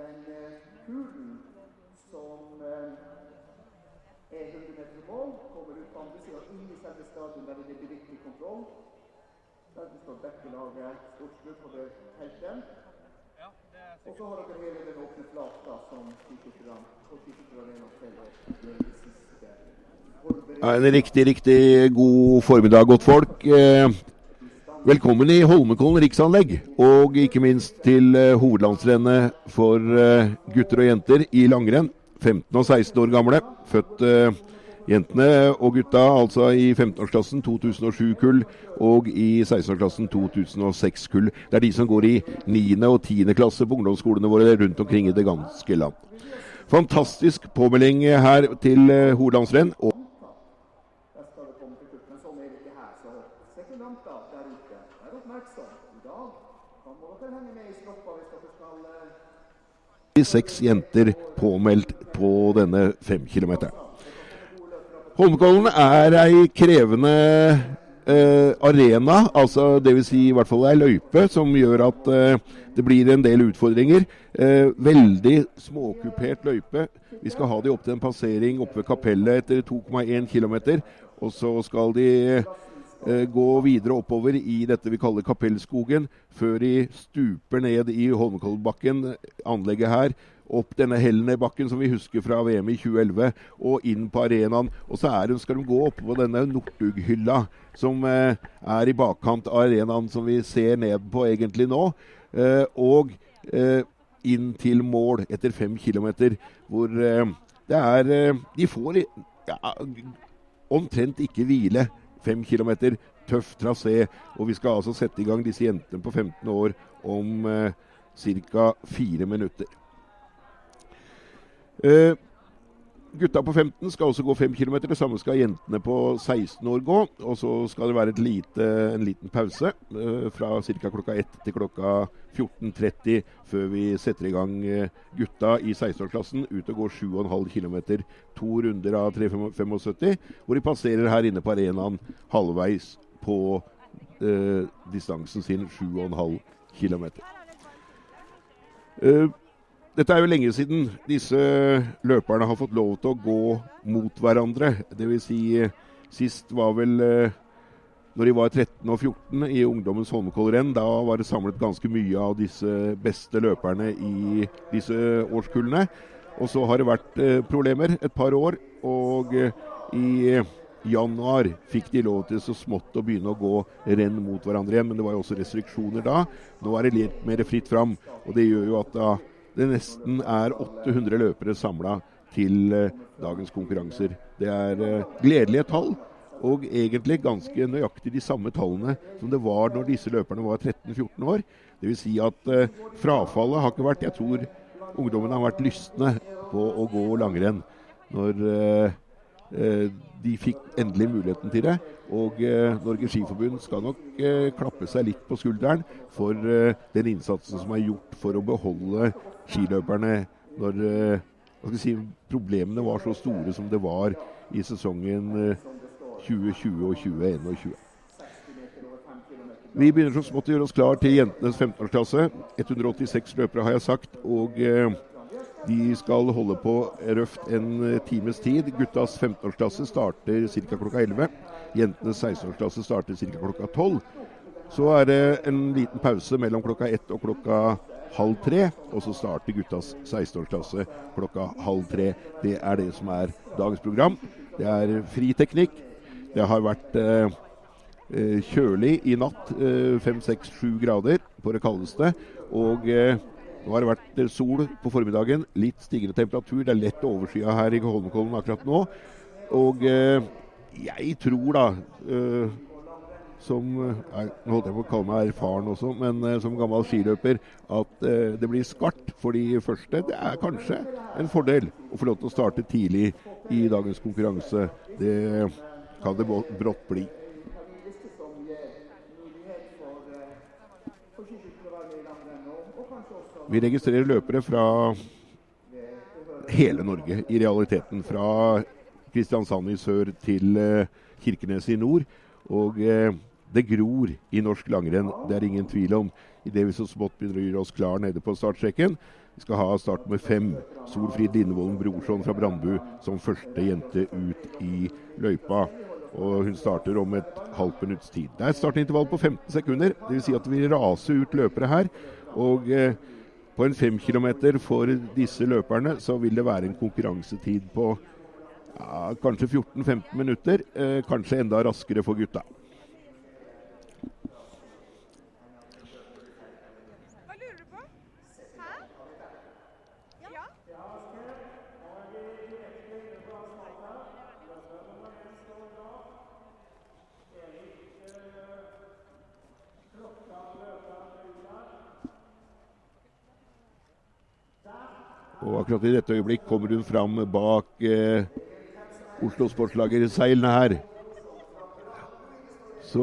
den eh, kulen som eh, er 100 meter mål, kommer ut på andre sida, inn i selve stadion, der det blir viktig kontroll. Der det står stort sportsklubb på det teltet. Og så har dere hele den åpne flata som det siste Ja, en riktig, riktig god formiddag, godtfolk. Eh, velkommen i Holmenkollen riksanlegg, og ikke minst til eh, hovedlandsrennet for eh, gutter og jenter i langrenn. 15 og 16 år gamle. Født eh, jentene og gutta altså i 15-årsklassen 2007-kull og i 16-årsklassen 2006-kull. Det er de som går i 9. og 10. klasse på ungdomsskolene våre rundt omkring i det ganske land. Fantastisk påmelding her til eh, hovedlandsrenn. og Der skal det komme til slutt. Men sånn er det ikke her. Så sekulanter der ute, vær oppmerksom. I dag kan dere henge med i stroppa hvis dere skal eh, seks jenter påmeldt på denne femkilometeren. Holmenkollen er ei krevende eh, arena, altså dvs. Si i hvert fall ei løype, som gjør at eh, det blir en del utfordringer. Eh, veldig småkupert løype. Vi skal ha de opp til en passering oppe ved kapellet etter 2,1 km. Og så skal de gå videre oppover i dette vi kaller Kapellskogen, før de stuper ned i Holmenkollbakken, anlegget her. Opp denne Helnerbakken som vi husker fra VM i 2011, og inn på arenaen. Og så de, skal de gå oppå denne Northug-hylla som eh, er i bakkant av arenaen, som vi ser ned på egentlig nå. Eh, og eh, inn til mål etter fem kilometer, hvor eh, det er eh, De får ja, omtrent ikke hvile. Fem kilometer, tøff trasé. Og vi skal altså sette i gang disse jentene på 15 år om eh, ca. fire minutter. Eh, gutta på 15 skal også gå 5 km. Det samme skal jentene på 16 år gå. Og så skal det være lite, en liten pause eh, fra ca. klokka 1 til klokka 14.30 før vi setter i gang eh, gutta i 16-årsklassen ut og går 7,5 km. To runder av 3,75, hvor de passerer her inne på arenaen halvveis på eh, distansen sin 7,5 km. Eh, dette er jo lenge siden disse løperne har fått lov til å gå mot hverandre. Dvs. Si, sist var vel eh, når de var 13 og 14 i ungdommens Holmenkollrenn. Da var det samlet ganske mye av disse beste løperne i disse årskullene. Og så har det vært eh, problemer et par år. Og eh, i januar fikk de lov til så smått å begynne å gå renn mot hverandre igjen. Men det var jo også restriksjoner da. Nå er det litt mer fritt fram. Og det gjør jo at da det nesten er 800 løpere samla til eh, dagens konkurranser. Det er eh, gledelige tall, og egentlig ganske nøyaktig de samme tallene som det var når disse løperne var 13-14 år. Dvs. Si at eh, frafallet har ikke vært Jeg tror ungdommene har vært lystne på å gå langrenn når de fikk endelig muligheten til det. Og eh, Norges Skiforbund skal nok eh, klappe seg litt på skulderen for eh, den innsatsen som er gjort for å beholde skiløperne når eh, si, problemene var så store som det var i sesongen eh, 2020 og 2021. Vi begynner så smått å gjøre oss klar til jentenes 15-årsklasse. 186 løpere har jeg sagt. og... Eh, de skal holde på røft en eh, times tid. Guttas 15-årsklasse starter ca. klokka 11. Jentenes 16-årsklasse starter ca. klokka 12. Så er det en liten pause mellom klokka ett og klokka halv tre. Og så starter guttas 16-årsklasse klokka halv tre. Det er det som er dagens program. Det er fri teknikk. Det har vært eh, eh, kjølig i natt. eh, Fem, seks, sju grader på det kaldeste. Og eh, nå har det vært eh, sol på formiddagen, litt stigende temperatur. Det er lett overskya her i Holmenkollen akkurat nå. Og eh, jeg tror da, eh, som eh, Nå holdt jeg på å kalle meg erfaren også, men eh, som gammel skiløper, at eh, det blir skarpt for de første. Det er kanskje en fordel å få lov til å starte tidlig i dagens konkurranse. Det kan det brått bli. eh, Vi registrerer løpere fra hele Norge, i realiteten. Fra Kristiansand i sør til eh, Kirkenes i nord. Og eh, det gror i norsk langrenn. Det er ingen tvil om. Idet vi så smått begynner å gjøre oss klar nede på startstreken. Vi skal ha start med fem. Solfrid Lindevolden Brorson fra Brandbu som første jente ut i løypa. Og hun starter om et halvt minutts tid. Det er et startintervall på 15 sekunder. Dvs. Si at vi raser ut løpere her. Og eh, på en fem kilometer for disse løperne så vil det være en konkurransetid på ja, kanskje 14-15 minutter. Eh, kanskje enda raskere for gutta. Hva lurer du på? Hæ? Ja? Og akkurat i dette øyeblikk kommer hun fram bak eh, Oslo Sportslagerseilene her. Så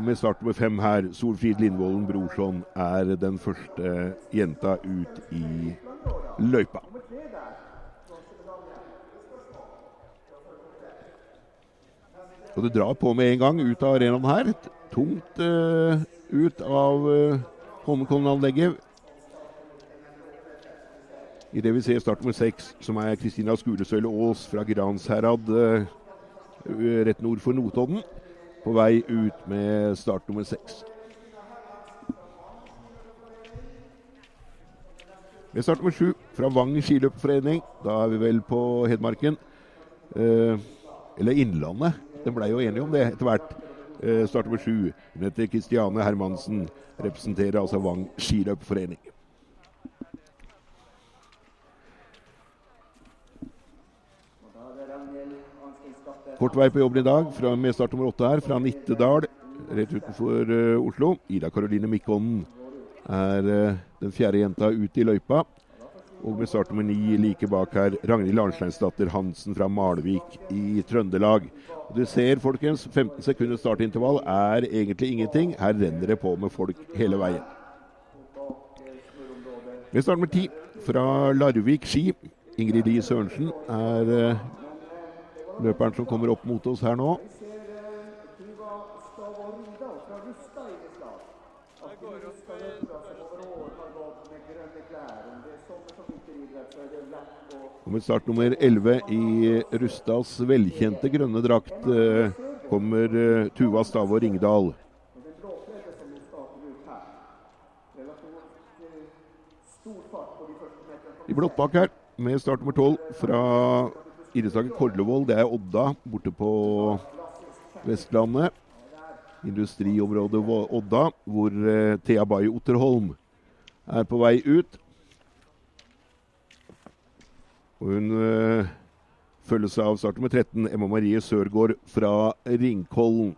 med start nummer fem her, Solfrid Lindvolden Brorson er den første jenta ut i løypa. Og det drar på med en gang ut av arenaen her. Tungt uh, ut av uh, Holmenkollen-anlegget. Idet vi ser start nummer seks, som er Kristina Skulesøyle Aas fra Gransherad eh, rett nord for Notodden. På vei ut med start nummer seks. Med start nummer sju fra Vang skiløperforening. Da er vi vel på Hedmarken. Eh, eller Innlandet. Den blei jo enige om det etter hvert. Eh, start nummer sju. Hun heter Kristiane Hermansen. Representerer altså Vang skiløperforening. Kort vei på jobben i dag fra, med start nummer åtte her, fra Nittedal, rett utenfor uh, Oslo. Ida Karoline Mikkonen er uh, den fjerde jenta ut i løypa. Og med start nummer ni like bak her, Ragnhild Arnsteinsdatter Hansen fra Malvik i Trøndelag. Og du ser, folkens, 15 sekunders startintervall er egentlig ingenting. Her renner det på med folk hele veien. Med start nummer ti fra Larvik ski. Ingrid Lie Sørensen er uh, løperen som kommer opp mot oss her nå. Med start nummer 11 i Rustads velkjente grønne drakt eh, kommer eh, Tuva Stavå Ringdal. I blått bak her, med start nummer 12 fra idrettslaget Korlevoll. Det er Odda borte på Vestlandet. Industriområdet Odda, hvor eh, Thea Bay Otterholm er på vei ut. Og hun eh, følges av starten med 13, Emma Marie Sørgaard fra Ringkollen.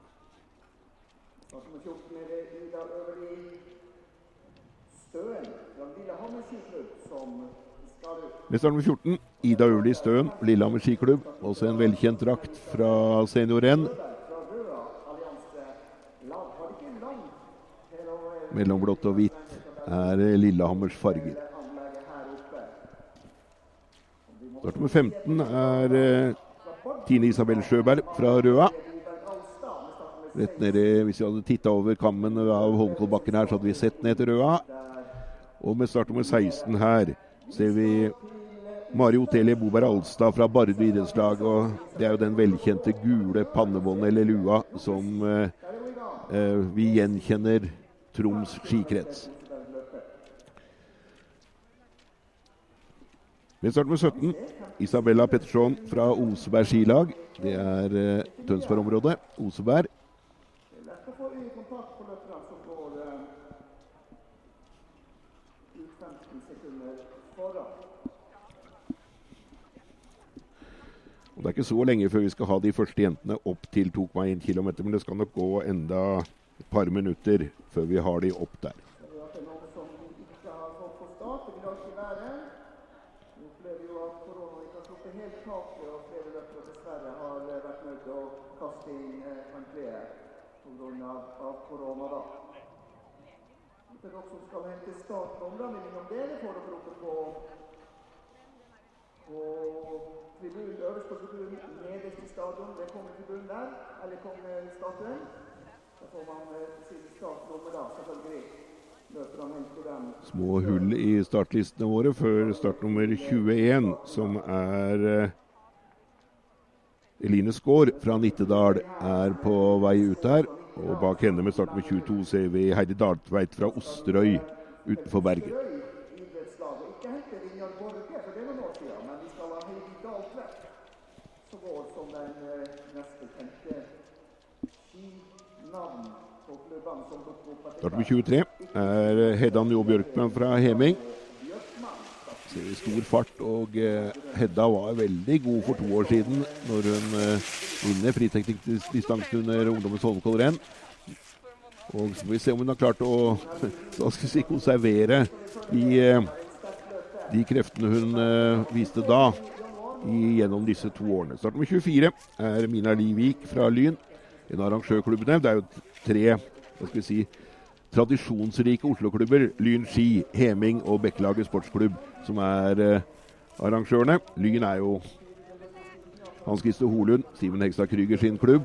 Med start nummer 14, Ida Uli Støen, Lillehammer skiklubb. Også en velkjent drakt fra senior-renn. Mellom blått og hvitt er Lillehammers farger. Start nummer 15 er eh, Tine Isabel Sjøberg fra Røa. Rett nede, Hvis vi hadde titta over kammen av Holmenkollbakken her, så hadde vi sett ned til Røa. Og med start nummer 16 her ser vi Mari Otelie Boberg Alstad fra Bardu idrettslag. Og det er jo den velkjente gule pannebåndet eller lua som eh, eh, vi gjenkjenner Troms skikrets. Vi starter med 17 Isabella Petterson fra Oseberg skilag. Det er eh, Tønsberg-området. Oseberg. Og Det er ikke så lenge før vi skal ha de første jentene opp til 2,1 km, men det skal nok gå enda et par minutter før vi har de opp der. Dere som skal hente startnumrene, minner om det. Det får dere oppe på, tribunen øverst på tribunen nederst i stadion. ved kongetribunen der, eller kongestatuen. Da får man eh, startnummer, da, selvfølgelig. Små hull i startlistene våre før startnummer 21, som er eh, Eline Skaar fra Nittedal, er på vei ut her. Og bak henne med startnummer 22 ser vi Heidi Daltveit fra Osterøy utenfor Bergen. Røy idrettslaget. Ikke hente Vinjar Borge, for det er noen år siden, men vi skal ha Heidi Dahltvedt, som går som den eh, neste kjente skinavn etter Startnummer 23 er Hedda Njå Bjørkman fra Heming. Ser i stor fart, og eh, Hedda var veldig god for to år siden når hun eh, vinner friteknikkdistansen under ungdommens Holmenkollrenn. Og så får vi se om hun har klart å si, konservere de, eh, de kreftene hun viste da gjennom disse to årene. Start med 24 er Mina Livik fra Lyn. En av arrangørklubbene. Det er jo tre hva skal vi si, tradisjonsrike Oslo-klubber. Lyn ski, Heming og Bekkelaget sportsklubb som er eh, arrangørene. Lyn er jo Hans Christer Holund, Simen Hegstad Krüger sin klubb.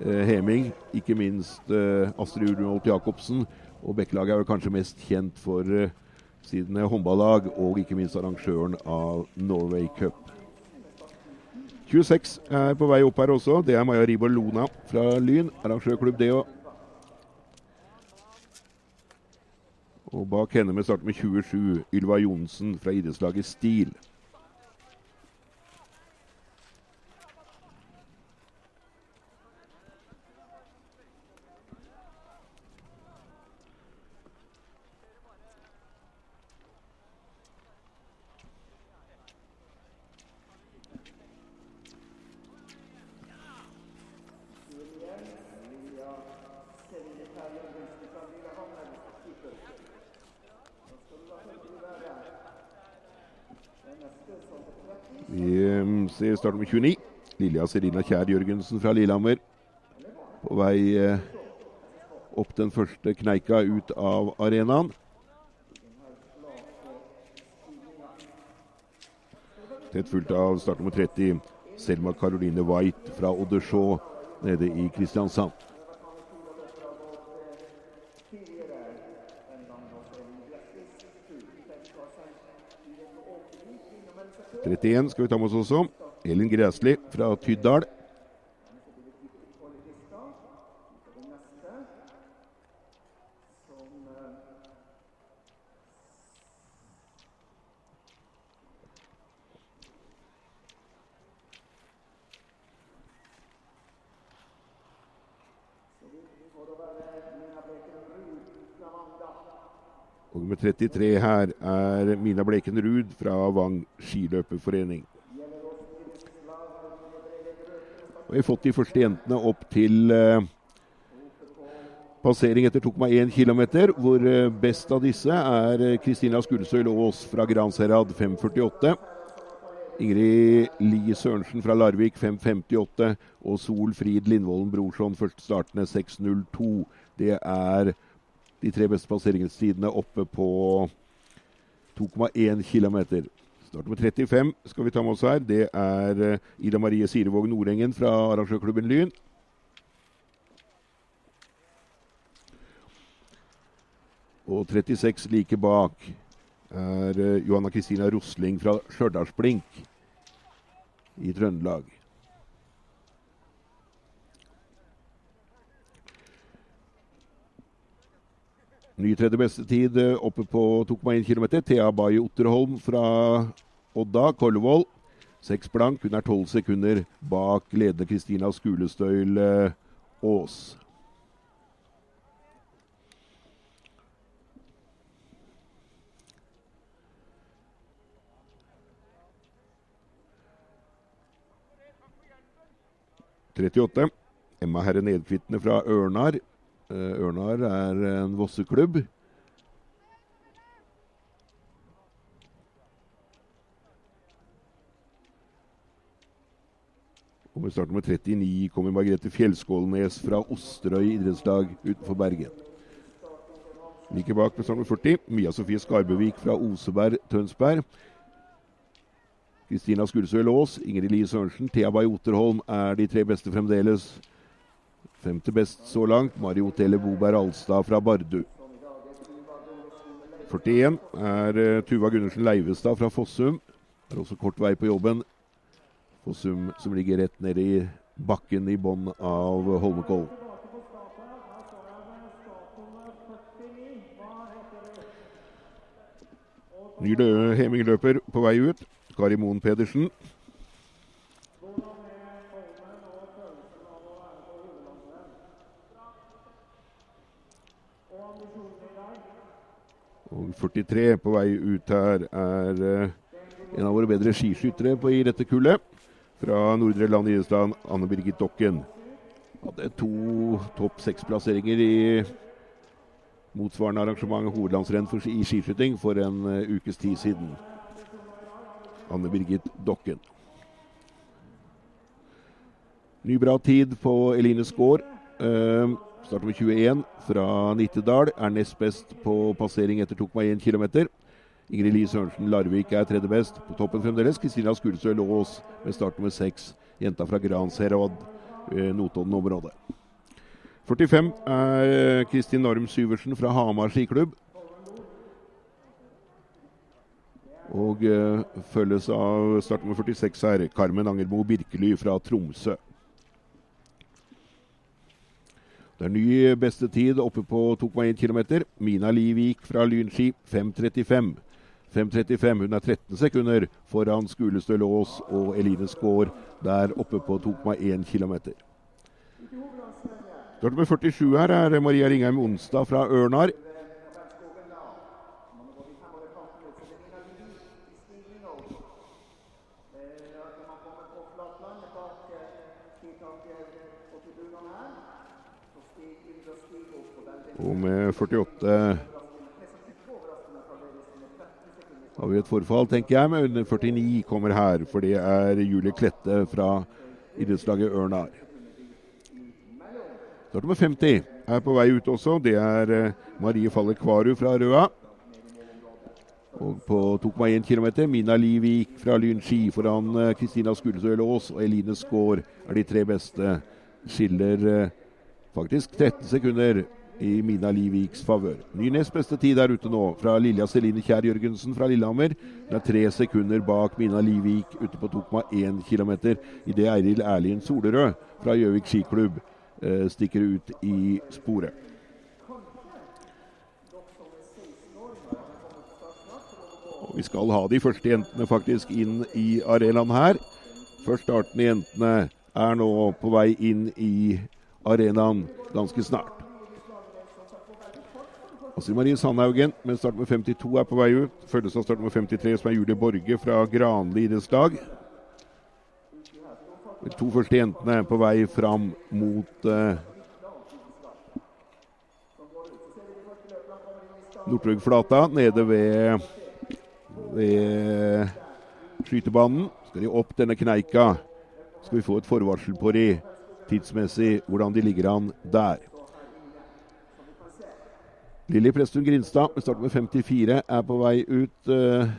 Eh, Heming, ikke minst eh, Astrid Urenholt Jacobsen. Og Bekkelaget er vel kanskje mest kjent for eh, sine håndballag og ikke minst arrangøren av Norway Cup. 26 er på vei opp her også. Det er Maja Ribor Lona fra Lyn. Arrangørklubb, det òg. Og bak henne med start med 27, Ylva Johnsen fra idrettslaget Stil. Vi eh, ser start med 29. Lilja Serina Kjær Jørgensen fra Lillehammer. På vei eh, opp den første kneika ut av arenaen. Tett fulgt av start nummer 30. Selma Caroline White fra Oddersjå nede i Kristiansand. tidligere en gang da så det Grettis tur. Den tar seg videre på Åkervik, innom en sekund. 31 skal vi ta med oss også. Elin Græsli fra Tyddal. Og med 33 her er Mina Bleken Ruud fra Vang skiløperforening. Og vi har fått de første jentene opp til eh, passering etter 2,1 km, hvor eh, best av disse er eh, Kristina Skulsøy Aas fra Gransherad 5,48. Ingrid Li Sørensen fra Larvik 5,58. Og Sol Frid Lindvollen Brorson førstestartende 6,02. Det er de tre beste passeringstidene oppe på 2,1 km. Start med 35 skal vi ta med oss her. Det er eh, Ida Marie Sirevåg Nordengen fra arrangørklubben Lyn. Og 36 like bak er eh, Johanna Kristina Rosling fra Stjørdalsblink i Trøndelag. Ny tredje beste tid eh, oppe på 2,1 km. Thea Baye Otterholm fra Odda, Kollevoll. Seks blank. Hun er tolv sekunder bak ledende Kristina Skulestøyl eh, Aas. «38. Emma Herre Nedkvitne fra Ørnar. Eh, Ørnar er en Vosseklubb. Og med start nummer 39 kommer Margrethe Fjellskålnes fra Osterøy idrettslag utenfor Bergen. Like bak med nummer 40 Mia Sofie Skarbevik fra Oseberg Tønsberg. Kristina Skulsøy Lås, Ingrid Lie Sørensen, Thea Bay Otterholm er de tre beste fremdeles Femte best så langt, Mario Tele Boberg Alstad fra Bardu. 41 er eh, Tuva Gundersen Leivestad fra Fossum. Er også kort vei på jobben. Fossum som ligger rett nede i bakken i bånn av Holmenkollen. Ny Heming-løper på vei ut. Kari Moen Pedersen. Og 43 på vei ut her er eh, en av våre bedre skiskyttere i dette kullet. Fra Nordre Land idrettsland, Anne Birgit Dokken. Hadde to topp seks-plasseringer i motsvarende arrangement, hovedlandsrenn i skiskyting, for en eh, ukes tid siden. Anne Birgit Dokken. Ny bra tid på Eline Skaar. Uh, starter med 21 fra Nittedal. Er nest best på passering etter 2,1 km. Ingrid Lie Sørensen Larvik er tredje best. På toppen fremdeles Kristina Skulsø Lås med start nummer seks. Jenta fra Gransherad, uh, Notodden-området. 45 er Kristin Norm Syversen fra Hamar skiklubb. Og uh, følges av start nummer 46 her, Carmen Angermo Birkely fra Tromsø. Det er ny beste tid oppe på 2,1 km. Mina Livik fra Lynski 5.35. 5.35. Hun er 13 sekunder foran Skulestø Lås og Eline Skaar der oppe på 2,1 km. Start nummer 47 her er Maria Ringheim Onsdag fra Ørnar. Og med 48 har vi et forfall, tenker jeg. Men 49 kommer her, for det er Julie Klette fra idrettslaget Ørnar. Start nummer 50 er på vei ut også. Det er eh, Marie Falle Kvaru fra Røa. Og på 2,1 km Mina Livik fra Lynski foran eh, Kristina Skulsø Aas og Eline Skaar er de tre beste. Skiller eh, faktisk 13 sekunder i Mina Liviks favør. Ny nest beste tid der ute nå fra Lilja Celine Kjær Jørgensen fra Lillehammer. Hun er tre sekunder bak Mina Livik ute på 2,1 km. Idet Eiril Erlien Solerød fra Gjøvik skiklubb eh, stikker ut i sporet. Og vi skal ha de første jentene faktisk inn i arenaen her. Først startende jentene er nå på vei inn i arenaen ganske snart. Astrid Marie Sandhaugen med start med 52 er på vei ut. Følges av start med 53, som er Julie Borge fra Granli idrettslag. De to første jentene er på vei fram mot eh, Nordtrøgflata, nede ved, ved skytebanen. Skal de opp denne kneika, skal vi få et forvarsel på de tidsmessig, hvordan de ligger an der. Lilly Presttun Grinstad med start med 54 er på vei ut. Uh,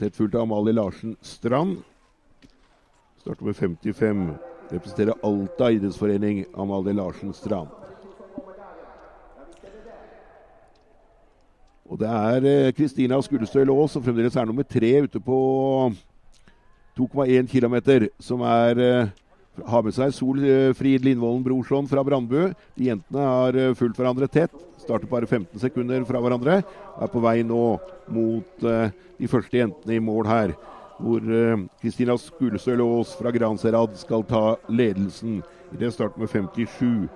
tett fulgt av Amalie Larsen Strand. Starter med 55. Representerer Alta idrettsforening, Amalie Larsen Strand. Og det er Kristina Kristina Skullestøy Lås som fremdeles er nummer tre ute på 2,1 km, som er eh, har med seg Solfrid Lindvollen Brorson fra Brandbu. De jentene har eh, fulgt hverandre tett. Starter bare 15 sekunder fra hverandre. Er på vei nå mot eh, de første jentene i mål her. Hvor eh, Kristina Skulestø Aas fra Granserad skal ta ledelsen. I det starter med 57.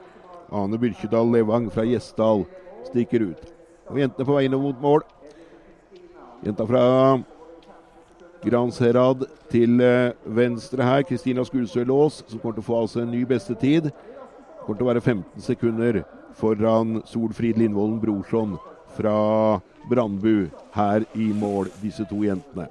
Ane Byrkjedal Levang fra Gjesdal stikker ut. Og jentene på vei nå mot mål. Jenta fra Gransherad til eh, venstre her. Kristina Skulsø Lås, som kommer til å få altså en ny beste tid. Kommer til å være 15 sekunder foran Solfrid Lindvolden Brorson fra Brandbu her i mål, disse to jentene.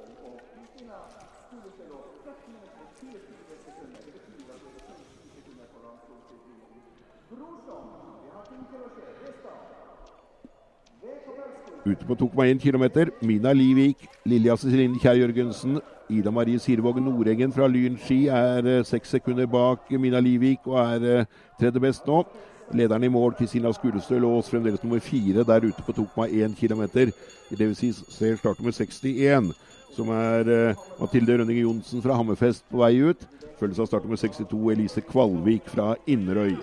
Ute på 2,1 km. Mina Livik, Lilja Ceciline Kjær Jørgensen, Ida Marie Sirvåg Nordengen fra Lyn ski er eh, seks sekunder bak Mina Livik og er eh, tredje best nå. Lederen i mål, Kristina Skulestøl Aas, fremdeles nummer fire der ute på 2,1 km. Dvs. Si ser start nummer 61, som er uh, Mathilde Rønninge Johnsen fra Hammerfest på vei ut. Følges av start nummer 62, Elise Kvalvik fra Inderøy.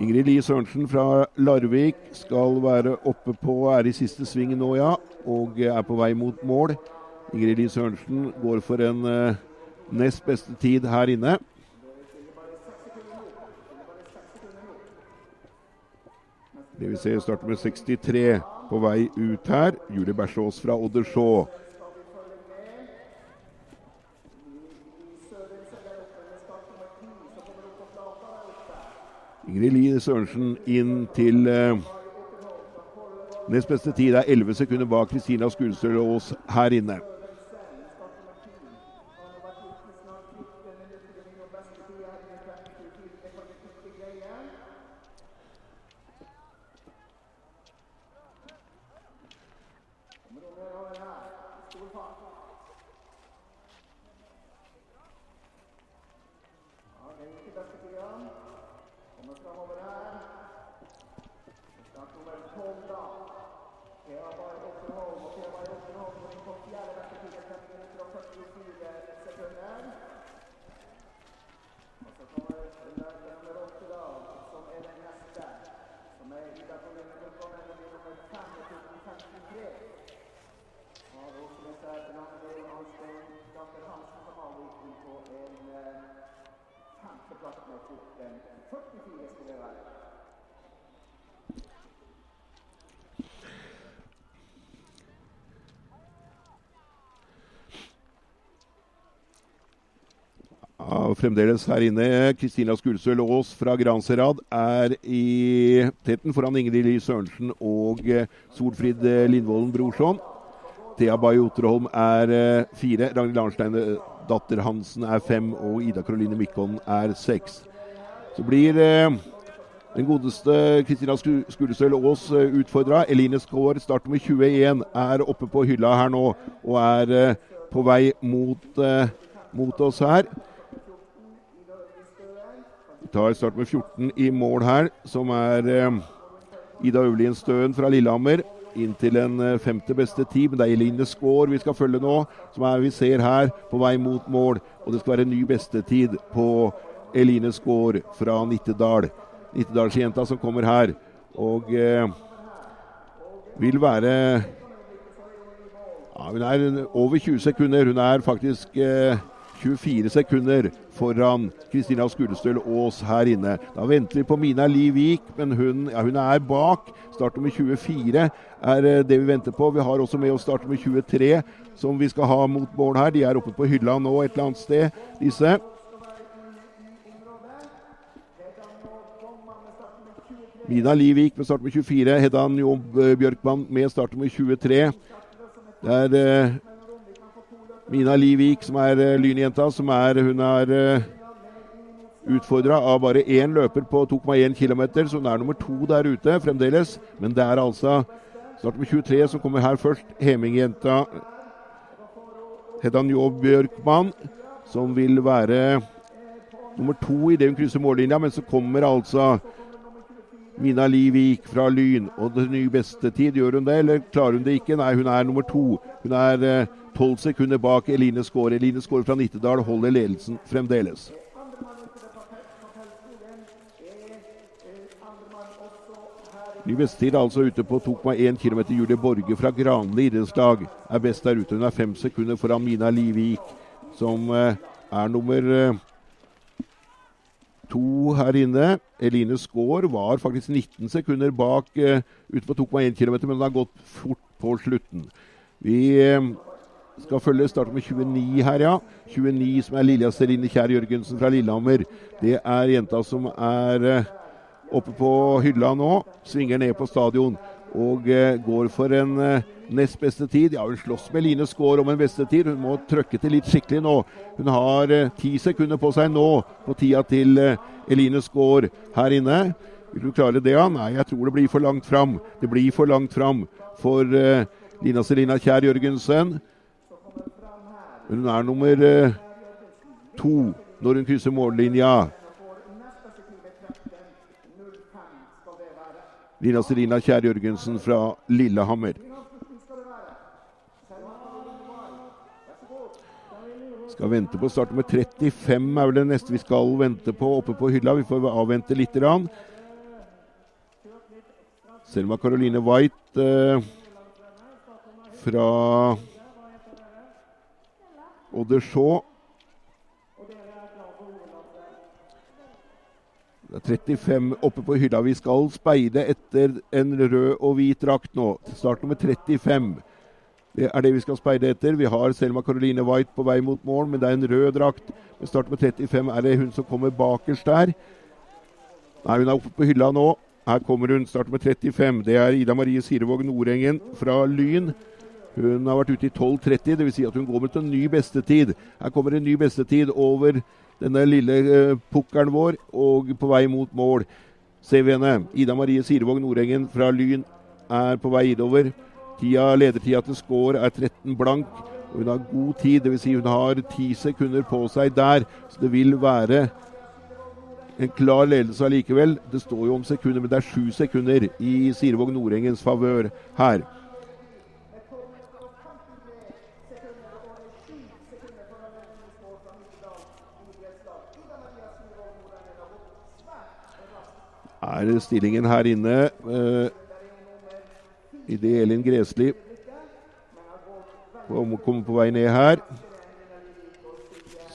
Ingrid Lie Sørensen fra Larvik skal være oppe på er i siste sving nå, ja. Og er på vei mot mål. Ingrid Lie Sørensen går for en uh, nest beste tid her inne. Det vil ser starter med 63 på vei ut her. Julie Bersås fra Oddersjå. Ingrid Lie Sørensen inn til eh, nest beste tid. Det er 11 sekunder bak Kristina Skulstøl Aas her inne. Fremdeles her inne. Kristina Skulsøl Aas fra Granserad er i tetten foran Ingrid Lie Sørensen og eh, Solfrid eh, Lindvolden Brorson. Thea Baye Otterholm er eh, fire. Ragnhild Arnstein datter Hansen er fem. Og Ida Karoline Mikkonen er seks. Så blir den godeste Kristina Skulesøl Aas utfordra. Eline Skaar, start nummer 21, er oppe på hylla her nå og er på vei mot, mot oss her. Tar start med 14 i mål her, som er eh, Ida Øvlien Støen fra Lillehammer. Inn til en eh, femte beste tid, men det er Eline Skaar vi skal følge nå. Som er, vi ser her, på vei mot mål. Og det skal være en ny bestetid på Eline Skaar fra Nittedal. Nittedalsjenta som kommer her. Og eh, vil være ja, Hun er over 20 sekunder. Hun er faktisk eh, 24 sekunder foran Kristina Skulestøl Aas her inne. Da venter vi på Mina Livik, men hun, ja, hun er bak. Startnummer 24 er eh, det vi venter på. Vi har også med oss startnummer 23, som vi skal ha mot mål her. De er oppe på hylla nå et eller annet sted, disse. Mina Livik med startnummer 24. Hedda Njob eh, Bjørkmann med startnummer 23. Det er eh, Mina Livik, som er uh, lynjenta, som er Hun er uh, utfordra av bare én løper på 2,1 km, så hun er nummer to der ute fremdeles. Men det er altså snart med 23 som kommer her først. Hemingjenta Hedda Njå Bjørkmann, som vil være nummer to idet hun krysser mållinja. Men så kommer altså Mina Livik fra Lyn. Og den nye beste tid, gjør hun det, eller klarer hun det ikke? Nei, hun er nummer to. Hun er uh, Tolv sekunder bak Eline Skåre. Eline Skåre fra Nittedal holder ledelsen fremdeles. Ny er altså ute på 2,1 km. Julie Borge fra Granli idrettslag er best der ute. Hun er fem sekunder foran Mina Livik, som eh, er nummer eh, to her inne. Eline Skaar var faktisk 19 sekunder bak uh, ute på 2,1 km, men hun har gått fort på slutten. Vi skal følge starter med 29 her, ja. 29 som er Lilja Celine Kjær Jørgensen fra Lillehammer. Det er jenta som er eh, oppe på hylla nå. Svinger ned på stadion og eh, går for en eh, nest beste tid. Ja, hun slåss med Line Skaar om en beste tid. Hun må trøkke til litt skikkelig nå. Hun har ti sekunder på seg nå på tida til Eline Skaar her inne. Vil du klare det, ja? Nei, jeg tror det blir for langt fram. Det blir for langt fram for Lina Selina Kjær Jørgensen. Hun er nummer eh, to når hun krysser mållinja. Lina Selina Kjær Jørgensen fra Lillehammer. Skal vente på start nummer 35 er vel det neste vi skal vente på oppe på hylla. Vi får avvente litt. Grann. Selma Caroline White eh, fra Oddersjå. Det er 35 oppe på hylla. Vi skal speide etter en rød og hvit drakt nå. Start nummer 35. Det er det vi skal speide etter. Vi har Selma Caroline White på vei mot mål, men det er en rød drakt. Med start med 35 er det hun som kommer bakerst der. Nei, hun er oppe på hylla nå. Her kommer hun, start med 35. Det er Ida Marie Sirevåg Nordengen fra Lyn. Hun har vært ute i 12.30, dvs. Si at hun går med til en ny bestetid. Her kommer en ny bestetid over denne lille uh, pukkelen vår og på vei mot mål. Ser vi henne. Ida Marie Sirevåg Nordengen fra Lyn er på vei innover. Tida, ledertida til score er 13 blank. og Hun har god tid, dvs. Si hun har ti sekunder på seg der. Så det vil være en klar ledelse allikevel. Det står jo om sekunder, men det er sju sekunder i Sirevåg Nordengens favør her. Er stillingen her inne uh, Idet Elin Gresli kommer på vei ned her,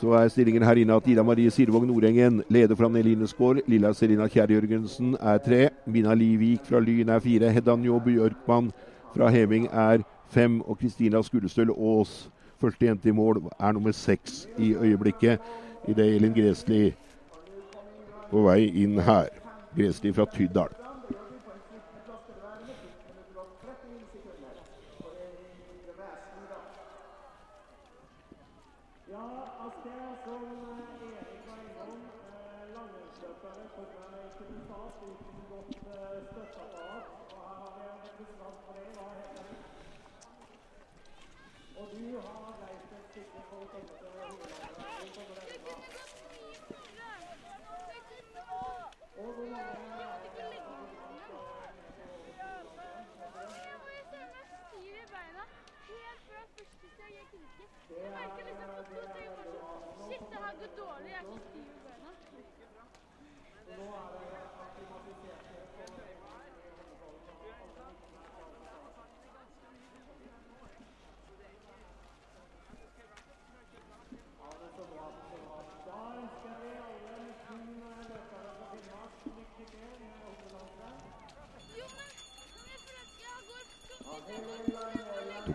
så er stillingen her inne at Ida Marie Sirvåg Nordengen leder fram Eline Skaar. Lilla Serina Kjær Jørgensen er tre. Mina Livik fra Lyn er fire. Hedda Njå Bjørkmann fra Heving er fem. Og Kristina Skullestøl Aas, første jente i mål, er nummer seks i øyeblikket. Idet Elin Gresli på vei inn her. Gresli fra Tyddal.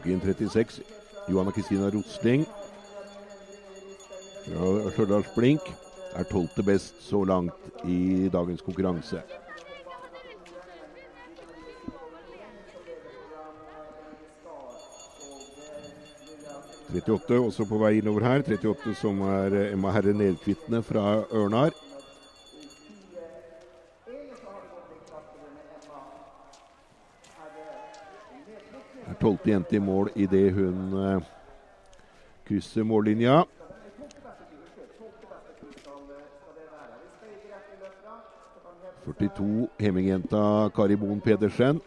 Inn 36. Johanna Kristina Rosling fra Stjørdals Blink er tolvte best så langt i dagens konkurranse. «38 også på vei innover her. 38 som er Emma Herre Nedkvitne fra Ørnar. Tolvte jente i mål idet hun eh, krysser mållinja. «42 Hemmingjenta Kari Boen Pedersen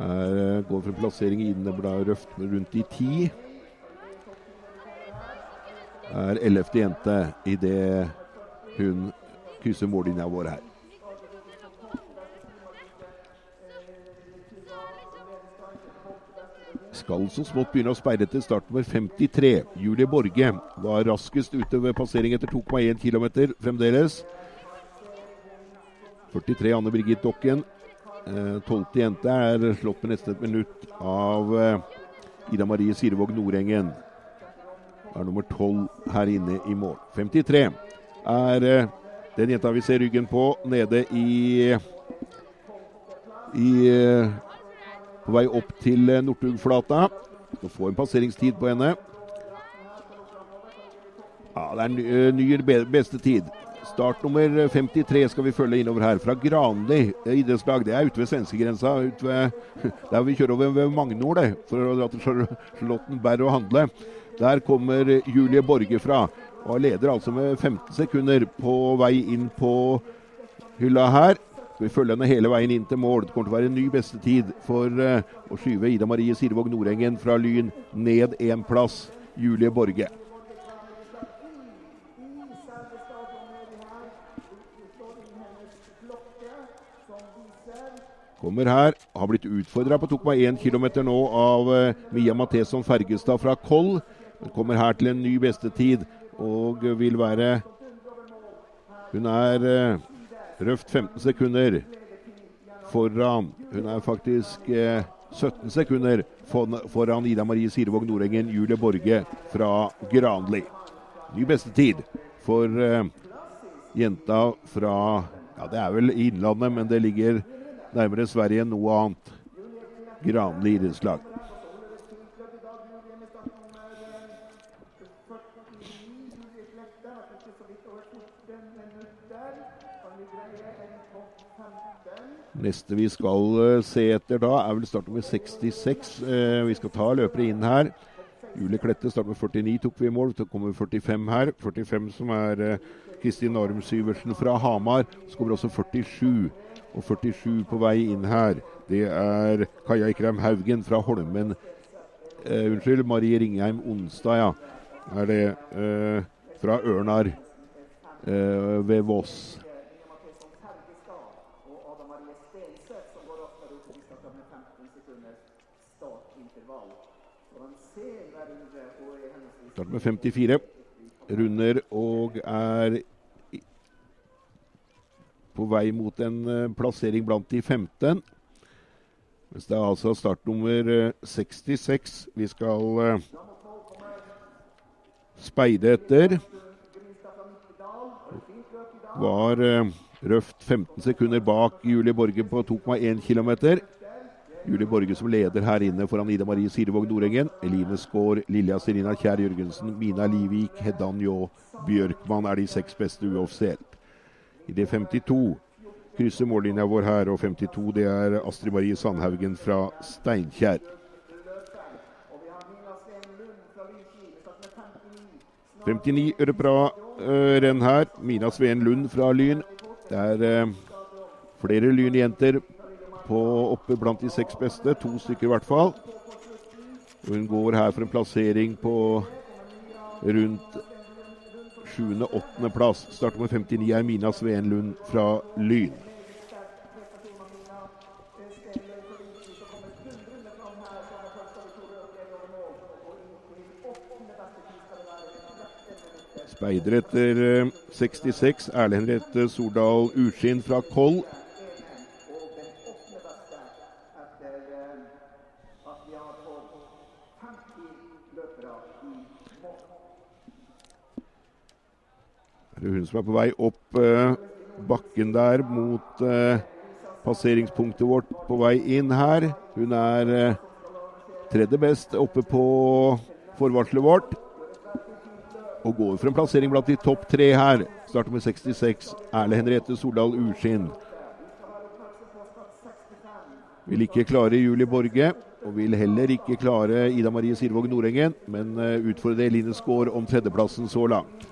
er, går for en plassering inne Røft rundt i ti. Er ellevte jente idet hun krysser mållinja vår her. Skal så smått begynne å sperre til start nummer 53. Julie Borge var raskest ute ved passering etter 2,1 km fremdeles. 43 Anne Birgit Dokken. Eh, tolvte jente er slått med nesten et minutt av eh, Ida Marie Sirevåg Nordengen. Er nummer tolv her inne i mål. 53 er eh, den jenta vi ser ryggen på nede i i på vei opp til eh, Northugflata. Skal få en passeringstid på henne. Ja, Det er ny, eh, beste tid. Start nummer 53 skal vi følge innover her, fra Granli idrettslag. Det er ute ved svenskegrensa, ut der vi kjører over ved Magnor, det, for å dra til Charlottenberg og handle. Der kommer Julie Borge fra, og leder altså med 15 sekunder på vei inn på hylla her. Skal vi følge henne hele veien inn til mål. Det kommer til å være en ny bestetid for uh, å skyve Ida Marie Sirvåg Nordengen fra Lyn ned én plass. Julie Borge. Kommer her. Har blitt utfordra på 2,1 km nå av uh, Mia Matheson Fergestad fra Koll. Kommer her til en ny bestetid og vil være Hun er uh, røft 15 sekunder foran. Hun er faktisk eh, 17 sekunder foran Ida Marie Sirevåg Nordengen, Julie Borge fra Granli. Ny bestetid for jenta fra Ja, det er vel Innlandet, men det ligger nærmere Sverige enn noe annet. Granli idrettslag. Neste vi skal uh, se etter da, er vel startnummer 66. Uh, vi skal ta løpere inn her. Julie Klette starter med 49, tok vi i mål. Så kommer 45 her. 45 som er uh, Kristin Arm Syversen fra Hamar. Så kommer også 47 og 47 på vei inn her. Det er Kaja Ikrem Haugen fra Holmen. Eh, unnskyld, Marie Ringheim Onsdag, ja. Er det eh, fra Ørnar eh, ved Voss. Starter med 54. Runder og er på vei mot en uh, plassering blant de 15. Mens det er altså startnummer uh, 66 vi skal uh, speide etter. Var røft 15 sekunder bak Julie Borge på 2,1 km. Julie Borge som leder her inne foran Ida Marie Sirevåg Nordengen. Eline Skaar, Lilja Serina Kjær Jørgensen, Mina Livik, Hedda Njå Bjørkmann er de seks beste uoffisielt. I det 52 krysser mållinja vår her, og 52 det er Astrid Marie Sandhaugen fra Steinkjer. «59 gjør det bra uh, renn her. Mina Sveen Lund fra Lyn. Det er uh, flere Lyn-jenter oppe blant de seks beste. To stykker i hvert fall. Hun går her for en plassering på rundt 7.-8. plass. Starter med 59 er Mina Sveen fra Lyn. Speider etter 66. Eh, Erlend Rette Sordal Urskinn fra Koll. Det er hun som er på vei opp eh, bakken der mot eh, passeringspunktet vårt på vei inn her. Hun er eh, tredje best oppe på forvarselet vårt. Og går for en plassering blant de topp tre her. Starter med 66. Erle Henriette Soldal Urskinn. Vil ikke klare Julie Borge, og vil heller ikke klare Ida Marie Sirvåg Nordengen, men utfordrer Eline Skaar om tredjeplassen så langt.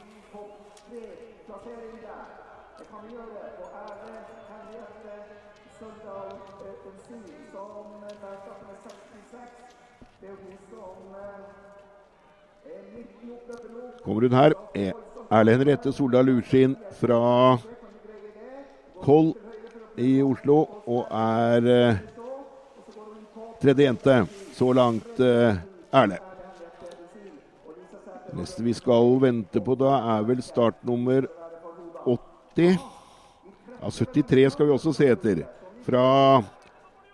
Kommer hun her. Erle Henriette Soldal Urskinn fra Koll i Oslo og er eh, tredje jente så langt, eh, Erle. Neste vi skal vente på da, er vel startnummer 80. Ja, 73 skal vi også se etter. Fra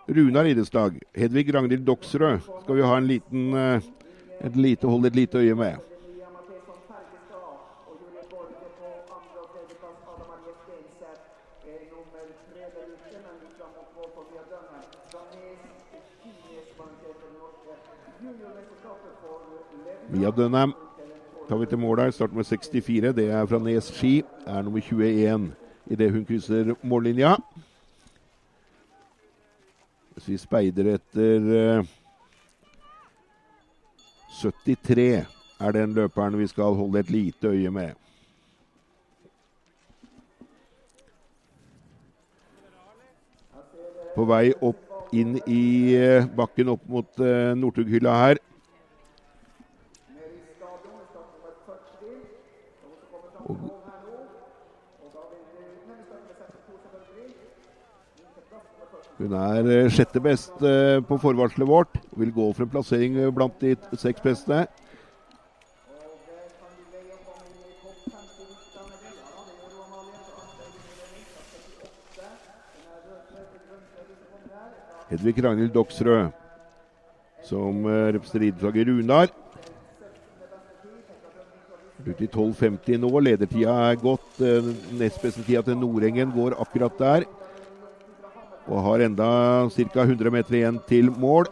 Runar idrettslag. Hedvig Ragnhild Doksrød skal vi ha en liten, eh, et lite, holde et lite øye med. Mia Dunham tar vi til mål her. Starter med 64. Det er fra Nes Ski. Er nummer 21 idet hun krysser mållinja. Hvis vi speider etter eh, 73 er den løperen vi skal holde et lite øye med. På vei opp inn i eh, bakken opp mot uh, Northug-hylla her. Og Hun er eh, sjette best eh, på forvarselet vårt. Vil gå for en plassering eh, blant de seks beste. Hedvig Ragnhild Doksrød, som representerer idrettslaget Runar. Ute i 12,50 nå. Ledertida er gått. Nest beste tida til Nordengen går akkurat der. Og har enda ca. 100 meter igjen til mål.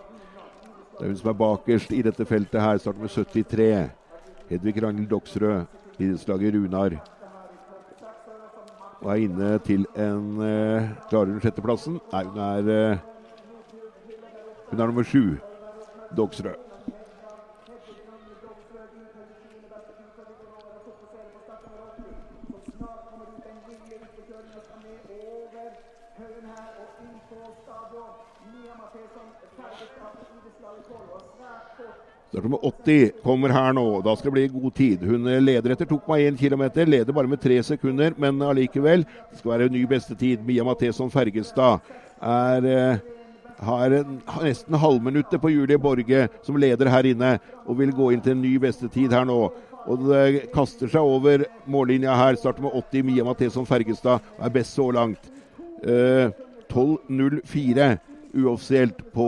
Det er hun som er bakerst i dette feltet her. Starter med 73. Hedvig Ragnhild Doksrød, idrettslaget Runar. Og er inne til en eh, Klarer hun sjetteplassen? Nei, hun er eh, Hun er nummer sju. Doksrød. Starter med 80, kommer her nå. Da skal det bli god tid. Hun eh, leder etter 2,1 km. Leder bare med tre sekunder, men allikevel. Det skal være ny bestetid. Mia Matheson Fergestad er eh, har en- nesten halvminuttet på Julie Borge, som leder her inne, og vil gå inn til en ny bestetid her nå. Og det kaster seg over mållinja her. Starter med 80. Mia Matheson Fergestad er best så langt. Eh, 12.04 uoffisielt på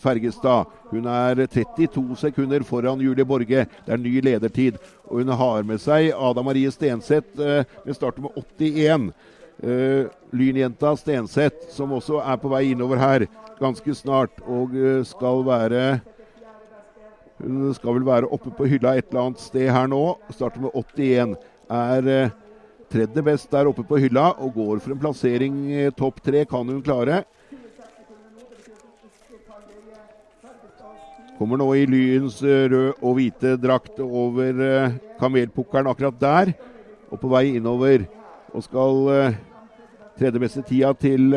Fergestad. Hun er 32 sekunder foran Julie Borge. Det er ny ledertid. Og hun har med seg Ada Marie Stenseth eh, med starten med 81. Eh, Lynjenta Stenseth, som også er på vei innover her ganske snart, og eh, skal være Hun skal vel være oppe på hylla et eller annet sted her nå. Starter med 81. Er tredje best der oppe på hylla og går for en plassering topp tre. Kan hun klare? Kommer nå i Lyens eh, rød og hvite drakt over eh, kamelpukkelen akkurat der. Og på vei innover. Og skal eh, tredje beste tida til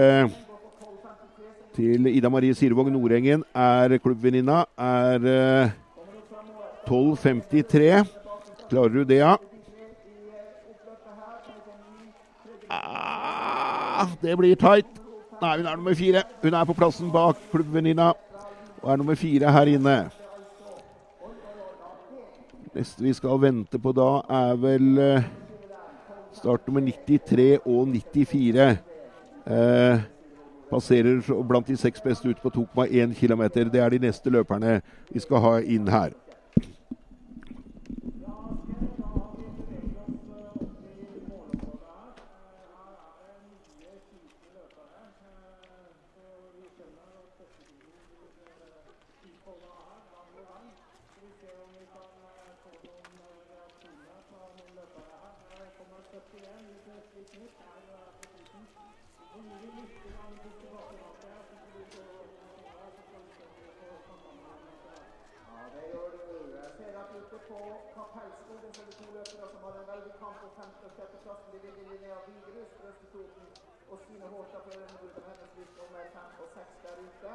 til Ida Marie Sirvåg Nordengen er klubbvenninna. Er eh, 12.53. Klarer du det, ja? Ah, det blir tight. Nei, hun er nummer fire. Hun er på plassen bak klubbvenninna og er nummer fire her inne. Neste vi skal vente på da, er vel eh, start nummer 93 og 94. Eh, passerer blant de seks beste ut på 2,1 km. Det er de neste løperne vi skal ha inn her. Ja, det gjør du. Jeg ser at ute på Kapellskogen så er det to løpere som har en veldig kamp om femte- og sjetteplassen. De vinner Linnea Vigerus fra Østertoten og Stine Hårstad fra Rønnebu. De hennes lys nummer fem og seks der ute.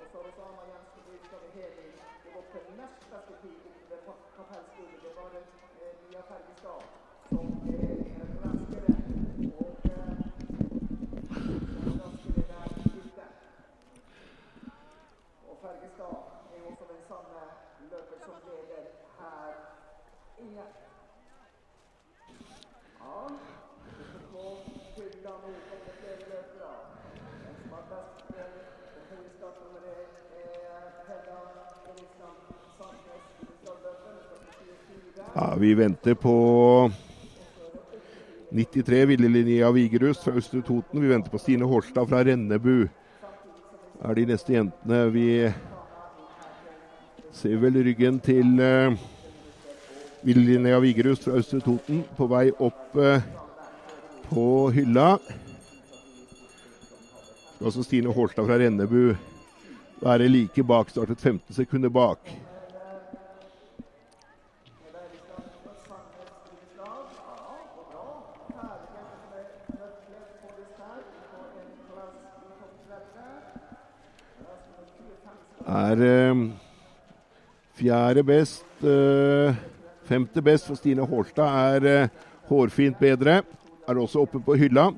Og så har vi Anna Jensen og Rikard Heding. Det går til nest beste tid ute ved Ka- Kapellskogen. Det var en eh, Mia Fergestad som er er raskere. Og eh, raskere der ute. Og Fergestad er også den samme løper som leder her inne. Ja, vi skal få fylla nå kommer det flere løpere. Den som har best eh, den høye startnummeret er Hedda Fredrikstad Sandnes. Vi skal løpe, vi skal til 24. Ja, vi venter på 93 Ville Linnea Vigerust fra Østre Toten. Vi venter på Stine Hårstad fra Rennebu. Er de neste jentene vi ser vel ryggen til uh, Ville Linnea Vigerust fra Østre Toten på vei opp uh, på hylla. Skal også Stine Hårstad fra Rennebu være like bak, startet 15 sekunder bak. Er eh, fjerde best. Eh, femte best for Stine Hårstad er eh, hårfint bedre. Er også oppe på hylla.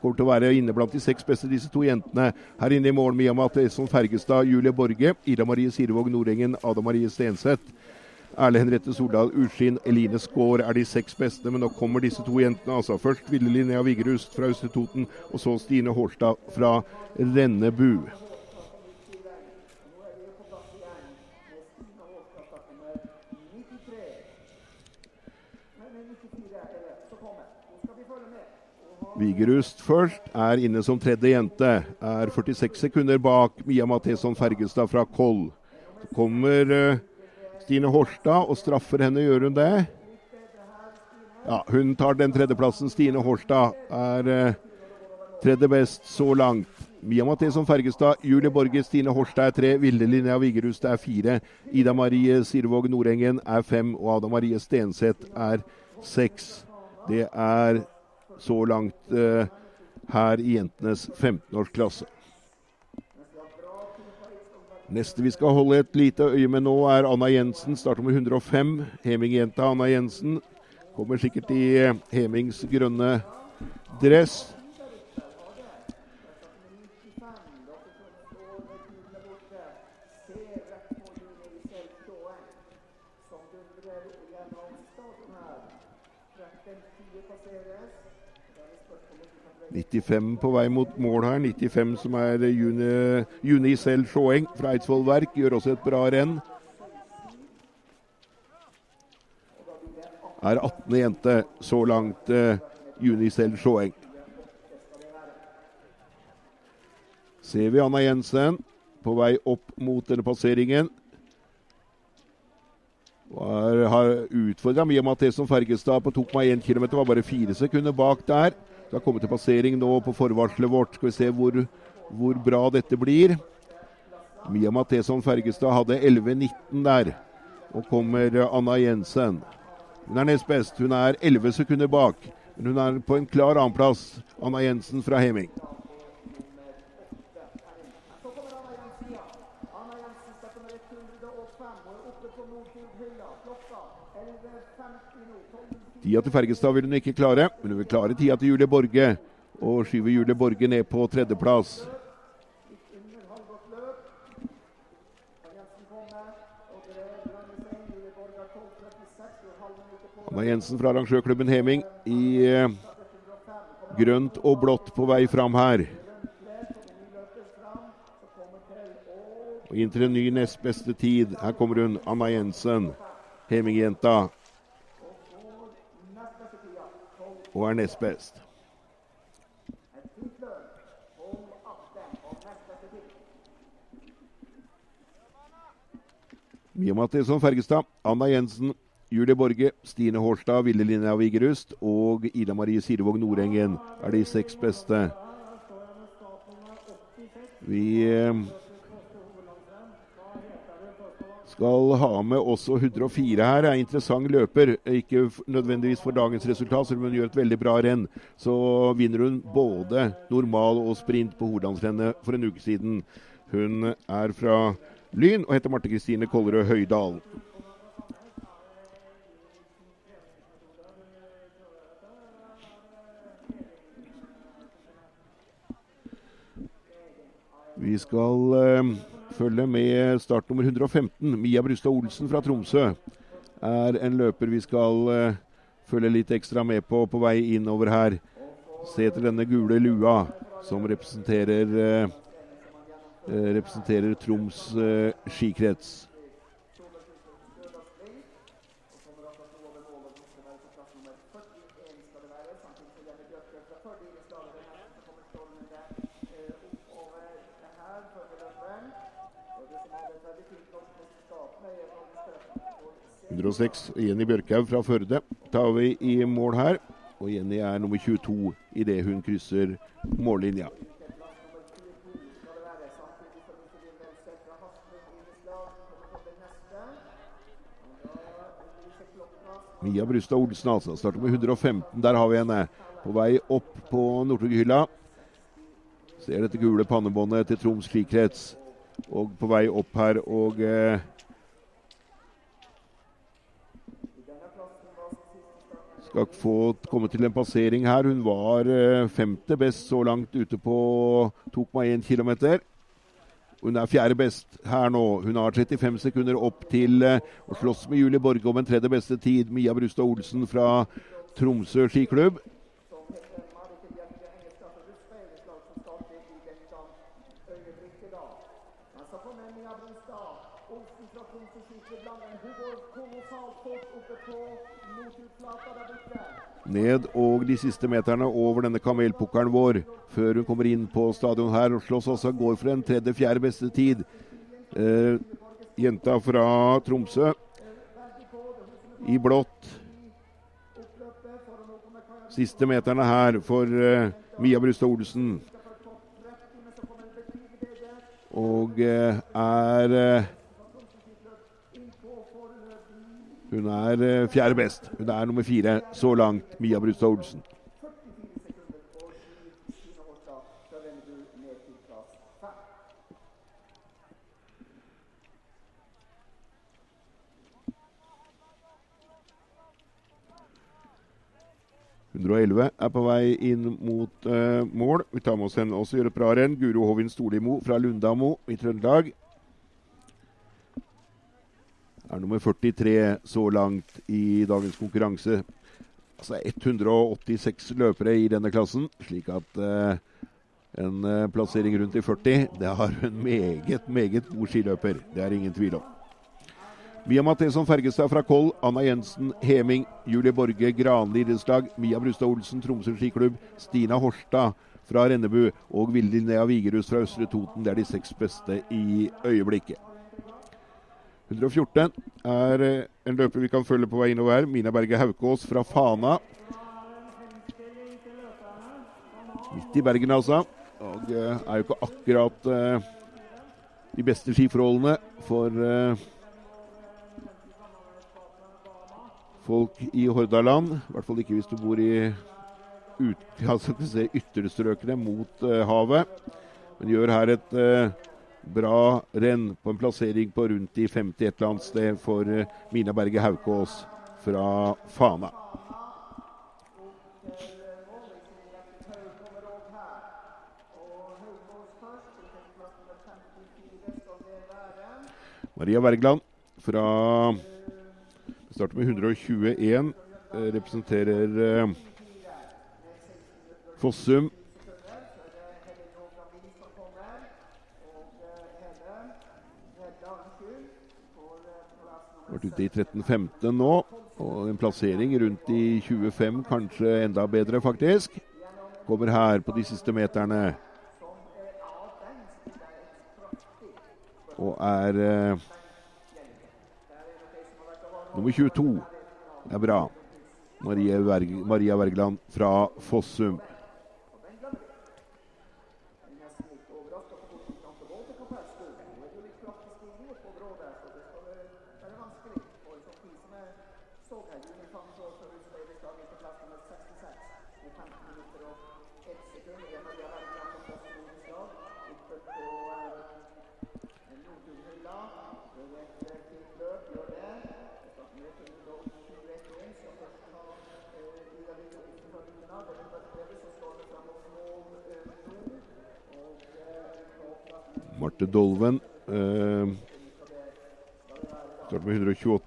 Kommer til å være inne blant de seks beste, disse to jentene. Her inne i morgen Mia Matheson Fergestad, Julie Borge, Ida Marie Sirevåg Nordengen, Ada Marie Stenseth. Erle Henriette Soldal Urskinn, Eline Skaar er de seks beste, men nå kommer disse to jentene. altså Først Ville Linnea Vigrust fra Østre Toten, og så Stine Hårstad fra Rennebu. Vigerust først er inne som tredje jente. Er 46 sekunder bak Mia Matheson Fergestad fra Koll. Så kommer uh, Stine Horstad og straffer henne. Gjør hun det? Ja, hun tar den tredjeplassen. Stine Horstad er uh, tredje best så langt. Mia Matheson Fergestad, Julie Borge, Stine Horstad er tre. Vilde Linnea Vigerust er fire. Ida Marie Sirvåg Nordengen er fem. Og Ada Marie Stenseth er seks. Det er så langt eh, her i jentenes 15-årsklasse. Neste vi skal holde et lite øye med nå, er Anna Jensen. Starter med 105. Heming-jenta Anna Jensen kommer sikkert i eh, Hemings grønne dress. ...95 på vei mot mål her. 95 som er Juni, Junicel Sjåeng fra Eidsvoll Verk. Gjør også et bra renn. Er 18. jente så langt, uh, Junicel Sjåeng. Ser vi Anna Jensen på vei opp mot denne passeringen. Var, har utfordra Mia som Fergestad på 2,1 km. Var bare fire sekunder bak der. Skal komme til passering nå på forvarselet vårt. Skal vi se hvor, hvor bra dette blir. Mia Matheson Fergestad hadde 11,19 der. Og kommer Anna Jensen. Hun er nest best. Hun er 11 sekunder bak. Men hun er på en klar annenplass. Anna Jensen fra Heming. Tida til Fergestad vil hun ikke klare, men hun vil klare tida til Julie Borge. Og skyver Julie Borge ned på tredjeplass. Anna Jensen fra arrangørklubben Heming i eh, grønt og blått på vei fram her. Og inn til en ny nest beste tid. Her kommer hun, Anna Jensen. Heming-jenta. Og er nest best. Mia Mathisen Fergestad, Anna Jensen, Julie Borge, Stine Hårstad, Ville Linnea Vigerust og Ida Marie Sirevåg Nordengen er de seks beste. Vi eh, skal ha med også 104 her. Er interessant løper. Ikke nødvendigvis for dagens resultat, selv om hun gjør et veldig bra renn. Så vinner hun både normal og sprint på Hordlandsrennet for en uke siden. Hun er fra Lyn og heter Marte Kristine Kollerød Høydal. Vi skal eh, følge med startnummer 115. Mia Brustad Olsen fra Tromsø er en løper vi skal uh, følge litt ekstra med på på vei innover her. Se etter denne gule lua som representerer, eh representerer Troms uh, skikrets. 106 Jenny Bjørkhaug fra Førde tar vi i mål her. Og Jenny er nummer 22 idet hun krysser mållinja. Mia Brustad Olsen altså. Starter med 115. Der har vi henne. På vei opp på Northug-hylla. Ser dette gule pannebåndet til Troms frikrets. Og på vei opp her og eh, Skal få komme til en passering her. Hun var eh, femte best så langt ute på 2,1 km. Hun er fjerde best her nå. Hun har 35 sekunder opp til eh, å slåss med Julie Borge om en tredje beste tid. Mia Brustad Olsen fra Tromsø skiklubb. Ned og de siste meterne over denne kamelpukkelen vår før hun kommer inn på stadion her og slåss også. Går for en tredje-fjerde beste tid. Eh, jenta fra Tromsø i blått. Siste meterne her for eh, Mia Brustad Olsen. Og eh, er eh, Hun er eh, fjerde best. Hun er nummer fire så langt, Mia Brustad Olsen. «111 er på vei inn mot uh, mål. Vi tar med oss henne også bra renn. Guro Hovin Storlimo fra Lundamo i Trøndelag er nummer 43 så langt i dagens konkurranse. Altså 186 løpere i denne klassen, slik at uh, en uh, plassering rundt i 40, det har hun meget, meget god skiløper. Det er ingen tvil om. Mia Matheson Fergestad fra Koll, Anna Jensen Heming, Julie Borge Granli idrettslag, Mia Brustad Olsen Tromsø skiklubb, Stina Horstad fra Rennebu og Vilde Linnea Vigerhus fra Østre Toten. Det er de seks beste i øyeblikket. 114 er eh, en løper vi kan følge på vei innover her. Mina Berge Haukås fra Fana. Midt i Bergen, altså. Og uh, er jo ikke akkurat uh, de beste skiforholdene for uh, folk i Hordaland. I hvert fall ikke hvis du bor i ut, altså, ytterstrøkene mot havet. Men gjør her et bra renn på en plassering på rundt i 50 et eller annet sted for eh, Mina Berge Haukås fra Fana. Maria Wergeland fra starter med 121. Eh, representerer eh, Fossum Vært ute i 13-15 nå. Og en plassering rundt i 25, kanskje enda bedre, faktisk. Kommer her på de siste meterne. Og er eh, nummer 22. Det er bra. Maria, Verg Maria Wergeland fra Fossum.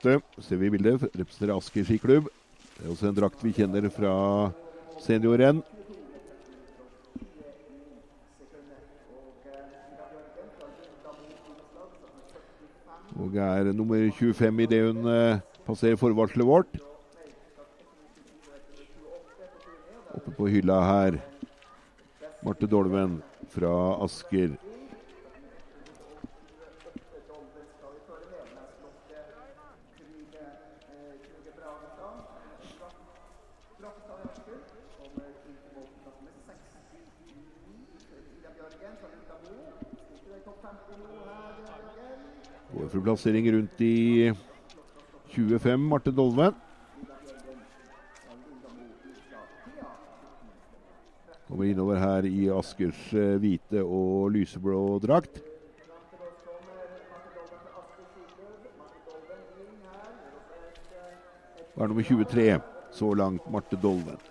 78 ser vi bildet. Representerer Asker skiklubb. Det er også en drakt vi kjenner fra seniorrenn. Og er nummer 25 idet hun eh, passerer forvarselet vårt. Oppe på hylla her Marte Dolven fra Asker. Plassering rundt i 25, Marte Dolven. Kommer innover her i Askers eh, hvite og lyseblå drakt. Det er nummer 23 så langt, Marte Dolven.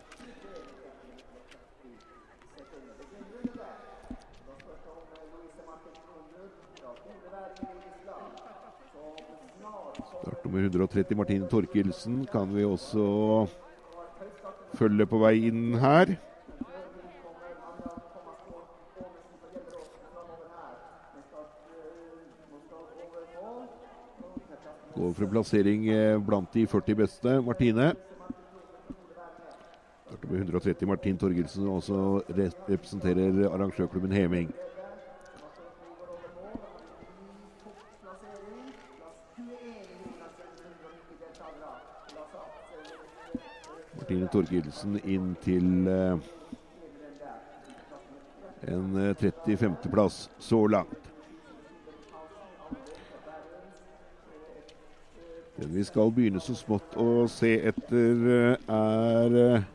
Startnummer 130 Martine Torkelsen kan vi også følge på vei inn her. Går for en plassering eh, blant de 40 beste. Martine. Starter med 130 Martin Torgelsen, som også representerer arrangørklubben Heming. Martine Torgildsen inn til eh, en eh, 35.-plass så langt. Den vi skal begynne så smått å se etter, eh, er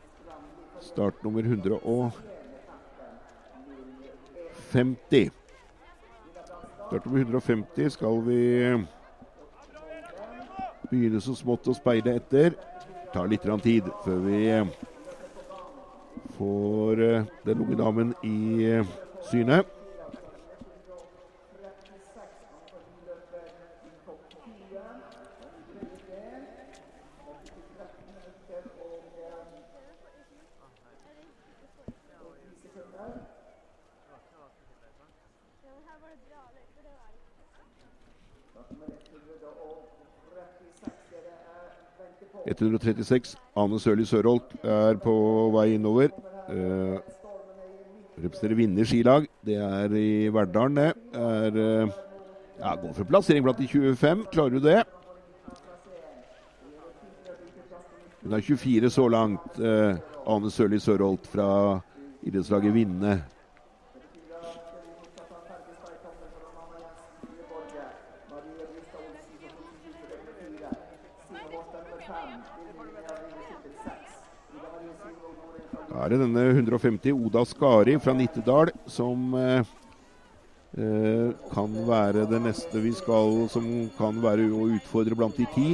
start nummer 150. Startnummer 150 skal vi eh, begynne så smått å speide etter. Tar litt tid før vi eh, får eh, den unge damen i eh, synet. Ja, men her var det bra løyper, det var det. 136. Ane Sørli Sørholt er på vei innover. Uh, representerer Vinner skilag. Det er i Verdalen, det. Er, uh, ja, går for plassering blant de 25. Klarer du det? Hun er 24 så langt. uh, Ane Sørli Sørholt fra idrettslaget Vinne. Er denne 150 Oda Skari fra Nittedal som eh, eh, kan være det neste vi skal Som kan være å utfordre blant de ti.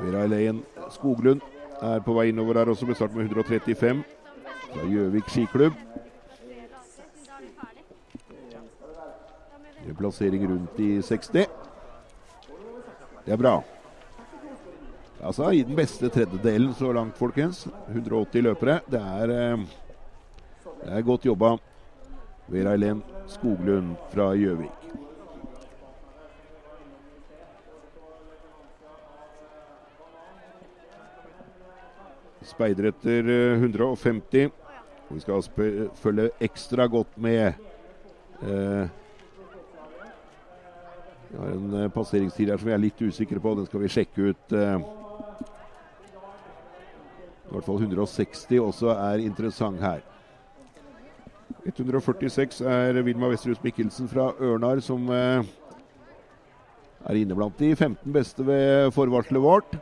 Vera Elaine Skoglund er på vei innover her også, med start med 135 fra Gjøvik skiklubb. En plassering rundt i 60. Det er bra. Altså i den beste tredjedelen så langt, folkens. 180 løpere. Det er, eh, det er godt jobba. Vera Helen Skoglund fra Gjøvik. Speider etter eh, 150. Og vi skal følge ekstra godt med. Eh, vi har en eh, passeringstid her som vi er litt usikre på. Den skal vi sjekke ut. eh, I hvert fall 160 også er interessant her. 146 er Vilma Westerhus Mikkelsen fra Ørnar som eh, er inne blant de 15 beste ved forvarselet vårt.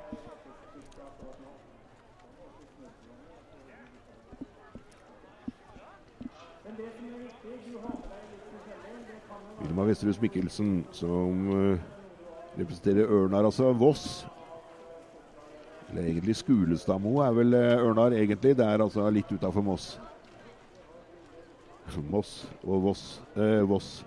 Vilma Westerhus Mikkelsen som eh, representerer Ørnar, altså Voss. Eller egentlig Skulestadmo er vel eh, Ørnar, egentlig. Det er altså litt utafor Moss. Moss og Voss. Eh, Voss.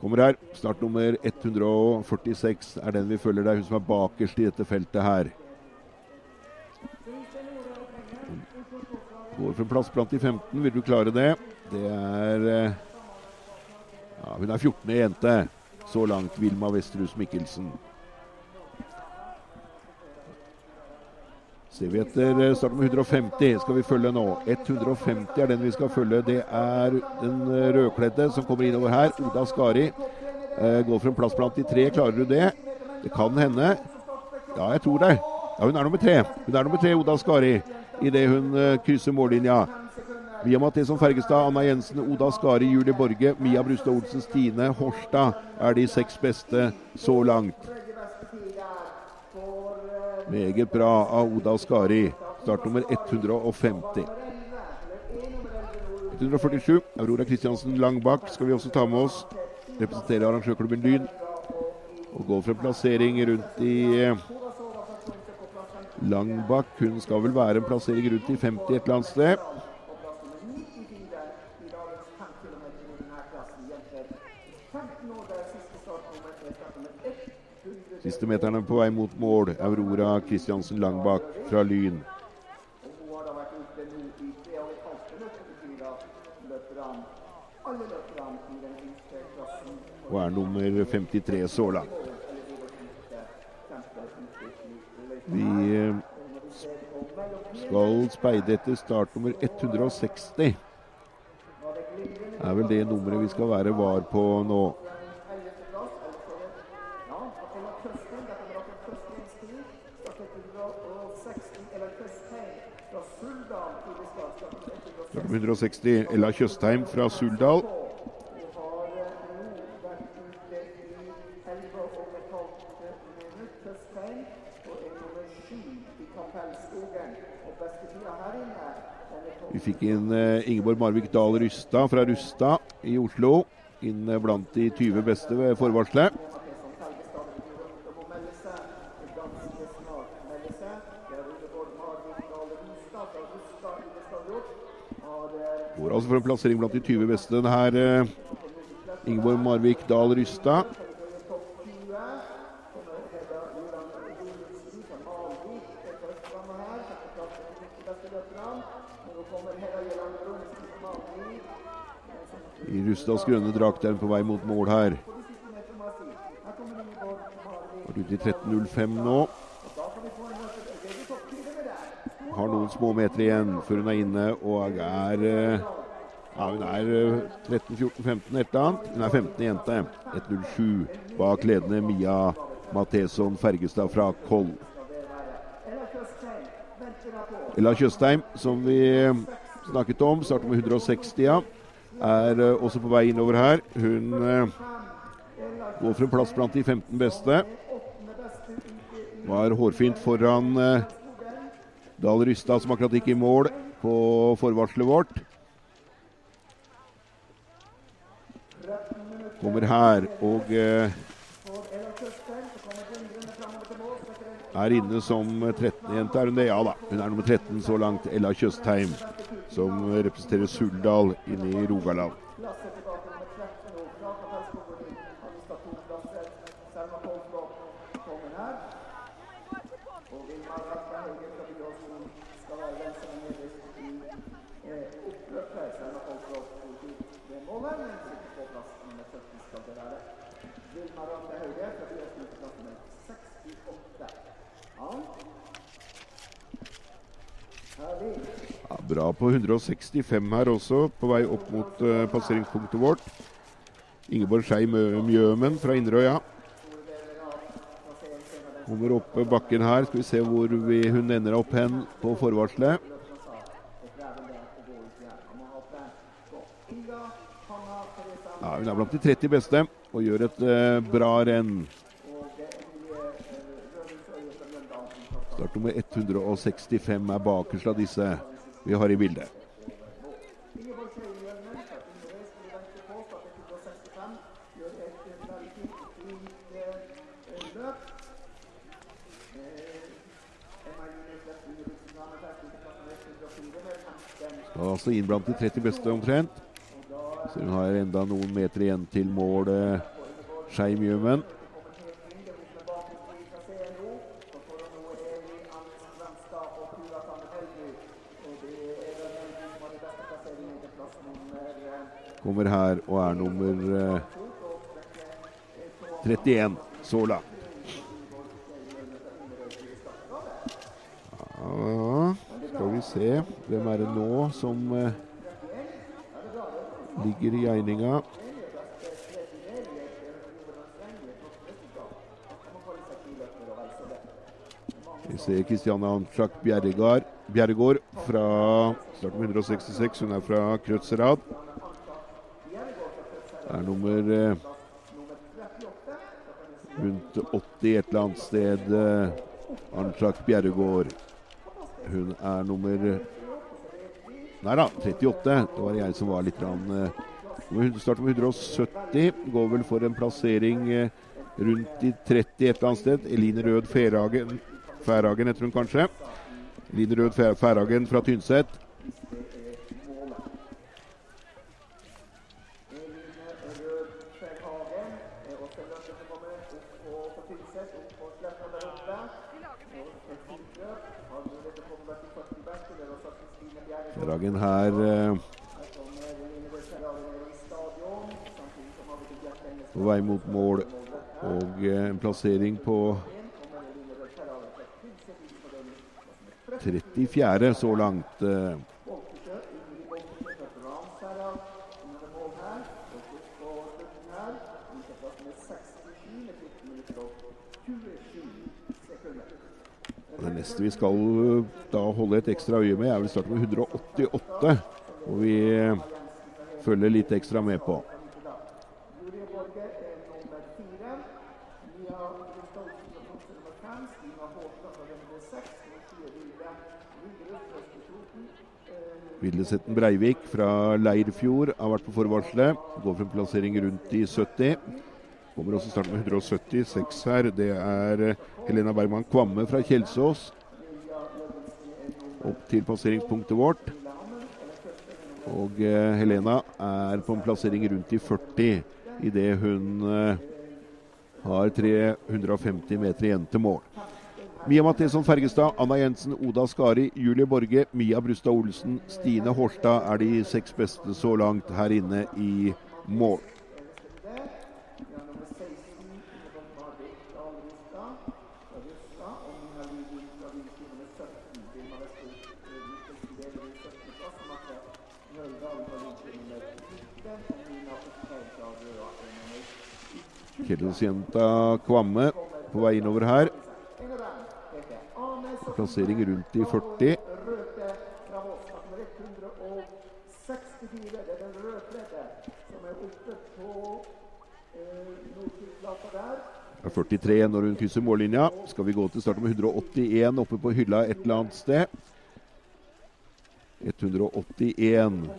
Kommer her. Start nummer 146 er den vi følger. Det er hun som er bakerst i dette feltet her. Går for en plass blant de 15. Vil du klare det? Det er eh, ja, Hun er 14. jente. Så langt Vilma Westerhus Mikkelsen. Ser vi etter med 150 skal vi følge nå. 150 er den vi skal følge. Det er den eh, rødkledde som kommer innover her. Oda Skari. Eh, går for en plass blant de tre. Klarer du det? Det kan hende. Ja, jeg tror det. Ja, Hun er nummer tre. Hun er nummer tre, Oda Skari, idet hun eh, krysser mållinja. Via Matheson Fergestad, Anna Jensen, Oda Skari, Julie Borge, Mia Brustad Olsen, Stine Horstad er de seks beste så langt. Meget bra av Oda Skari. Startnummer 150. 147. Aurora Kristiansen Langbakk skal vi også ta med oss. Representerer arrangørklubben Lyn. Og går for en plassering rundt i eh, Langbakk. Hun skal vel være en plassering rundt i 50 et eller annet sted. Siste meterne på vei mot mål. Aurora Kristiansen Langbakk fra Lyn. Og er nummer 53 så langt. Vi eh, skal speide etter startnummer 160. Det er vel det nummeret vi skal være var på nå. 160 Ella Tjøstheim fra Suldal. Vi fikk inn eh, Ingeborg Marvik Dahl Rystad fra Rustad i Oslo. Inn blant de 20 beste ved forvarselet. Altså for en plassering blant de 20 beste. Den her eh, Ingeborg Marvik Dahl Rustad. topp 20. Kommer Hedda Juland Jolufsen fra Malvik til førstemann her. Setter plass til de 90 beste løperne. Nå kommer Hedda Juland Jolufsen fra Malvik. som I Rustads grønne drakt er hun på vei mot mål her. Har ute i 13.05 nå. Og da kan vi få en løper. Det de topp 20 med der. Har noen små meter igjen før hun er inne og er eh, Ja, hun er eh, 13-14-15 et eller annet. Hun er 15 jente. 1.07 bak ledende Mia Matheson Fergestad fra Koll. Ella Tjøstheim, som vi snakket om, starter med 160, ja. Er eh, også på vei innover her. Hun eh, går for en plass blant de 15 beste. Var hårfint foran eh, Dahl Rystad, som akkurat gikk i mål på forvarselet vårt. Kommer her og eh, er inne som 13-jente. Er hun det? Ja da. Hun er nummer 13 så langt. Ella Tjøstheim, som representerer Suldal inne i Rogaland. Plasser tilbake nummer 13 nå fra Kapellskogen. Han mista to plasser. Selma Kolsvåg kommer her. Og Vilma Rakta Haugen fra Byåsen skal være den som er nederst i eh, oppløpet. Selma Kolsvåg tok ut det målet, men sitter på plass nummer 17 skal det være. Vilma Rakta Haugen fra Byåsen til plass nummer 68. Ja. Herlig. Ja, bra på 165 her også, på vei opp mot uh, passeringspunktet vårt. Ingeborg Skei Mjømen fra Inderøya. Kommer opp bakken her. Skal vi se hvor vi, hun ender opp hen på forvarselet. Ja, hun er blant de 30 beste og gjør et uh, bra renn. Start nummer 165 er bakerst av disse vi har i bildet. Ingeborg Skøyen fra Inderøy skulle vente på, startet 165. Gjør et veldig fint, fint løp. Emma Line Klepp Ingebrigtsen har med seg til plass nummer 104 med 15. Skal altså inn blant de 30 beste omtrent. Så hun har enda noen meter igjen til mål, eh, Skei Mjømen. Kommer helt inn, det blir som en bakgrunnsstrid fra CNO. Så får hun nå Eli Anders Granstad og Tura Tande Helgu. Og det er vel den som har de beste plasseringene til plass nummer eh, Kommer her og er nummer eh, 31 så langt. Ja, skal vi se. Hvem er det nå som eh, ligger i egninga? Vi ser Kristiane Amtrak Bjerregård fra starten med 166. Hun er fra Er nummer eh, rundt 80 et eller annet sted. Eh, Amtrak Bjerregård. Hun er nummer Nei da, 38. Det var jeg som var litt rann, eh, starter med 170. Går vel for en plassering eh, rundt i 30 et eller annet sted. Eline Rød Færhagen, Færhagen heter hun kanskje. Eline Rød Færhagen fra Tynset. Eline Rød Skjærhagen er også en løper som kommer opp på, på Tynset, opp på sletta der oppe. Vi lager mer. Og et filtløp. Har mulighet til å komme til 40 beste. Det er også Kristine Bjerre. Færhagen her eh, Her kommer Eline Rød Skjærhagen ned i stadion. Samtidig som har vi til Bjarte her på vei mot mål. Og eh, en plassering på Kommer Eline Rød Skjærhagen fra Tynset inn på den 34 så langt. Det neste vi skal eh, da holde et ekstra øye med, er vel starten med 188. Og vi eh, følger litt ekstra med på. Vildesetten Breivik fra Leirfjord har vært på forvarselet. Går for en plassering rundt i 70. Kommer også starten med 176 her. Det er eh, Helena Bergman Kvamme fra Kjelsås. Opp til passeringspunktet vårt. Og eh, Helena er på en plassering rundt i 40 idet hun eh, har 350 meter igjen til mål. Mia Matheson Fergestad, Anna Jensen, Oda Skari, Julie Borge, Mia Brustad Olsen, Stine Horstad er de seks beste så langt her inne i mål. Vi har nummer 16 fra Marit Dahlrustad fra Rusta. Og Nina Lydin fra Viken nummer 17. Vilma Vestby studerer i 17. plass. Marte Møldal fra Viken nummer 19. Og Nina Oppheim fra Røa er nummer Kjellesjenta Kvamme på vei innover her. Plassering rundt i 40. Røthe fra Voss. Plass nummer 164. Det er den rødkledde som er oppe på eh, Nordkystplata der. Det er 43 når hun krysser mållinja. Skal vi gå til start med 181 oppe på hylla et eller annet sted. 181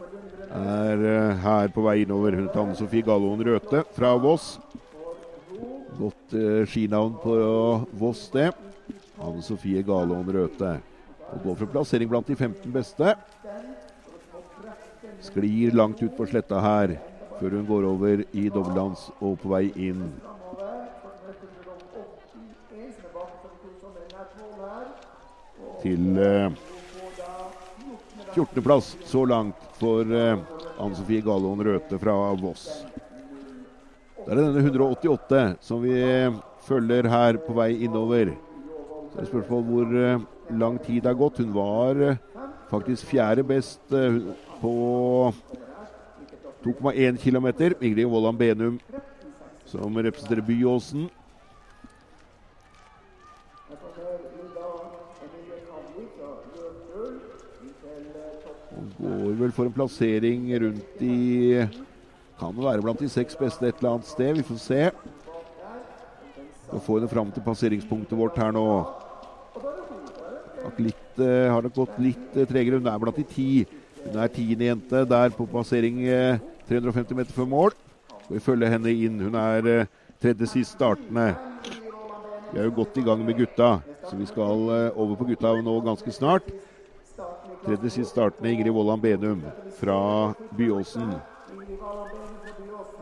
er eh, her på vei innover. Hun heter Anne Sofie Galloen Røthe fra Voss. Godt uh, skinavn på Voss, det. Anne Sofie Galån Røthe. Og går for plassering blant de 15 beste. Sklir langt ut på sletta her før hun går over i dobbeltdans og på vei inn. Til uh, 14.-plass så langt for uh, Anne Sofie Galån Røthe fra Voss. Det er det denne 188 som vi eh, følger her på vei innover. Så er det spørsmål hvor eh, lang tid det har gått. Hun var eh, faktisk fjerde best på 2,1 km. Ingrid Vollan Benum som representerer Byåsen. Hun går vel for en plassering rundt i Kan være blant de seks beste et eller annet sted. Vi får se. Skal få henne fram til passeringspunktet vårt her nå. Litt, uh, har det gått litt uh, tregere. Hun er blant de ti. Hun er tiende jente der på passering uh, 350 meter før mål. Skal vi følge henne inn. Hun er eh, tredje sist startende. Vi er jo godt i gang med gutta, så vi skal eh, over på gutta nå ganske snart. Tredje sist startende Ingrid Vollan Benum fra Byåsen.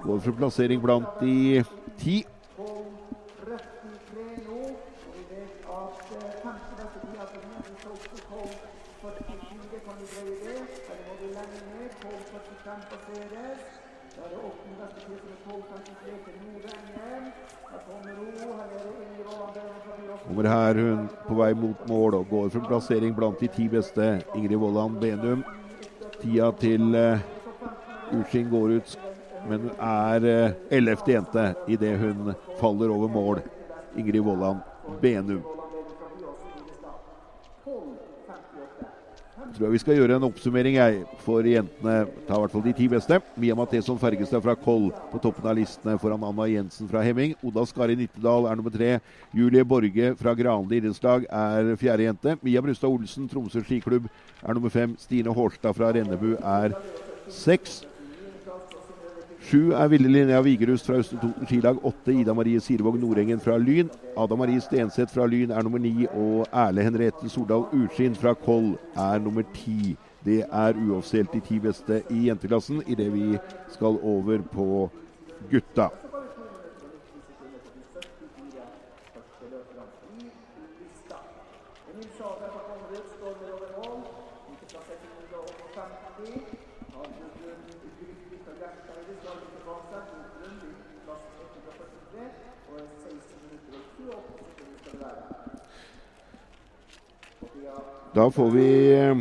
Går for plassering blant de ti. 33 nå, og vi vet at femte beste tid for meg, så også 12.44, kan vi greie det? Eller må vi lenger ned? 12.45 passeres. Da det åttende beste tid som 12.53 til Nordengen. Her kommer. Her er hun på vei mot mål og går for en plassering blant de ti beste. Ingrid Vollan Benum. Tida til uh, går ut, men er uh, ellevte jente idet hun faller over mål. Ingrid Vollan Benum. tror jeg vi skal gjøre en oppsummering jeg, for jentene. Ta i hvert fall de ti beste. Mia Matheson Fergestad fra Koll på toppen av listene foran Anna Jensen fra Hemming. Oda Skari Nittedal er nummer tre. Julie Borge fra Granli idrettslag er fjerde jente. Mia Brustad Olsen Tromsø skiklubb er nummer fem. Stine Hårstad fra Rennebu er seks. Sju er Ville Linnea Vigerust fra Østre Toten skilag. Åtte Ida Marie Sirevåg Nordengen fra Lyn. Ada Marie Stenseth fra Lyn er nummer ni. Og Erle Henriette Sordal Urskinn fra Koll er nummer ti. Det er uoffisielt de ti beste i jenteklassen idet vi skal over på gutta. Emil Saga fra Konnerud stormer over mål. Ikke plass 150. Har Gudrun Grytvik fra Gjerstad idrettslag ikke bak seg. Gudrun ligger plass 143 og er 16 minutter og 28 sekunder skal det være. Og vi har Da får vi eh,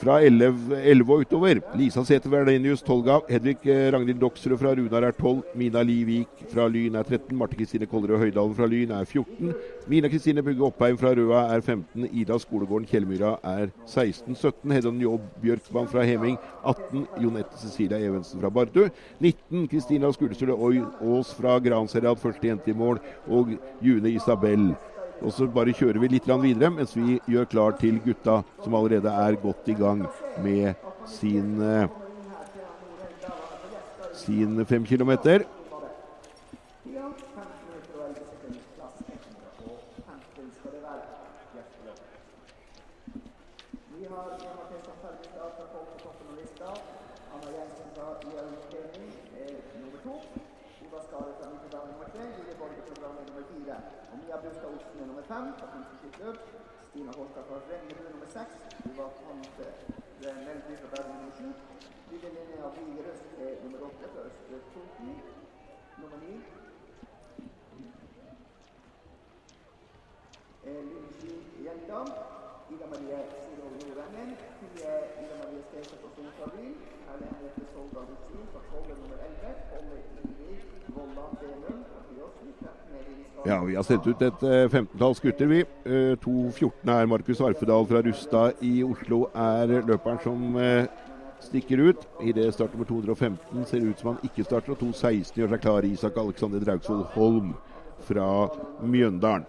fra 11, 11 og utover. Lisa Sæther Verdenius 12 gav. Hedvig eh, Ragnhild Doksrud fra Runar er 12. Mina Livik fra Lyn er 13. Marte Kristine Kollerød Høydalen fra Lyn er 14. Mina Kristine Bugge Oppheim fra Røa er 15. Ida Skolegården Kjellmyra er 16. 17. Hedon Jobb Bjørkvann fra Heming 18. Jonette Cecilia Evensen fra Bardu 19. Kristina Skulestøle Aas fra Granserad første jente i mål. Og June Isabel og så bare kjører vi litt videre mens vi gjør klar til gutta, som allerede er godt i gang med sin, eh, sin fem kilometer. tida 15 minutter og 11 sekunder. Plass 150 skal det være. Gjesteløp. Vi har Emma Kristian Fergestad fra Folk på toppen av lista. Anna Jensen fra Jølkeving er nummer to. Oda Skare fra Nittedal nummer tre. Julie Borge fra Brann er nummer fire. Og Mia Brustad Olsen er nummer fem fra Tromsø skiklubb. Stina Holstad fra Rennebu nummer seks. Tuva Tante Melby fra Bergen nummer sju. Lille Linnea Vigerøst er nummer åtte fra Østre Toten. Nummer ni Lynsky Hjelldal. Ida Marie Sirov Nordengen. Pie Ida Marie Stenseth og Sonstad Lyn. Erle Henriette Soldal Utsin fra Kolve nummer 11. Olle Ingrid Vollan Benum fra Byåsen. 13 Linn Skar. Ja, Vi har sendt ut et femtentalls 15-talls gutter, vi. Eh, to 14 er Markus Arfedal fra Rustad i Oslo. Er løperen som eh, stikker ut. I det startnummer 215 ser ut som han ikke starter. Og 216 gjør seg klar. Isak Alexander Draugsvold Holm fra Mjøndalen.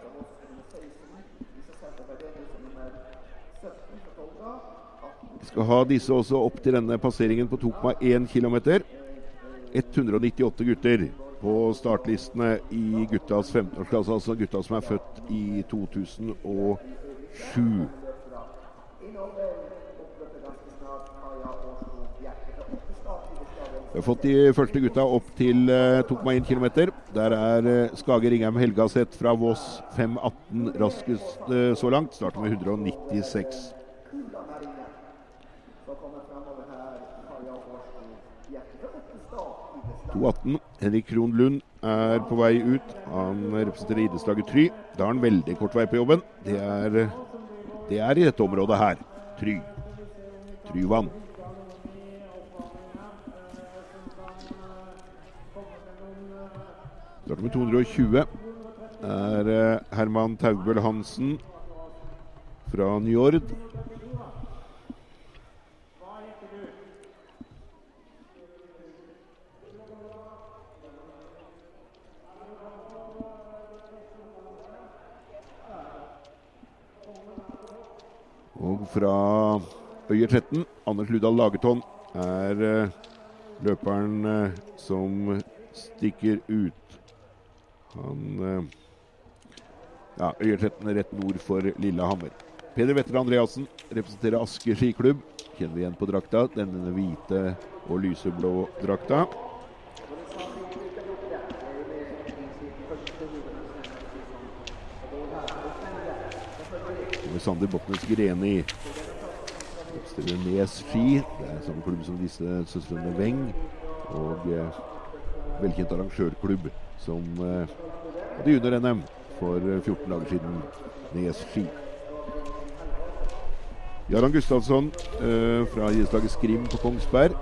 Skal ha disse også opp til denne passeringen på 2,1 km. 198 gutter på startlistene i guttas 15-årsklasse, altså gutta som er født i 2007. Innover oppløpet ganske snart. Kaja Årskog Bjerke fra Ottestad idrettslag. Vi har fått de første gutta opp til eh, 2,1 km. Der er eh, Skage Ringheim Helgaseth fra Voss 5,18 raskest eh, så langt. Starter med 196. Kulland her inne. Så kommer fremover her Kaja Årskog Bjerke fra Ottestad idrettslag. 2,18. Henrik Krohn Lund er på vei ut. Han representerer idrettslaget Try. Da har han veldig kort vei på jobben. Det er, det er i dette området her. Try. Tryvann. Starter med 220. er eh, Herman Taubøl Hansen fra Njord. Og fra Øyer 13, Anders Ludal Lagerton, er eh, løperen eh, som stikker ut. Han eh, Ja, Øyer 13 er rett nord for Lillehammer. Peder Vetter Andreassen representerer Asker skiklubb. Kjenner vi igjen på drakta. Denne hvite og lyseblå drakta. Med Sander Botnes Greni. Oppstiller Nes ski. Det er samme klubb som disse søstrene Weng. Og eh, velkjent arrangørklubb som eh, hadde junior-NM for eh, 14 dager siden. Nes ski. Jarand Gustavsson eh, fra idrettslaget Skrim på Kongsberg.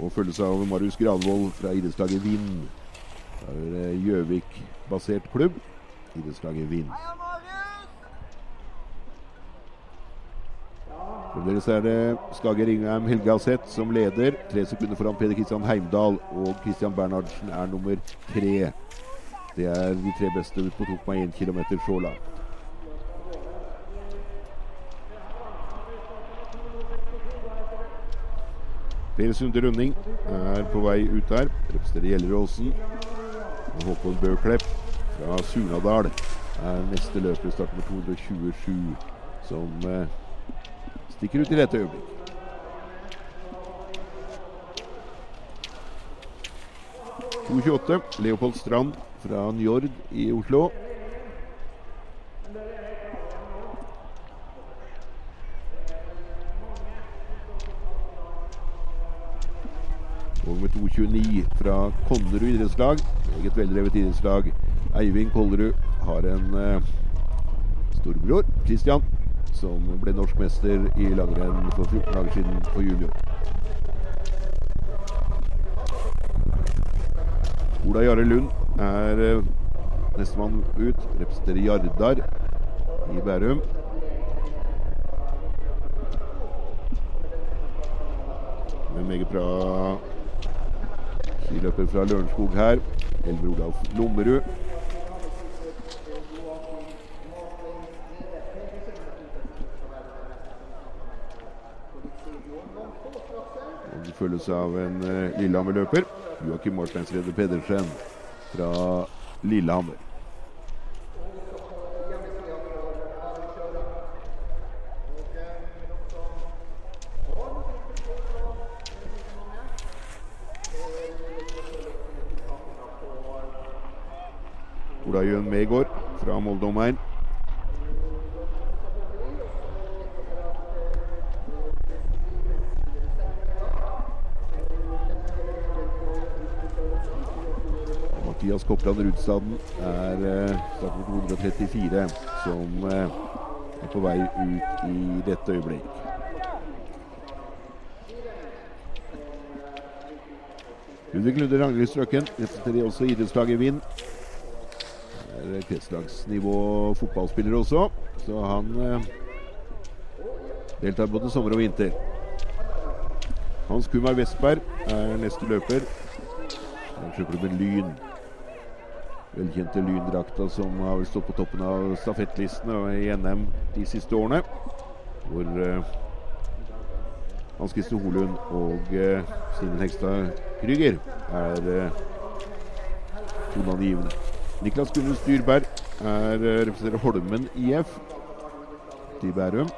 Og følges av Marius Granvoll fra idrettslaget Vind. Det er eh, Gjøvik-basert klubb. Idrettslaget Vind. Fremdeles er det Skage Ringheim Helgaseth som leder. Tre sekunder foran Peder Kristian Heimdal. Og Kristian Bernhardsen er nummer tre. Det er de tre beste på 2,1 km så langt. Per Sunde Runding er på vei ut der. Representerer Gjelleråsen. Håkon Bøklepp fra Surnadal er neste løper, start på 227, som eh, stikker ut i dette øyeblikk. Leopold Strand fra Njord i Oslo. Og med 2.29 fra Konnerud idrettslag. Eget veldrevet idrettslag. Eivind Kollerud har en eh, storbror, Christian, som ble norsk mester i langrenn for 14 dager siden på junior. Ola Jarre Lund er eh, nestemann ut. Representerer Jardar i Bærum. Med meget bra skiløper fra Lørenskog her. Elver Olaf Lommerud. Og det følges av en uh, Lillehammer-løper. Joakim Marsteinsrede Pedersen fra Lillehammer. Ola Jøen Megård fra Molde-omegn. Mathias Kopland Rudstaden er eh, på 234, som eh, er på vei ut i dette øyeblikk. Ludvig Lunde Ragnhild Strøkken representerer også idrettslaget Vind. Er kretslagsnivå fotballspiller også, så han eh, deltar både sommer og vinter. Hans Kumar Vestberg er neste løper. Arrangørklubben Lyn. Velkjente Lyndrakta som har stått på toppen av stafettlistene i NM de siste årene. Hvor eh, Hans Christer Holund og eh, Simen Hegstad Krüger er eh, toneangivende. Niklas Gunnar Styrberg er, eh, representerer Holmen IF i Bærum.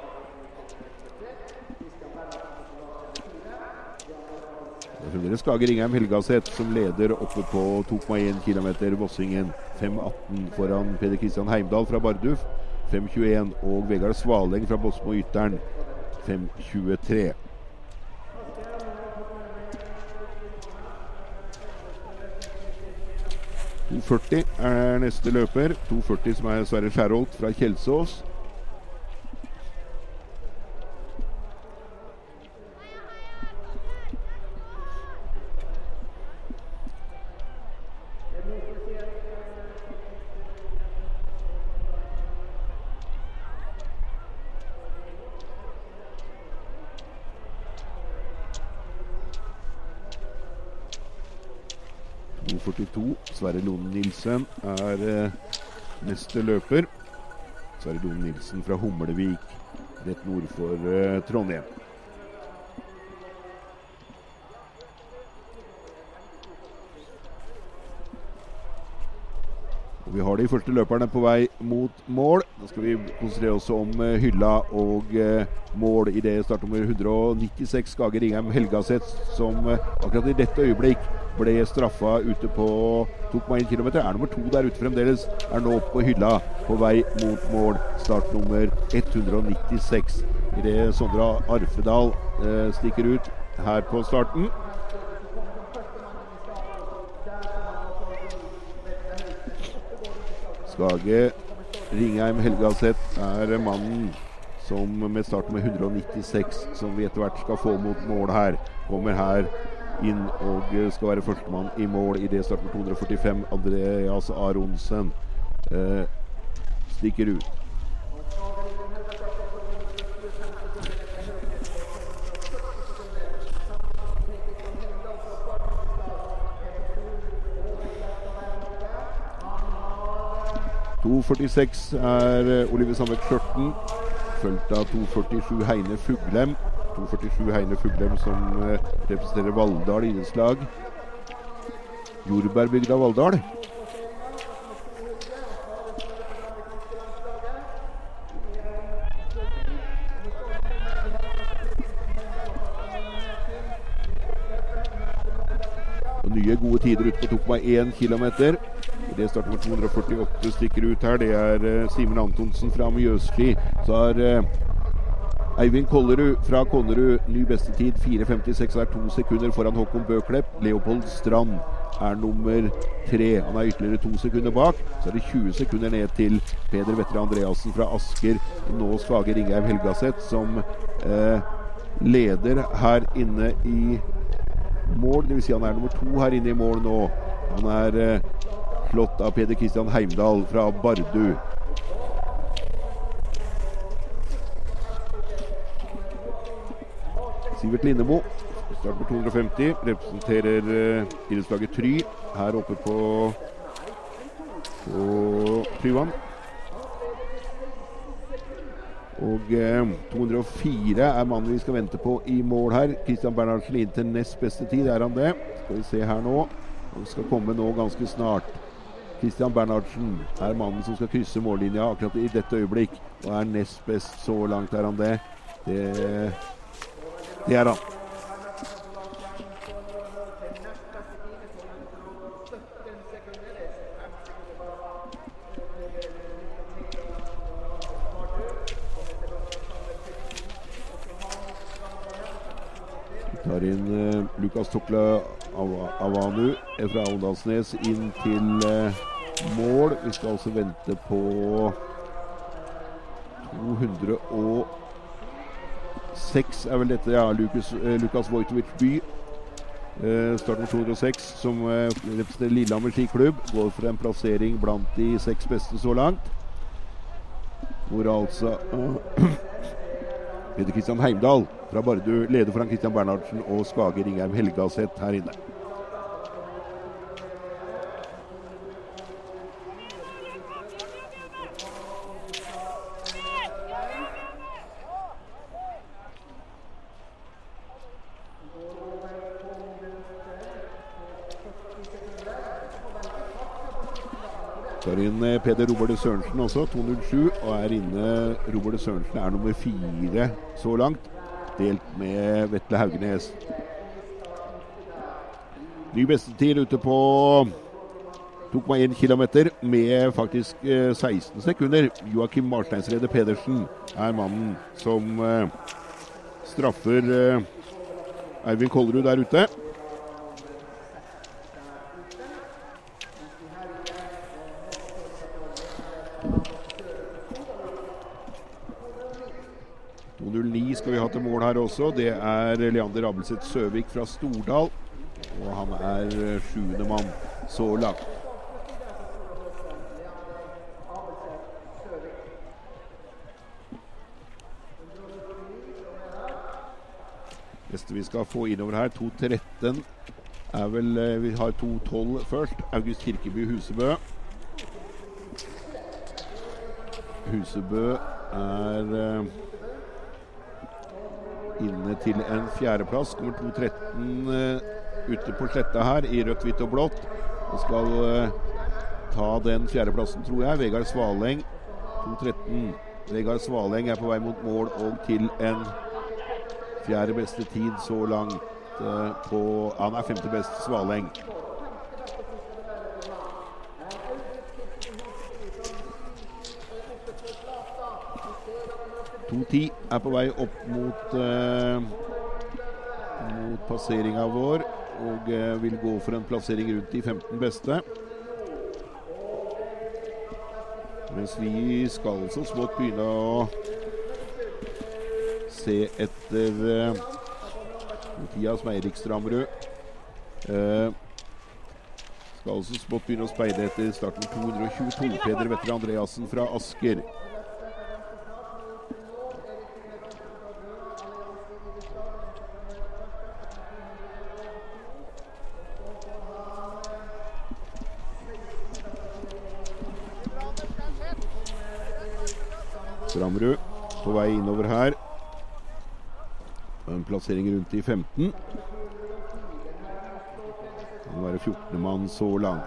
Fremdeles Skage Ringheim Helgaseth som leder oppe på 2,1 km Vossingen. 5,18 foran Peder Kristian Heimdal fra Barduf. 5,21 og Vegard Svaleng fra Bosmo Ytteren. 5,23. «2,40 er neste løper. 2,40 som er Sverre Skjærholt fra Kjelsås. Sverre Lone Nilsen er eh, neste løper. Sverre Lone Nilsen fra Humlevik, rett nord for eh, Trondheim. Vi har de første løperne på vei mot mål. Nå skal vi konsentrere oss om eh, hylla og eh, mål i det startnummer 196 Skage Ringheim Helgaseth, som eh, akkurat i dette øyeblikk ble straffa ute på 2,1 km. Er nummer to der ute fremdeles. Er nå på hylla på vei mot mål. Startnummer 196. Idet det Sondre Arfedal eh, stikker ut her på starten. Skage Ringheim Helgaseth er mannen som med start med 196, som vi etter hvert skal få mot mål her, kommer her inn og skal være førstemann i mål i det startet med 245. Andreas Aronsen eh, stikker ut. To 46 er eh, Oliver Sandvik Skjørten, fulgt av 247 Heine Fuglem. 247 Heine Fuglem som eh, representerer Valldal idrettslag. Jordbærbygda Valldal. Nye gode tider ute på 2,1 km. Det starter med 248 stykker ut her. Det er eh, Simen Antonsen fra Mjøsli. Så har eh, Eivind Kollerud fra Konnerud ny bestetid 4.56 er to sekunder foran Håkon Bøklepp. Leopold Strand er nummer tre. Han er ytterligere to sekunder bak. Så er det 20 sekunder ned til Peder Vetle Andreassen fra Asker. Nå Skage Ringheim Helgaseth som eh, leder her inne i mål. Dvs. Si han er nummer to her inne i mål nå. Han er eh, slått av Peder Kristian Heimdal fra Bardu. Sivert Lindemo, start på 250, representerer uh, idrettslaget Try her oppe på, på Tryvann. Og eh, 204 er mannen vi skal vente på i mål her. Christian Bernhardsen inn til nest beste tid, er han det? Skal vi se her nå. Han skal komme nå ganske snart. Christian Bernhardsen er mannen som skal krysse mållinja akkurat i dette øyeblikk. Og er nest best så langt, er han det? Det, det er han. tar inn uh, Lukas Av Avanu fra Åndalsnes inn til uh, mål. Vi skal altså vente på 206 er vel dette, ja. Lukas, uh, Lukas Vojtovic By. Uh, starten 206, som representerer Lillehammer skiklubb. Går for en plassering blant de seks beste så langt. Hvor altså Peder Kristian Heimdal fra Bardu leder foran Kristian Bernhardsen og Skage Ringheim Helgaseth her inne. Tar inn eh, Peder Robert Sørensen også, 207. Og er inne Robert Sørensen er nummer fire så langt, delt med Vetle Haugenes. Ny bestetid ute på 2,1 km med faktisk eh, 16 sekunder. Joakim Marsteinsrede Pedersen er mannen som eh, straffer eh, Eivind Kollerud der ute. Skal vi ha til mål her også. Det er Leander Abelseth Søvik fra Stordal. Og han er sjuende mann så langt. Neste vi skal få innover her, 2.13 er vel Vi har 2.12 først. August Kirkeby Husebø. Husebø er inne til en fjerdeplass. Kommer 2.13 uh, ute på sletta her i rødt, hvitt og blått. Og skal uh, ta den fjerdeplassen, tror jeg. Vegard Svaleng 2.13. Vegard Svaleng er på vei mot mål og til en fjerde beste tid så langt. eh, På, han er femte best, Svaleng. To ti er på vei opp mot eh, mot passeringa vår og eh, vil gå for en plassering rundt de 15 beste. Mens vi skal så smått begynne å se etter eh, Mathias Meirik Stramrud. Eh, skal så smått begynne å speide etter starten 222. Peder Vetter Andreassen fra Asker. Stramrud på vei innover her. En plassering rundt i 15. Kan være 14. mann så langt.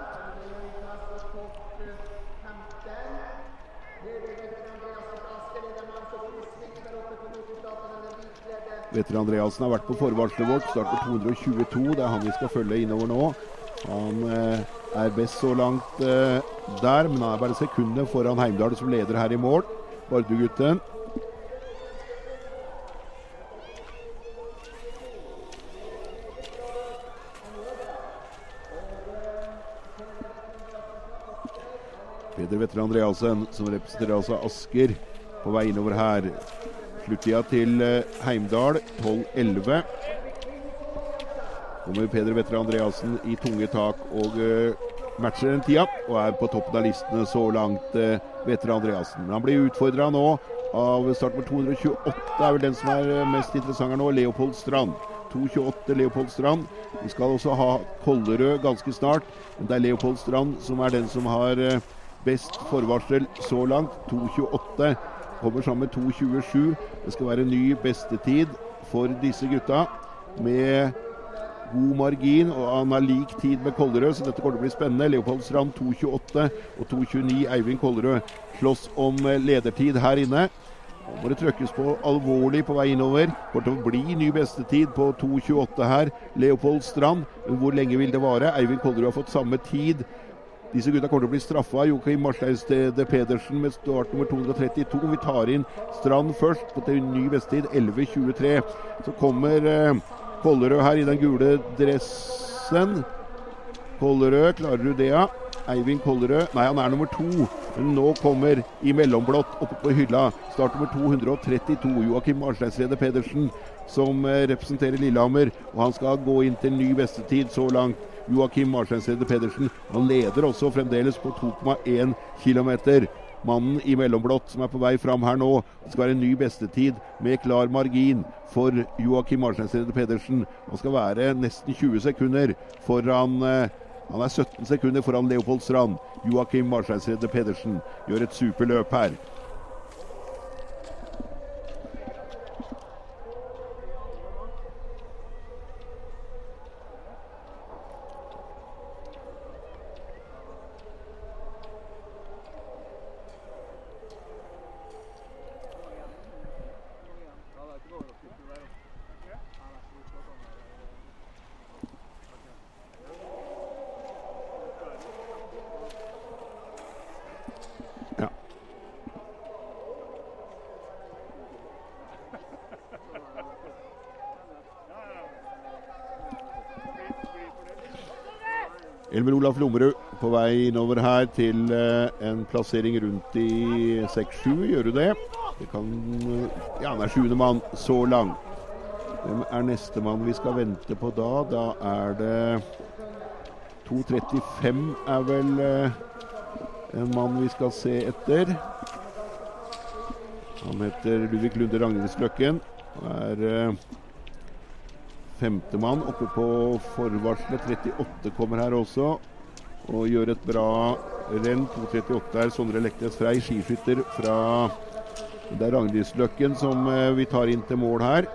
Vetter Andreassen har vært på forvarselet vårt. Starter 222. Det er han vi skal følge innover nå. Han eh, er best så langt eh, der, men han er bare sekundet foran Heimdal, som leder her i mål. Bardu-gutten. Peder Vetter Andreassen, som representerer altså Asker, på vei innover her. Sluttida til eh, Heimdal 12-11. Kommer Peder Vetter Andreassen i tunge tak og eh, matcher den tida, og er på toppen av listene så langt, eh, Vetter Andreassen. Men han blir utfordra nå av startnummer 228, er vel den som er eh, mest interessant her nå, Leopold Strand. 228 Leopold Strand. Vi skal også ha Kollerød ganske snart, men det er Leopold Strand som er den som har eh, best forvarsel så langt. 228 kommer sammen med 2.27. Det skal være ny bestetid for disse gutta med god margin. og Han har lik tid med Kollerød, så dette kommer til å bli spennende. Leopold Strand 2.28 og 2.29 Eivind Kollerød slåss om eh, ledertid her inne. Nå må det trøkkes på alvorlig på vei innover. Kommer til å bli ny bestetid på 2.28 her. Leopold Strand. Men hvor lenge vil det vare? Eivind Kollerud har fått samme tid. Disse gutta kommer til å bli straffa. Joakim Marsteinstede Pedersen med start nummer 232. Vi tar inn Strand først på til ny bestetid 11.23. Så kommer eh, Kollerød her i den gule dressen. Kollerød, klarer du det, ja? Eivind Kollerød. Nei, han er nummer to. Men nå kommer i mellomblått oppe på hylla start nummer 232. Joakim Arnsteinsrede Pedersen som eh, representerer Lillehammer. Og han skal gå inn til ny bestetid så langt. Joakim Arnsteinsrede Pedersen. Han leder også fremdeles på 2,1 km. Mannen i mellomblått som er på vei fram her nå. Skal være en ny bestetid med klar margin for Joakim Marsteinsrede Pedersen. Han skal være nesten 20 sekunder foran eh, Han er 17 sekunder foran Leopold Strand. Joakim Marsteinsrede Pedersen gjør et superløp her. Elmer Olaf Lommerud på vei innover her til eh, en plassering rundt i 6-7. Gjør du det? det kan, eh, ja, han er sjuende mann så langt. Hvem er nestemann vi skal vente på da? Da er det 2.35 er vel eh, en mann vi skal se etter. Han heter Ludvig Lunde Ragnhildsløkken. og Er femtemann oppe på forvarselet. 38 kommer her også og gjør et bra renn. 2.38 er Sondre Leknes Frei, skiskytter fra Det er Ragnhildsløkken som eh, vi tar inn til mål her.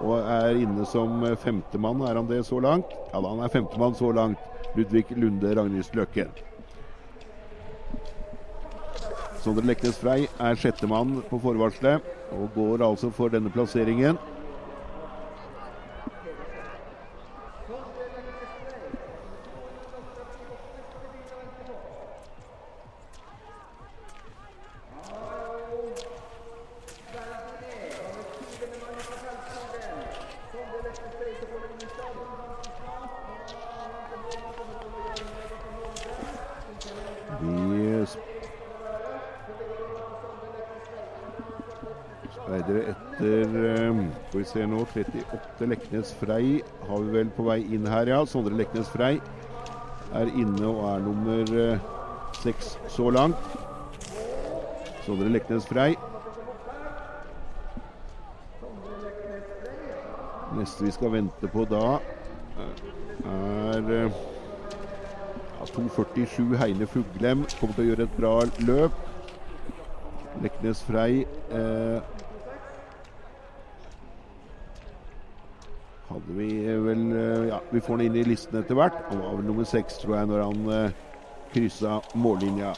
Og er inne som eh, femtemann. Er han det så langt? Ja, da, han er femtemann så langt. Ludvig Lunde Ragnhildsløkken. Sondre Leknes Frei er sjettemann på forvarselet og går altså for denne plasseringen. Vi speider etter eh, Skal vi se nå 38 Leknes Frei har vi vel på vei inn her, ja. Sondre Leknes Frei er inne og er nummer eh, seks så langt. Sondre Leknes Frei. Neste vi skal vente på da, eh, er eh, ja, 2.47 Heine Fuglem. Kommer til å gjøre et bra løp. Leknes Frei eh, vi vel eh, Ja, vi får han inn i listen etter hvert. Han var vel nummer seks, tror jeg, når han eh, kryssa mållinja.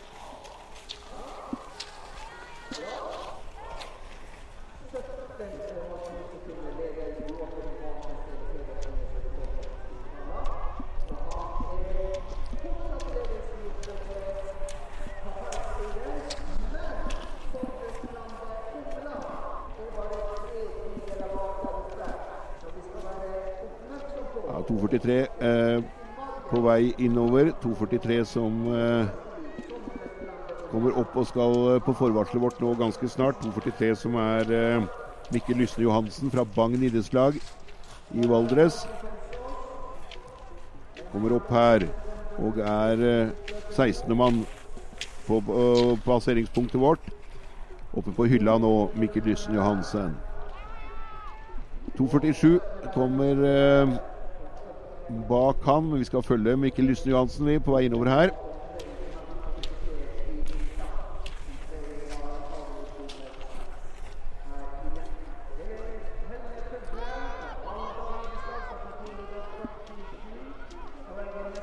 Ja, 2.43 eh, på vei innover. 2.43 som eh, kommer opp og skal eh, på forvarselet vårt nå ganske snart. 2.43 som er eh, Mikkel Lysne Johansen fra Bagn idrettslag i Valdres. Kommer opp her og er eh, 16. mann på, passeringspunktet vårt. Oppe på hylla nå, Mikkel Lysne Johansen. 2.47 kommer bak ham. Vi skal følge Mikkel Lysne Johansen vi, på vei innover her.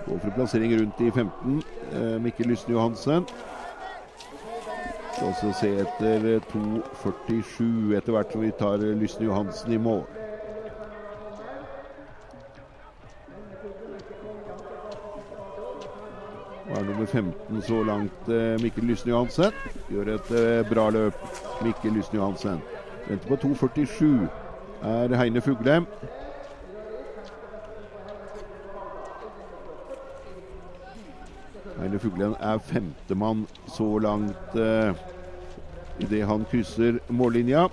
Går for plassering rundt i 15. Eh, Mikkel Lysne Johansen. Skal også se etter eh, 2.47 etter hvert som vi tar Lysne Johansen i mål. 15 så langt eh, Mikkel Lysne Johansen. Gjør et eh, bra løp, Mikkel Lysne Johansen. Venter på 2.47 er Heine Fuglem. Heine Fuglem er femtemann så langt eh, idet han krysser mållinja.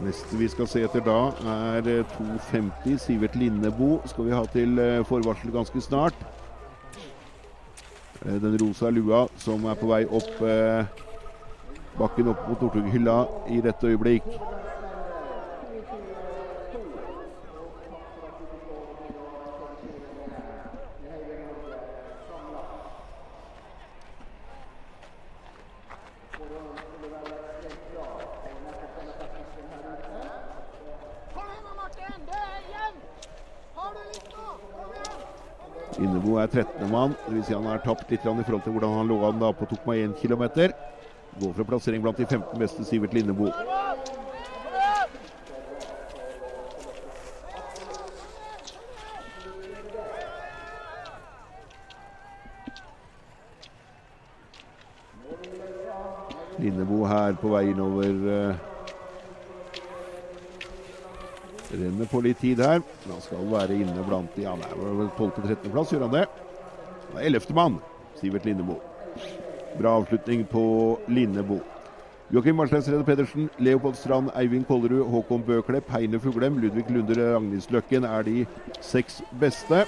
Neste vi skal se etter da, er eh, 2.50. Sivert Lindebo skal vi ha til eh, forvarsel ganske snart. Eh, Den rosa lua som er på vei opp eh, bakken opp mot Northughylla i dette øyeblikk. Kom igjen da, Martin! Det er igjen! Har du lyst nå? Kom igjen! Innebo er 13. mann. Dvs. Si han har tapt litt i forhold til hvordan han lå an da på 2,1 km. Går for plassering blant de 15 beste, Sivert Lindebo. Lindebo her på vei innover. Renner på litt tid her. Han skal være inne blant de Ja, han er vel 12.-13.-plass, gjør han det? Ellevtemann, er 11. mann, Sivert Lindemo. Bra avslutning på Lindebo. Joakim Marsnes Rede Pedersen, Leopold Strand, Eivind Kollerud, Håkon Bøklepp, Heine Fuglem, Ludvig Lunder Ragnhildsløkken er de seks beste.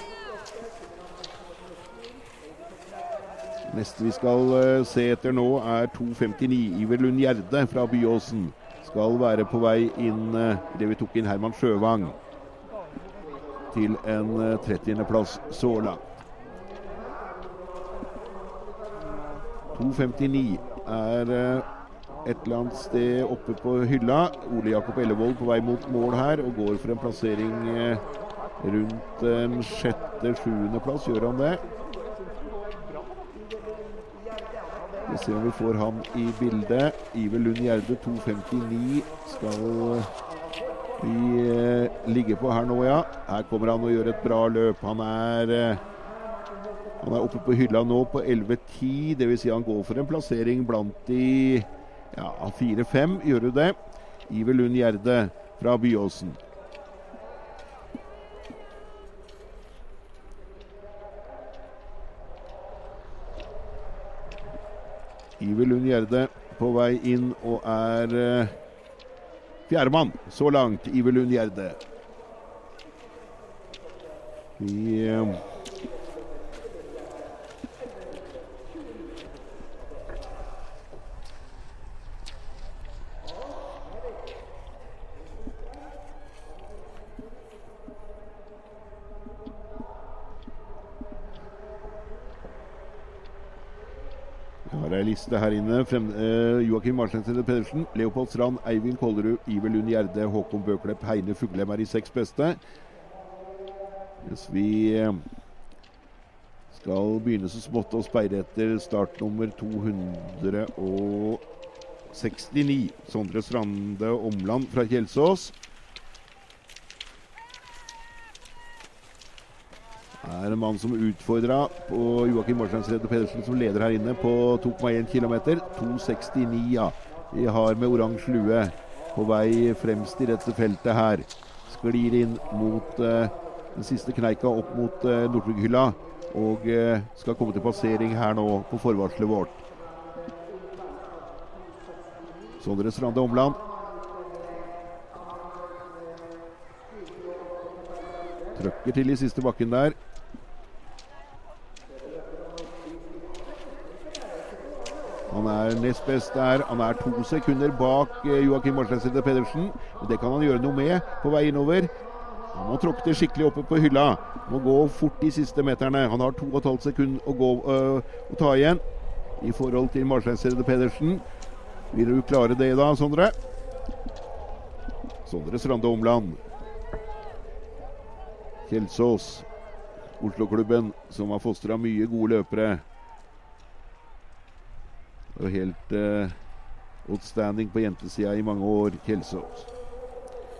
Neste vi skal eh, se etter nå, er 2.59. Iver Lund Gjerde fra Byåsen skal være på vei inn eh, det vi tok inn Herman Sjøvang til en eh, 30.-plass så langt. 2.59 er eh, et eller annet sted oppe på hylla. Ole Jakob Ellevold på vei mot mål her og går for en plassering eh, rundt en sjette-sjuendeplass. Gjør han det? Skal se om vi får han i bildet. Iver Lund Gjerde 2.59 skal vi eh, ligge på her nå, ja. Her kommer han og gjør et bra løp. Han er eh, han er oppe på hylla nå på 11.10. Dvs. Si han går for en plassering blant de ja, 4-5, gjør du det? Iver Lund Gjerde fra Byåsen. Iver Lund Gjerde på vei inn og er eh, fjerdemann så langt. Iver Lund Gjerde. Vi uh, har ei liste her inne. Frem, eh, Joakim Marsteinsrede Pedersen, Leopold Strand, Eivind Kollerud, Iver Lund Gjerde, Håkon Bøklepp, Heine Fuglem er de seks beste. Mens vi eh, skal begynne så smått å speide etter startnummer 269. Sondre Strande Omland fra Kjelsås. Er en mann som utfordra på Joakim Marsteinsrede Pedersen, som leder her inne på 2,1 km. 2,69, ja. Vi har med oransje lue på vei fremst i dette feltet her. Sklir inn mot uh, den siste kneika opp mot uh, Nordbyghylla. Og uh, skal komme til passering her nå på forvarselet vårt. Sondre Strande Omland. Trøkker til i siste bakken der. Han er nest best der. Han er to sekunder bak eh, Joakim Marsteinsrede Pedersen. Og det kan han gjøre noe med på vei innover. Han må tråkke det skikkelig oppe på hylla. Må gå fort de siste meterne. Han har to og et halvt sekund å, gå, øh, å ta igjen i forhold til Marsteinsrede Pedersen. Vil du klare det da, Sondre? Sondre Strande Omland. Kjelsås. Oslo-klubben som har fostra mye gode løpere. Og helt uh, outstanding på jentesida i mange år, Kjelsås.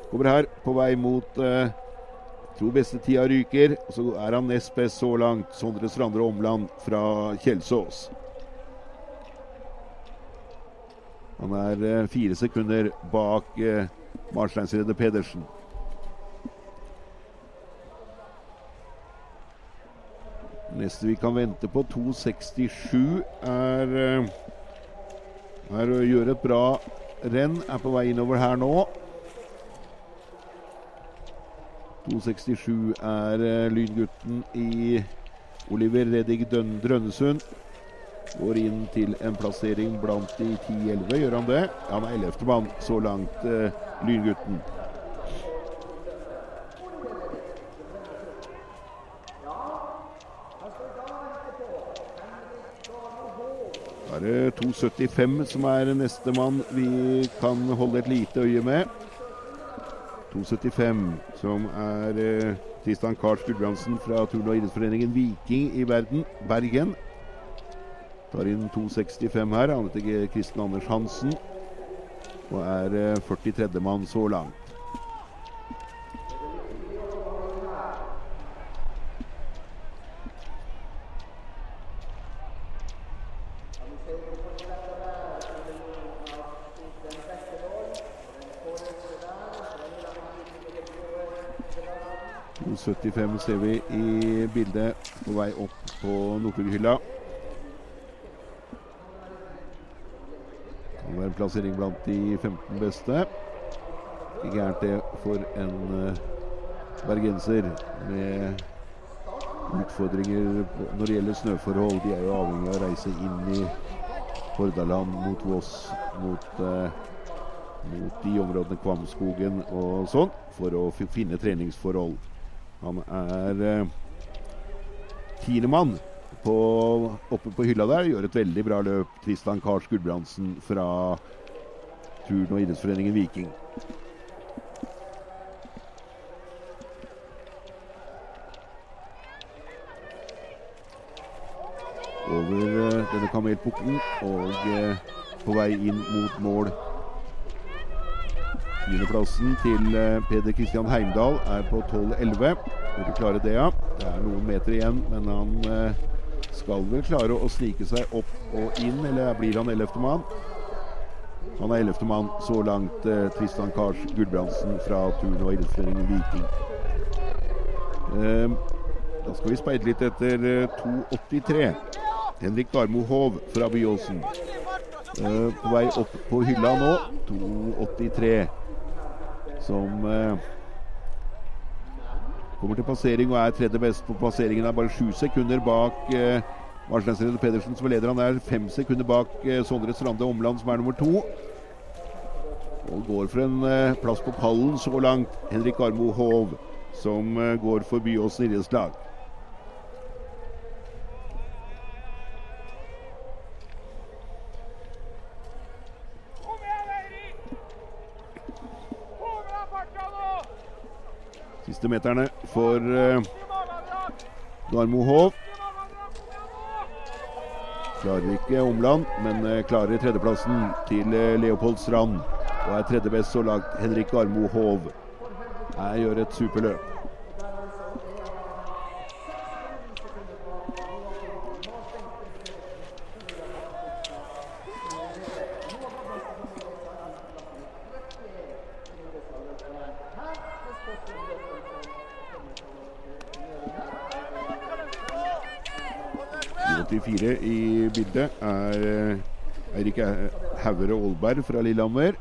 Kommer her på vei mot uh, Tror beste tida ryker. Og så er han nest best så langt, Sondre Strandre Omland fra Kjelsås. Han er uh, fire sekunder bak uh, Marsteinsrede Pedersen. Neste vi kan vente på, 2.67, er, er å gjøre et bra renn. Er på vei innover her nå. 2.67 er lyngutten i Oliver Redig Drønnesund. Går inn til en plassering blant de 10-11. Gjør han det? Han er 11. mann så langt, lyngutten. Da er det 2,75 som er nestemann vi kan holde et lite øye med. 2,75 som er eh, Tristan Karls Gulbrandsen fra turn- og idrettsforeningen Viking i verden, Bergen. Tar inn 2,65 her. Han heter Kristen Anders Hansen og er eh, 43. mann så langt. 75 ser vi i bildet på vei opp på Nordbyghylla. Kan være en plassering blant de 15 beste. Ikke gærent det for en uh, bergenser med utfordringer når det gjelder snøforhold. De er jo avhengig av å reise inn i Hordaland, mot Voss, mot, eh, mot de områdene Kvamskogen og sånn, for å finne treningsforhold. Han er uh, tiendemann oppe på hylla der. Gjør et veldig bra løp. Tristan Kars Gulbrandsen fra turn- og idrettsforeningen Viking. Over uh, denne kamelpukken og eh, på vei inn mot mål. Tiendeplassen til eh, Peder Kristian Heimdal er på 12-11. Burde klare det, ja. Det er noen meter igjen, men han eh, skal vel klare å snike seg opp og inn, eller blir han ellevte mann? Han er ellevte mann så langt, eh, Tristan Kars Gulbrandsen fra turn- og idrettsforeningen Viking. Eh, da skal vi speide litt etter eh, 2,83. Henrik Garmo Hov fra Byåsen. Eh, på vei opp på hylla nå. 2,83. Som eh, kommer til passering og er tredje best på passeringen. Er bare sju sekunder bak eh, Marsteinsrede Pedersen som er leder. Han er fem sekunder bak eh, Sondre Strande Omland som er nummer to. Og går for en eh, plass på pallen så langt. Henrik Armo Hov som eh, går forbi Byåsen idrettslag. Kom igjen, Eirik! Få med deg farta nå! Siste meterne for eh! Garmo Hov. Igjen nå! Klarer ikke Omland, men eh, klarer tredjeplassen til eh, Leopold Strand. Og er tredje best så langt Henrik Garmo Hov. Her gjør et superløp. I 84 i bildet er eh, Eirik Haugere Aalberg fra Lillehammer.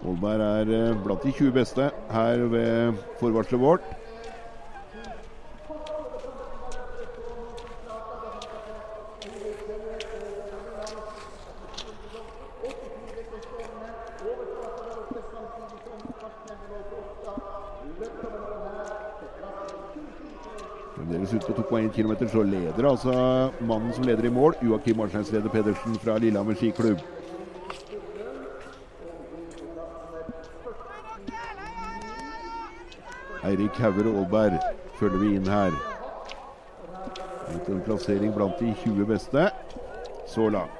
Aalberg er eh, blant de 20 beste her ved forvarselet vårt. Fremdeles ute på 2,1 km, så leder altså mannen som leder i mål, Joakim Arnsteinsrede Pedersen fra Lillehammer skiklubb. Eirik Hauger Aalberg følger vi inn her. Ut en plassering blant de 20 beste så langt.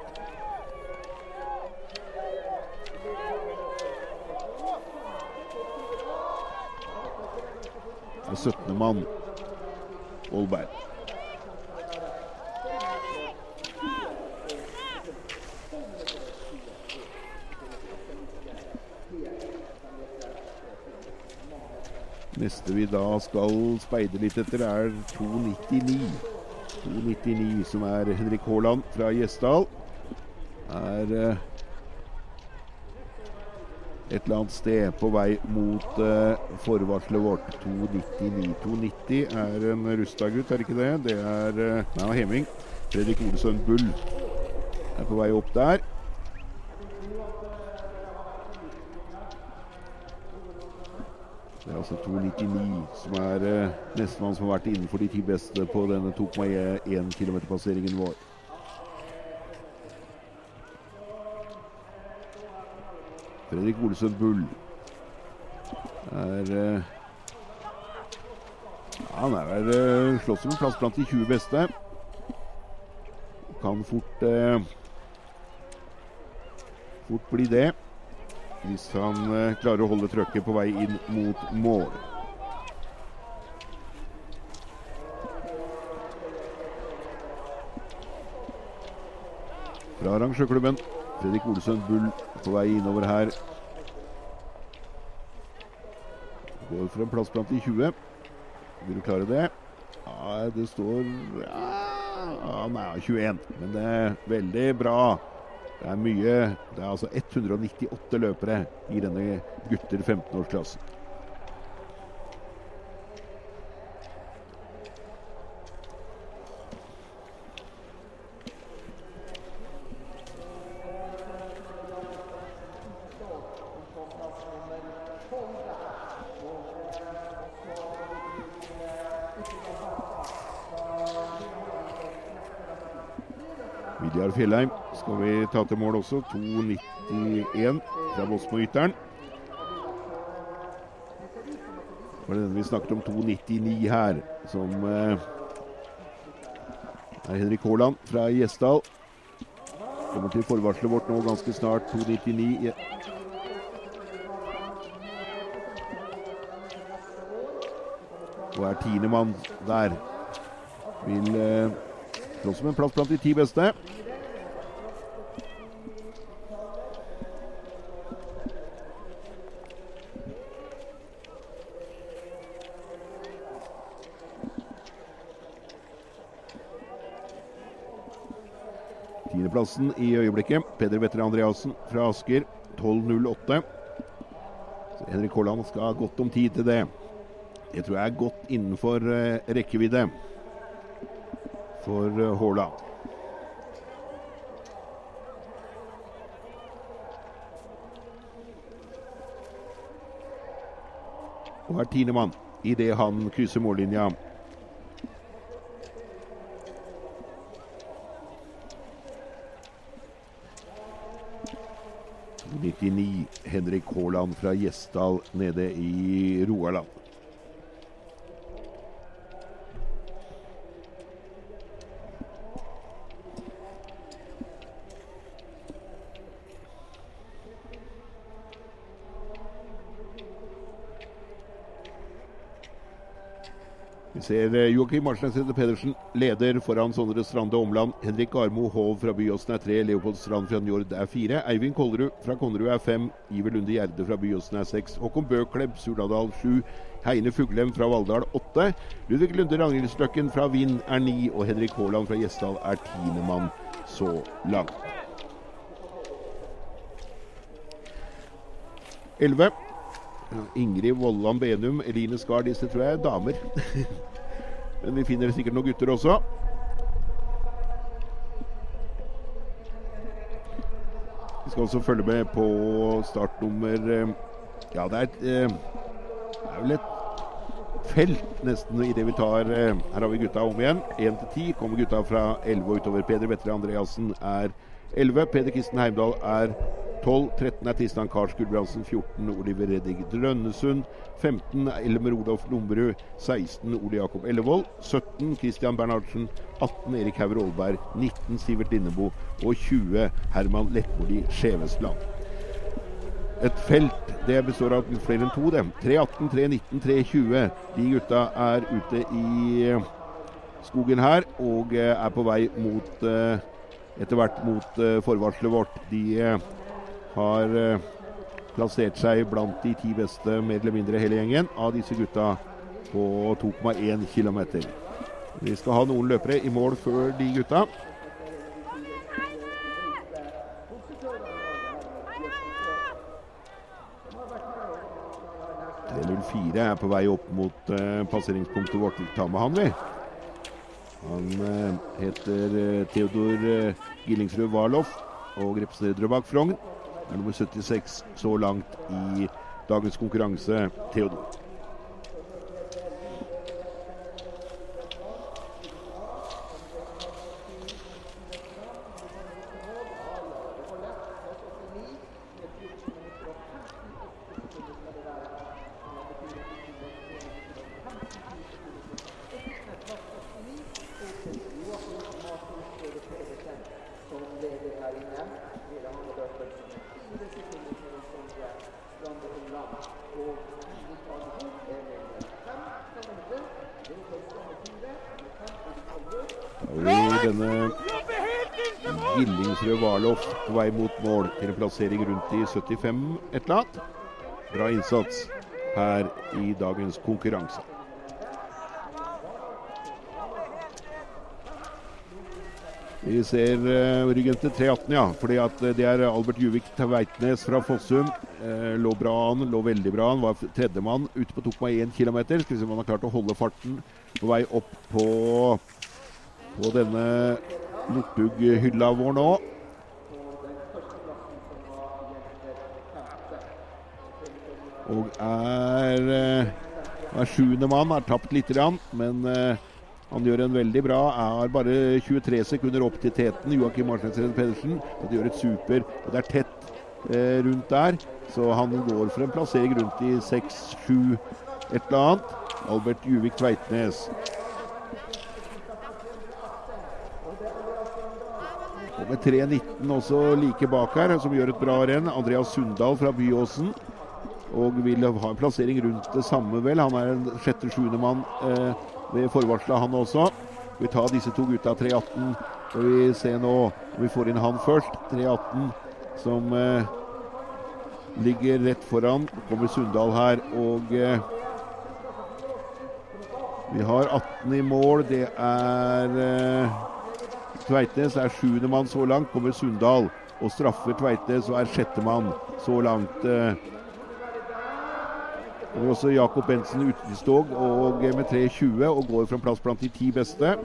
Det er 17. mann. Aalberg. Neste vi da skal speide litt etter, er 2,99. 2,99 som er Henrik Haaland fra Gjesdal. Er eh, et eller annet sted på vei mot eh, forvarselet vårt. 2,99. 2,90 er en Rustad-gutt, er det ikke det? Det er eh, Heming. Fredrik Olesøn Bull er på vei opp der. Det er 2,99 som er eh, nestemann som har vært innenfor de ti beste på denne 2,1 km-passeringen vår. Fredrik Olesøn Bull er eh, Han er vel eh, slåss om en plass blant de 20 beste. Kan fort eh, fort bli det. Hvis han eh, klarer å holde trøkket på vei inn mot mål. Fra arrangørklubben. Fredrik Olsøn Bull på vei innover her. Går for en plass blant de 20. Vil du klare det? Ja, det står ja, Nei, 21. Men det er veldig bra. Det er mye Det er altså 198 løpere i denne gutter 15-årsklassen. Fjellheim skal vi ta til mål også. 2,91 fra Bosmo-ytteren. var det denne vi snakket om, 2,99 her, som eh, er Henrik Haaland fra Gjesdal. Kommer til forvarselet vårt nå ganske snart. 2,99. Ja. Og er tiendemann der. Vil eh, slåss om en plass blant de ti beste. Tiendeplassen i øyeblikket. Peder Vetter Andreassen fra Asker. 12.08. Henrik Haaland skal ha godt om tid til det. Det tror jeg er godt innenfor eh, rekkevidde for eh, Haaland. Og er tiendemann idet han krysser mållinja. ...99 Henrik Haaland fra Gjesdal nede i Rogaland. Ser Joakim Joakim Marsnesæter Pedersen leder foran Sondre Strande Omland. Henrik Armo Hov fra Byåsen er tre. Leopold Strand fra Njord er fire. Eivind Kollerud fra Konnerud er fem. Iver Lunde Gjerde fra Byåsen er seks. Håkon Bøkleb Surnadal sju. Heine Fuglem fra Valldal åtte. Ludvig Lunde Ragnhildsløkken fra Vind er ni. Og Henrik Haaland fra Gjesdal er tiendemann så langt. Elleve. Ingrid Vollan Benum, Eline Skar, disse tror jeg er damer. Men vi finner sikkert noen gutter også. Vi skal også følge med på startnummer eh, Ja, det er, et, eh, det er vel et felt nesten idet vi tar eh, Her har vi gutta om igjen. 1 til 10 kommer gutta fra 11 og utover. Peder Vetre Andreassen er 11. Peder Kristen Heimdal er 12. 13 er Tristan Kars Gulbrandsen. 14 Oliver Reddig Drønnesund. 15 er Elmer Olof Lomberud. 16 Ole Jakob Ellevold. 17 Christian Bernhardsen. 18 Erik Hauger Aalberg. 19 Sivert Lindebo. Og 20 Herman Lettmoli Skjevesland. Et felt det består av flere enn to. det. 318, 319, 320. De gutta er ute i eh, skogen her og eh, er på vei mot eh, etter hvert mot forvarselet vårt. De har uh, plassert seg blant de ti beste, mer eller mindre hele gjengen, av disse gutta på 2,1 km. Vi skal ha noen løpere i mål før de gutta. fire er på vei opp mot passeringspunktet vårt. Ta med han, vi. Han uh, heter uh, Theodor eh, Gillingsrud Warloff og representerer Drøbak Frogn. Er nummer 76 så langt i dagens konkurranse, Theodor. Gillingsrød Warloff på vei mot mål til en plassering rundt i 75 et eller annet. Bra innsats her i dagens konkurranse. Vi ser uh, ryggen til 318, ja. Fordi at uh, det er Albert Juvik Tveitnes fra Fossum. Uh, lå bra an, lå veldig bra an. Var tredjemann ute på 2,1 km. Skal vi se om han har klart å holde farten på vei opp på, på denne Northug-hylla vår nå. Og er, er sjuende mann. Har tapt lite grann, men han gjør en veldig bra. Er bare 23 sekunder opp til teten. Joakim Marsnesredd Pedersen. Og det gjør et super. Og det er tett eh, rundt der. Så han går for en plassering rundt i 6-7 et eller annet. Albert Juvik Tveitnes. Og med 3.19 også like bak her, som gjør et bra renn. Andreas Sundal fra Byåsen. Og vil ha en plassering rundt det samme, vel. Han er en sjette-sjuende mann eh, ved forvarsla, han også. Vi tar disse to gutta 3.18. Skal vi se nå om vi får inn han først. 3.18 som eh, ligger rett foran. Kommer Sundal her og eh, Vi har 18 i mål. Det er eh, Tveitnes er sjuende mann så langt. Kommer Sundal og straffer Tveitnes og er sjettemann så langt. Eh, og også Jakob Bensen utestog og med 3.20 og går fra plass blant de ti beste.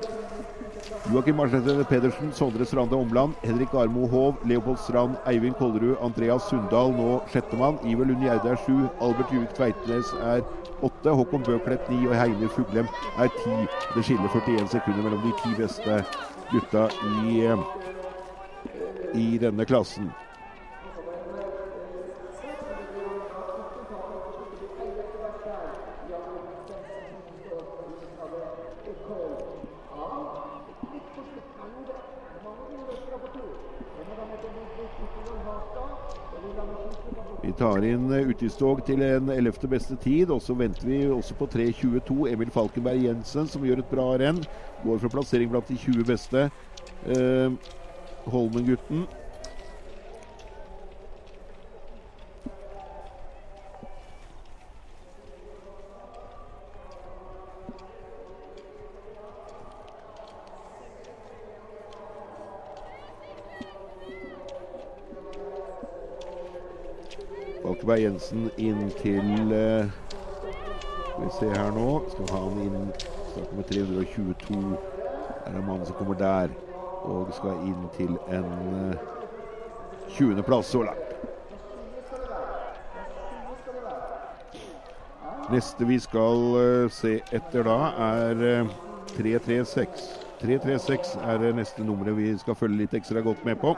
Joakim Marsletter Pedersen, Sondre Strande Omland, Henrik Armo Hov, Leopold Strand, Eivind Kollerud, Andreas Sundal nå sjettemann. Iver Lund Gjerde er sju. Albert Juvik Tveitnes er åtte. Håkon Bøklett ni. Og Heine Fuglem er ti. Det skiller 41 sekunder mellom de ti beste gutta i, i denne klassen. Vi tar inn utgiftstog til en ellevte beste tid, og så venter vi også på 3.22. Emil Falkenberg Jensen, som gjør et bra renn. Går for plassering blant de 20 beste. Eh, Holmen-gutten. Falkenberg Jensen inn til eh, Skal vi se her nå. Skal ha han inn Starter med 322. Det er en mann som kommer der. Og skal inn til en eh, 20.-plass så langt. Neste vi skal eh, se etter da, er eh, 336. 336 er neste nummeret vi skal følge litt ekstra godt med på.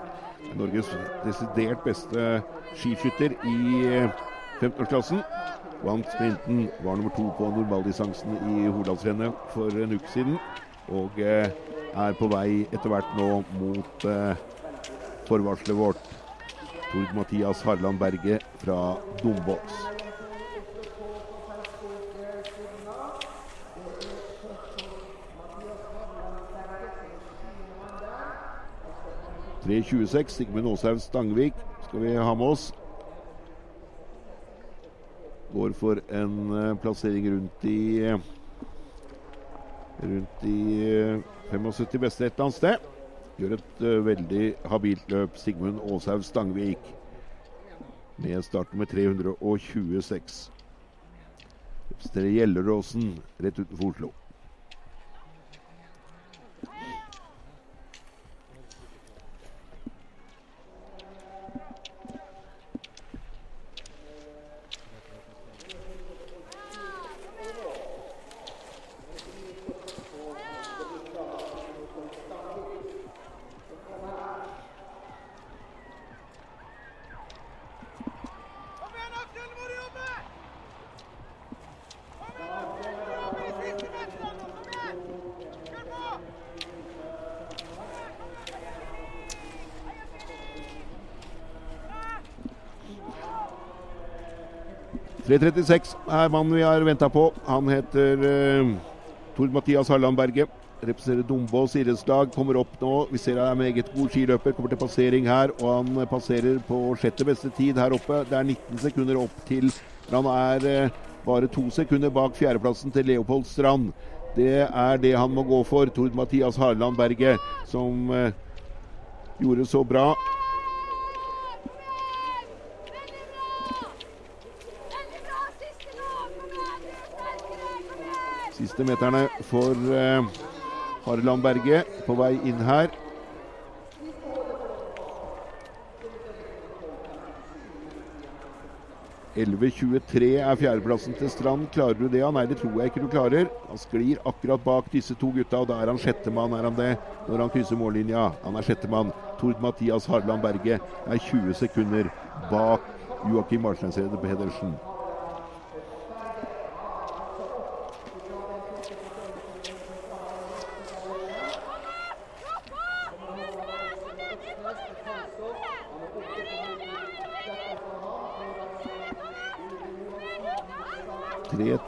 Norges desidert beste skiskytter i eh, 15-årsklassen. Vant sprinten, var nummer to på normaldistansen i Hordalsrennet for en uke siden. Og eh, er på vei etter hvert nå mot eh, forvarselet vårt. Tord Mathias Harland Berge fra Dombås. Tre 26, Sigmund Aashaug Stangvik skal vi ha med oss. Går for en eh, plassering rundt i eh, Rundt i eh, 75 beste et eller annet sted. Gjør et uh, veldig habilt løp, Sigmund Aashaug Stangvik. Med startnummer 326. Representerer Gjelleråsen rett utenfor Oslo. Kom igjen, Aksel! Må du jobbe! Kom igjen, Aksel! Må du jobbe i siste meterne! Kom igjen! Kjør på! 3.36 er mannen vi har venta på. Han heter uh, Tord Mathias Halland Berge. Representerer Dombås idrettslag. Kommer opp nå. Vi ser han er meget god skiløper. Kommer til passering her, og han passerer på sjette beste tid her oppe. Det er 19 sekunder opp til Han er uh, bare to sekunder bak fjerdeplassen til Leopold Strand. Det er det han må gå for. Tord Mathias Harland Berge, som uh, gjorde så bra. Veldig bra siste nå! Kom igjen! Du er sterkere! Kom igjen! Siste meterne for eh, Harland Berge på vei inn her. «11.23 er fjerdeplassen til Strand. Klarer du det? Ja, nei, det tror jeg ikke du klarer. Han sklir akkurat bak disse to gutta, og da er han sjettemann, er han det? Når han krysser mållinja. Han er sjettemann. Tord Mathias Harland Berge er 20 sekunder bak Joakim Marsteinsrede Pedersen.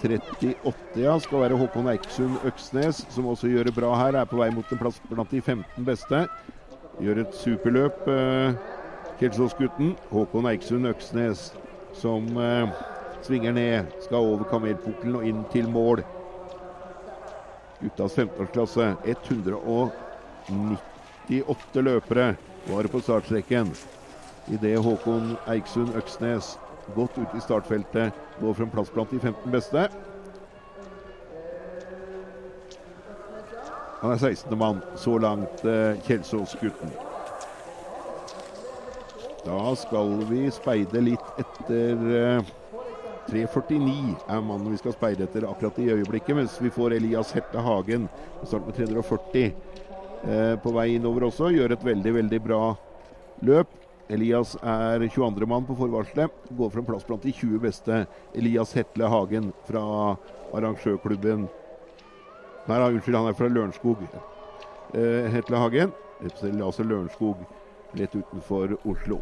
3.38, ja. Skal være Håkon Eiksund Øksnes, som også gjør det bra her. Er på vei mot en plass blant de 15 beste. Gjør et superløp, eh, Kjelsås-gutten. Håkon Eiksund Øksnes som eh, svinger ned. Skal over kamelpukkelen og inn til mål. Guttas 15-årsklasse. 198 løpere var på startstreken. Idet Håkon Eiksund Øksnes godt ut i startfeltet går for en plass blant de 15 beste. Han er 16. mann så langt, eh, Kjelsås-gutten. Da skal vi speide litt etter eh, 3.49 er mannen vi skal speide etter akkurat i øyeblikket, mens vi får Elias Herte Hagen start med 340 eh, på vei innover også. Gjør et veldig, veldig bra løp. Elias er 22. mann på forvarselet. Går for en plass blant de 20 beste. Elias Hetle Hagen fra arrangørklubben Nei, unnskyld, han er fra Lørenskog. Eh, Hetle Hagen representerer altså Lørenskog rett utenfor Oslo.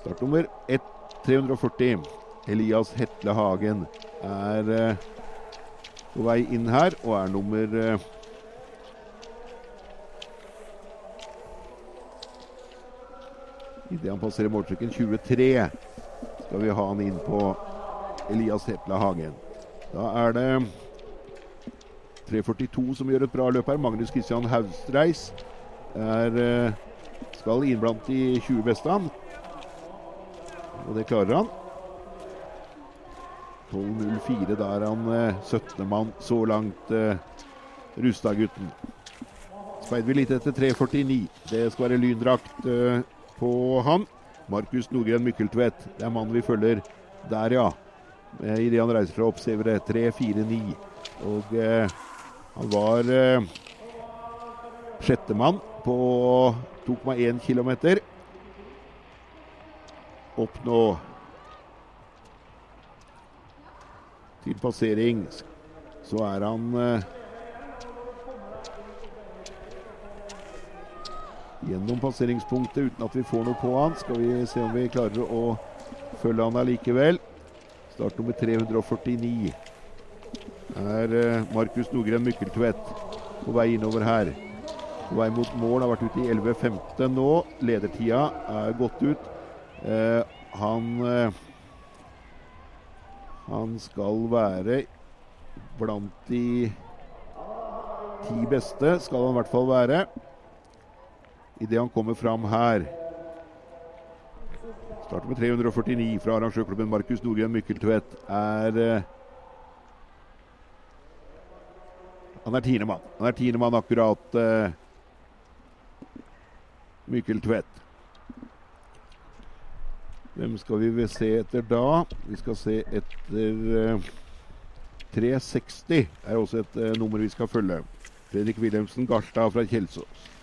Startnummer 1, 340. Elias Hetle Hagen er eh, på vei inn her og er nummer eh, Idet han passerer målstreken 23, skal vi ha han inn på Elias Hetla Hagen. Da er det 3.42 som gjør et bra løp her. Magnus Christian Haustreis er, eh, skal inn blant de 20 beste. Og det klarer han. 12.04. Da er han 17. Eh, mann så langt, eh, Rustad-gutten. Speider vi litt etter 3.49. Det skal være lyndrakt på han. Markus Nordgren Mykkeltvedt. Det er mannen vi følger der, ja. Idet han reiser fra oppsevere 3-4-9. Og eh, han var eh, sjettemann på 2,1 km. Opp nå til passering så er han eh, gjennom passeringspunktet uten at vi får noe på han. Skal vi se om vi klarer å følge han allikevel. Start nummer 349 er eh, Markus Nogren Mykkeltvedt på vei innover her. På vei mot mål, har vært ute i 11.15 nå. Ledertida er gått ut. Eh, han eh, Han skal være blant de ti beste, skal han i hvert fall være idet han kommer fram her. Starter med 349 fra arrangørklubben Markus Nordgren Mykkeltvedt. Er uh, Han er tiendemann. Han er tiendemann akkurat. Uh, Mykkeltvedt. Hvem skal vi se etter da? Vi skal se etter uh, 360 er også et uh, nummer vi skal følge. Fredrik Wilhelmsen Garstad fra Kjelsås.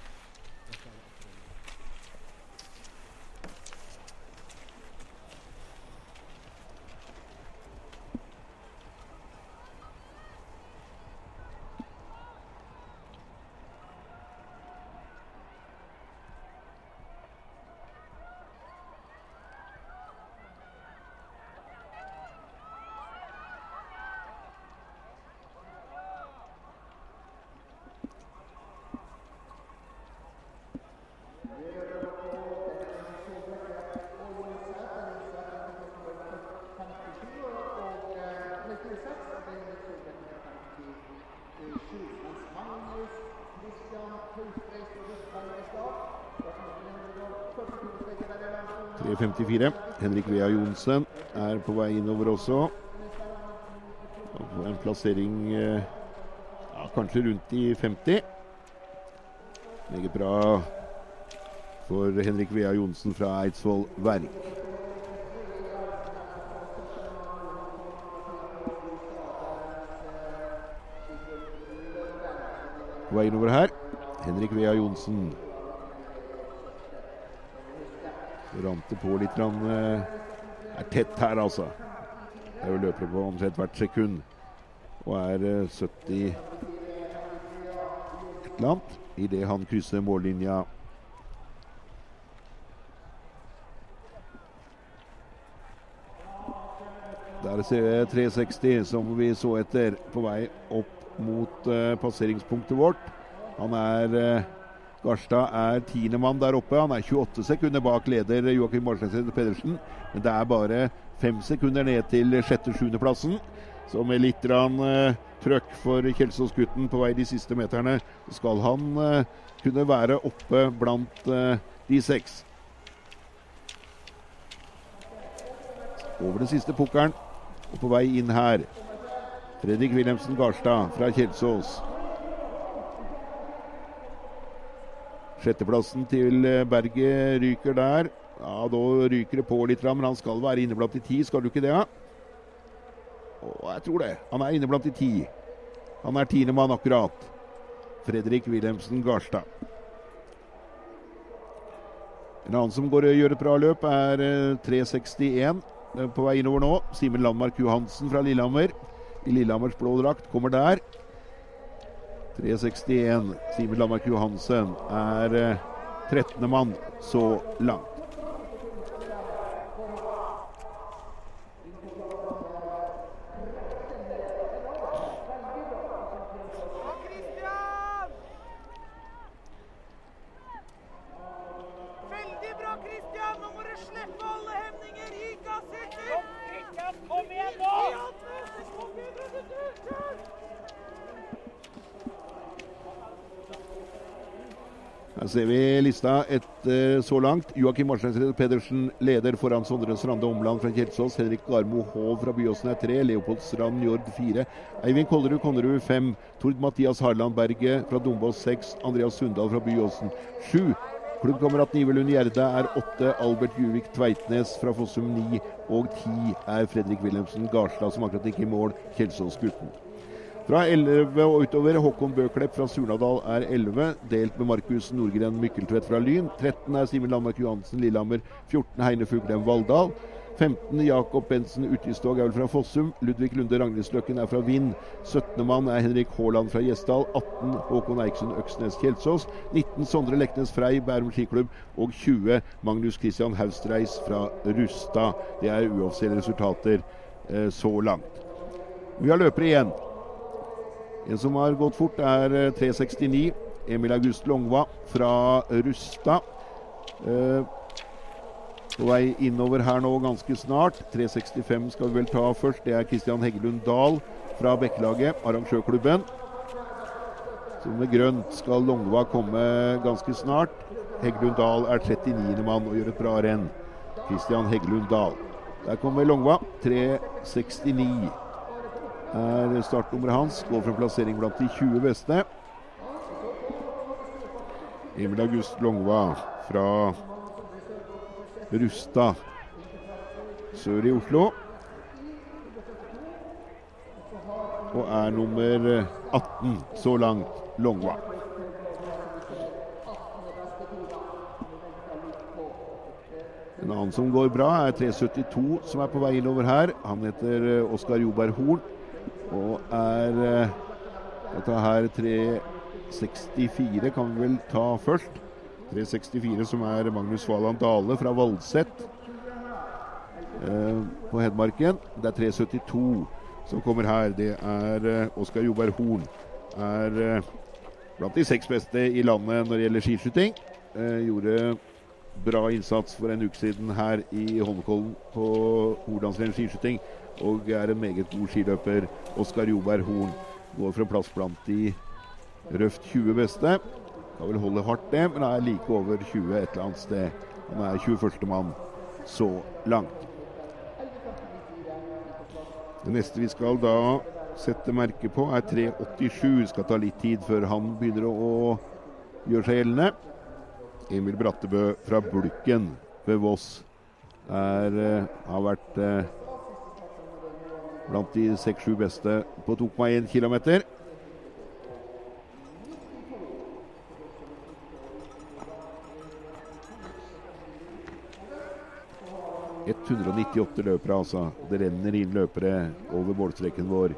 3.54. Henrik Vea Johnsen er på vei innover også. Og en plassering eh, ja, kanskje rundt i 50. Meget bra for Henrik Vea Johnsen fra Eidsvoll Verk. På vei innover her. Henrik Vea Johnsen. Rant det på litt. Rann, eh, er tett her, altså. Det er jo løpere på omtrent hvert sekund. Og er 70 eh, et eller annet idet han krysser mållinja. Der ser vi 360 som vi så etter på vei opp mot uh, passeringspunktet vårt. Han er eh, Garstad er tiendemann der oppe. Han er 28 sekunder bak leder Joakim Marsteinsrud Pedersen. Men det er bare fem sekunder ned til sjette-sjuendeplassen. Så med litt rann, eh, trøkk for Kjelsås-gutten på vei de siste meterne, skal han eh, kunne være oppe blant eh, de seks. Over den siste pukkelen og på vei inn her. Fredrik Wilhelmsen Garstad fra Kjelsås. Sjetteplassen til eh, Berget ryker der. Ja, Da ryker det på litt, men han skal være inne blant de ti, skal du ikke det? Ja? Å, jeg tror det. Han er inne blant de ti. Han er tiendemann akkurat. Fredrik Wilhelmsen Garstad. En annen som går og gjør et bra løp, er eh, 3.61 eh, på vei innover nå. Simen Landmark Johansen fra Lillehammer. I Lillehammers blå drakt kommer der. 3.61. Simen Landmark Johansen er eh, 13. mann så langt. Og Christian! Veldig bra, Christian! Nå må du slippe alle hemninger. Gi gass etter! Christian, kom igjen nå! Kom igjen, gutter! Kjør! Her ser vi etter så langt. Joakim Marsteinsrud Pedersen leder foran Sondre Strande Omland fra Kjelsås. Henrik Garmo Hov fra Byåsen er tre. Leopold Strand Njord fire. Eivind Kollerud Konnerud fem. Tord Mathias Harland Berget fra Dombås seks. Andreas Sundal fra Byåsen sju. Klubbkamerat Nivelund Gjerde er åtte. Albert Juvik Tveitnes fra Fossum ni. Og ti er Fredrik Wilhelmsen Garstad, som akkurat gikk i mål. Kjelsås-gutten. Fra 11 og utover Håkon Bøklepp fra Surnadal er 11, delt med Markus Nordgren Mykkeltvedt fra Lyn. 13 er Simen Landmark Johansen Lillehammer. 14 Heine Fuglem Valldal. 15 Jakob Bensen Utgistog er vel fra Fossum. Ludvig Lunde Ragnhildsløkken er fra Vind. 17. mann er Henrik Haaland fra Gjesdal. 18 Håkon Eiksund Øksnes Kjelsås. 19 Sondre Leknes Frei Bærum skiklubb. Og 20 Magnus Christian Haustreis fra Rustad. Det er uoffisielle resultater eh, så langt. Vi har løpere igjen. En som har gått fort, er eh, 3.69. Emil August Longva fra Rustad. Eh, på vei innover her nå ganske snart. 3.65 skal vi vel ta først. Det er Kristian Heggelund Dahl fra Bekkelaget, arrangørklubben. Så med grønt skal Longva komme ganske snart. Heggelund Dahl er 39. mann og gjør et bra renn. Kristian Heggelund Dahl. Der kommer Longva. 3.69 er startnummeret hans. Går for plassering blant de 20 beste. Emil August Longva fra Rustad sør i Oslo. Og er nummer 18 så langt, Longva. En annen som går bra, er 372, som er på vei innover her. Han heter eh, Oskar Joberg Horn og er eh, Dette her 364 kan vi vel ta først. 364 som er Magnus Valand Dale fra Valdset eh, på Hedmarken. Det er 372 som kommer her. Det er eh, Oskar Joberg Horn. Er eh, blant de seks beste i landet når det gjelder skiskyting. Eh, gjorde bra innsats for en uke siden her i Holmenkollen på Hordlandsrenn skiskyting. Og er en meget god skiløper. Oskar Joberg Horn går en plass blant de røft 20 beste. Kan vel holde hardt det, men er like over 20 et eller annet sted. Han er 21. mann så langt. Det neste vi skal da sette merke på, er 3.87. Skal ta litt tid før han begynner å gjøre seg gjeldende. Emil Brattebø fra Bulken ved Voss er, eh, har vært eh, blant de 6-7 beste på 2,1 km. «198 løpere, altså. Det renner inn løpere over målstreken vår.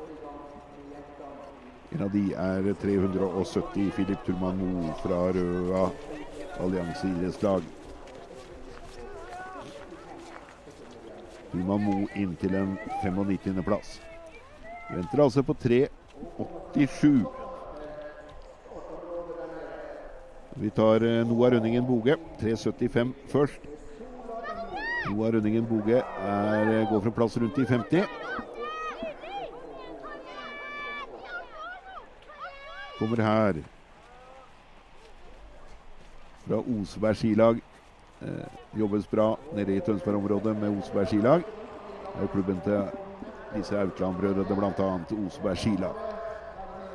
En av de er 370 Filip Turman Moe fra Røa allianseidrettslag. Hilman Mo inn til en 95. plass. Venter altså på 3,87. Vi tar eh, Noah Rønningen Boge. 3,75 først. Noah Rønningen Boge er, eh, går en plass rundt i 50. Kommer her fra Oseberg skilag. Eh, jobbes bra nede i Tønsberg-området med Oseberg skilag. Det er klubben til disse Aukland-brødrene, bl.a. Oseberg skilag.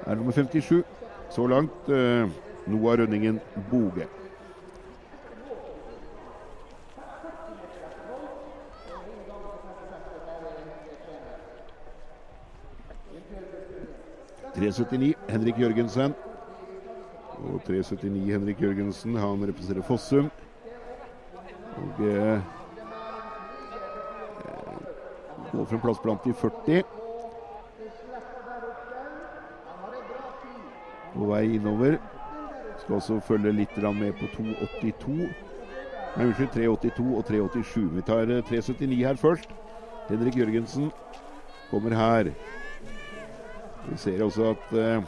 Er nummer 57 så langt. Eh, Noah Rønningen Boge. «379 Henrik Jørgensen. Og 379 Henrik Jørgensen, han representerer Fossum. Og eh, går for en plass blant de 40. På vei innover. Skal også følge litt med på 2,82. Nei, unnskyld, 3,82 og 3,87. Vi tar eh, 3,79 her først. Henrik Jørgensen kommer her. Vi ser også at eh,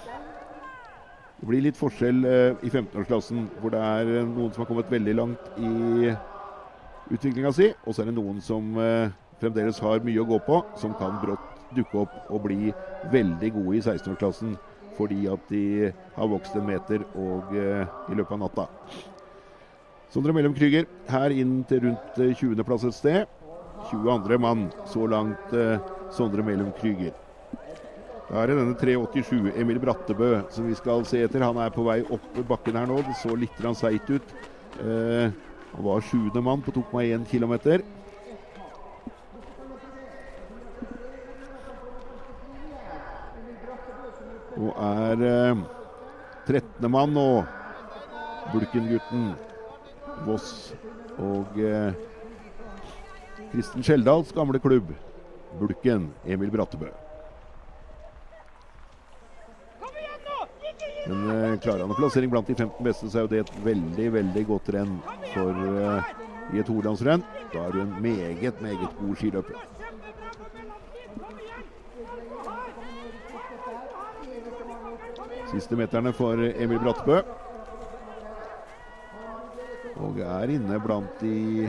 det blir litt forskjell eh, i 15-årsklassen, hvor det er eh, noen som har kommet veldig langt i utviklinga si, og så er det noen som eh, fremdeles har mye å gå på, som kan brått dukke opp og bli veldig gode i 16-årsklassen fordi at de har vokst en meter og eh, i løpet av natta. Sondre Mellom Krüger her inn til rundt eh, 20.-plass et sted. 22. mann så langt eh, Sondre Mellom Krüger. Da er det denne 387, Emil Brattebø, som vi skal se etter. Han er på vei opp bakken her nå. Det så litt seigt ut. Eh, han var sjuende mann på 2,1 km. Og er eh, 13. mann nå. Bulken-gutten Voss og eh, Kristen Skjeldals gamle klubb. Bulken, Emil Brattebø. Kom igjen nå! Ikke gi Men eh, klarer han en plassering blant de 15 beste, så er jo det et veldig, veldig godt renn for eh, i et hovedlandsrenn. Da er du en meget, meget god skiløper. Siste meterne for Emil Brattebø. Og er inne blant de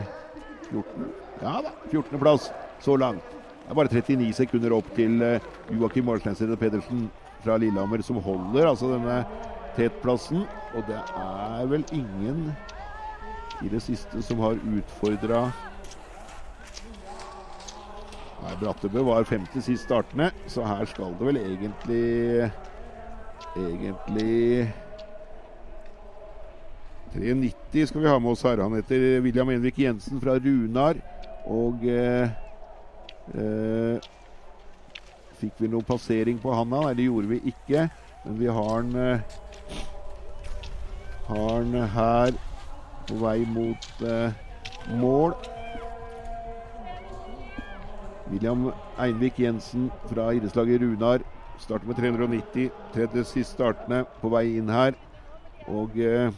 14. Ja da, 14. plass så langt. Det er bare 39 sekunder opp til eh, Joakim Marsnesser Pedersen fra Lillehammer som holder altså denne tetplassen. Og det er vel ingen i det siste som har utfordra Nei, Brattebø var femte sist startende, så her skal det vel egentlig Egentlig 390 skal vi ha med oss her. Han heter William Envik Jensen fra Runar. Og eh, eh, Fikk vi noe passering på han da? Nei, det gjorde vi ikke. Men vi har han eh, Har han her på vei mot eh, mål. William Einvik Jensen fra idrettslaget Runar starter med 390. Tredje sist startende på vei inn her. Og eh,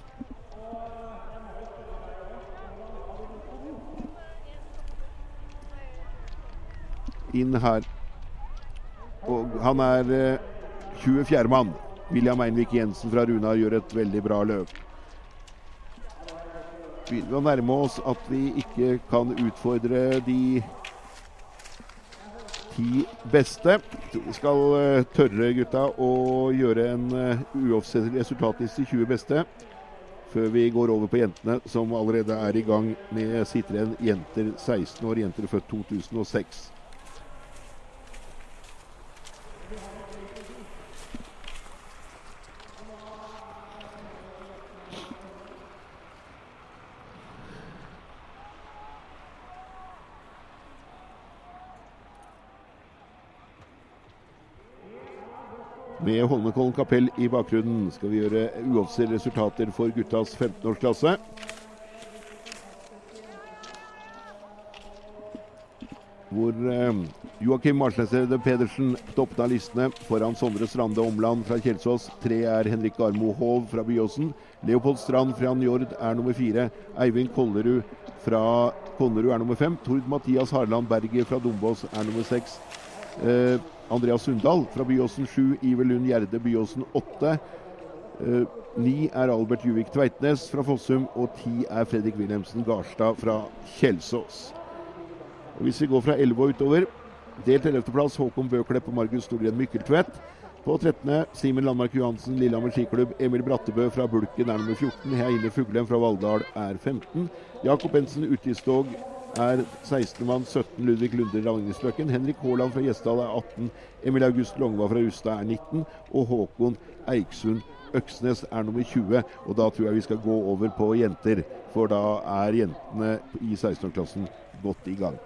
inn her. Og han er eh, 24. mann. William Einvik Jensen fra Runar gjør et veldig bra løp. Begynner vi å nærme oss at vi ikke kan utfordre de ti beste. Vi skal eh, tørre, gutta, å gjøre en uh, uoffisiell resultatliste 20 beste. Før vi går over på jentene, som allerede er i gang med sitteren jenter 16 år, jenter født 2006. Med Holmenkollen kapell i bakgrunnen skal vi gjøre uoffisielle resultater for guttas 15-årsklasse. Hvor eh, Joakim Marsnesrede Pedersen toppet av listene foran Sondre Strande Omland fra Kjelsås. Tre er Henrik Garmo Hov fra Byåsen. Leopold Strand fra Njord er nummer fire. Eivind Kollerud fra Konnerud er nummer fem. Tord Mathias Harland Berger fra Dombås er nummer seks. Eh, Andreas Sundal fra Byåsen 7. Iver Lund Gjerde Byåsen åtte. Eh, Ni er Albert Juvik Tveitnes fra Fossum, og ti er Fredrik Wilhelmsen Garstad fra Kjelsås. Og Hvis vi går fra 11 og utover Delt 11.-plass Håkon Bøklepp og Margus Storgren Mykkeltvedt. På 13. Simen Landmark Johansen, Lillehammer skiklubb. Emil Brattebø fra Bulken er nummer 14. Heine Fuglem fra Valldal er 15. Jakob Bensen Utgistog er 16. mann. 17. Ludvig Lunde Ragnhildsløkken. Henrik Haaland fra Gjesdal er 18. Emil August Longva fra Rustad er 19. Og Håkon Eiksund Øksnes er nummer 20. Og da tror jeg vi skal gå over på jenter, for da er jentene i 16-årsklassen godt i gang.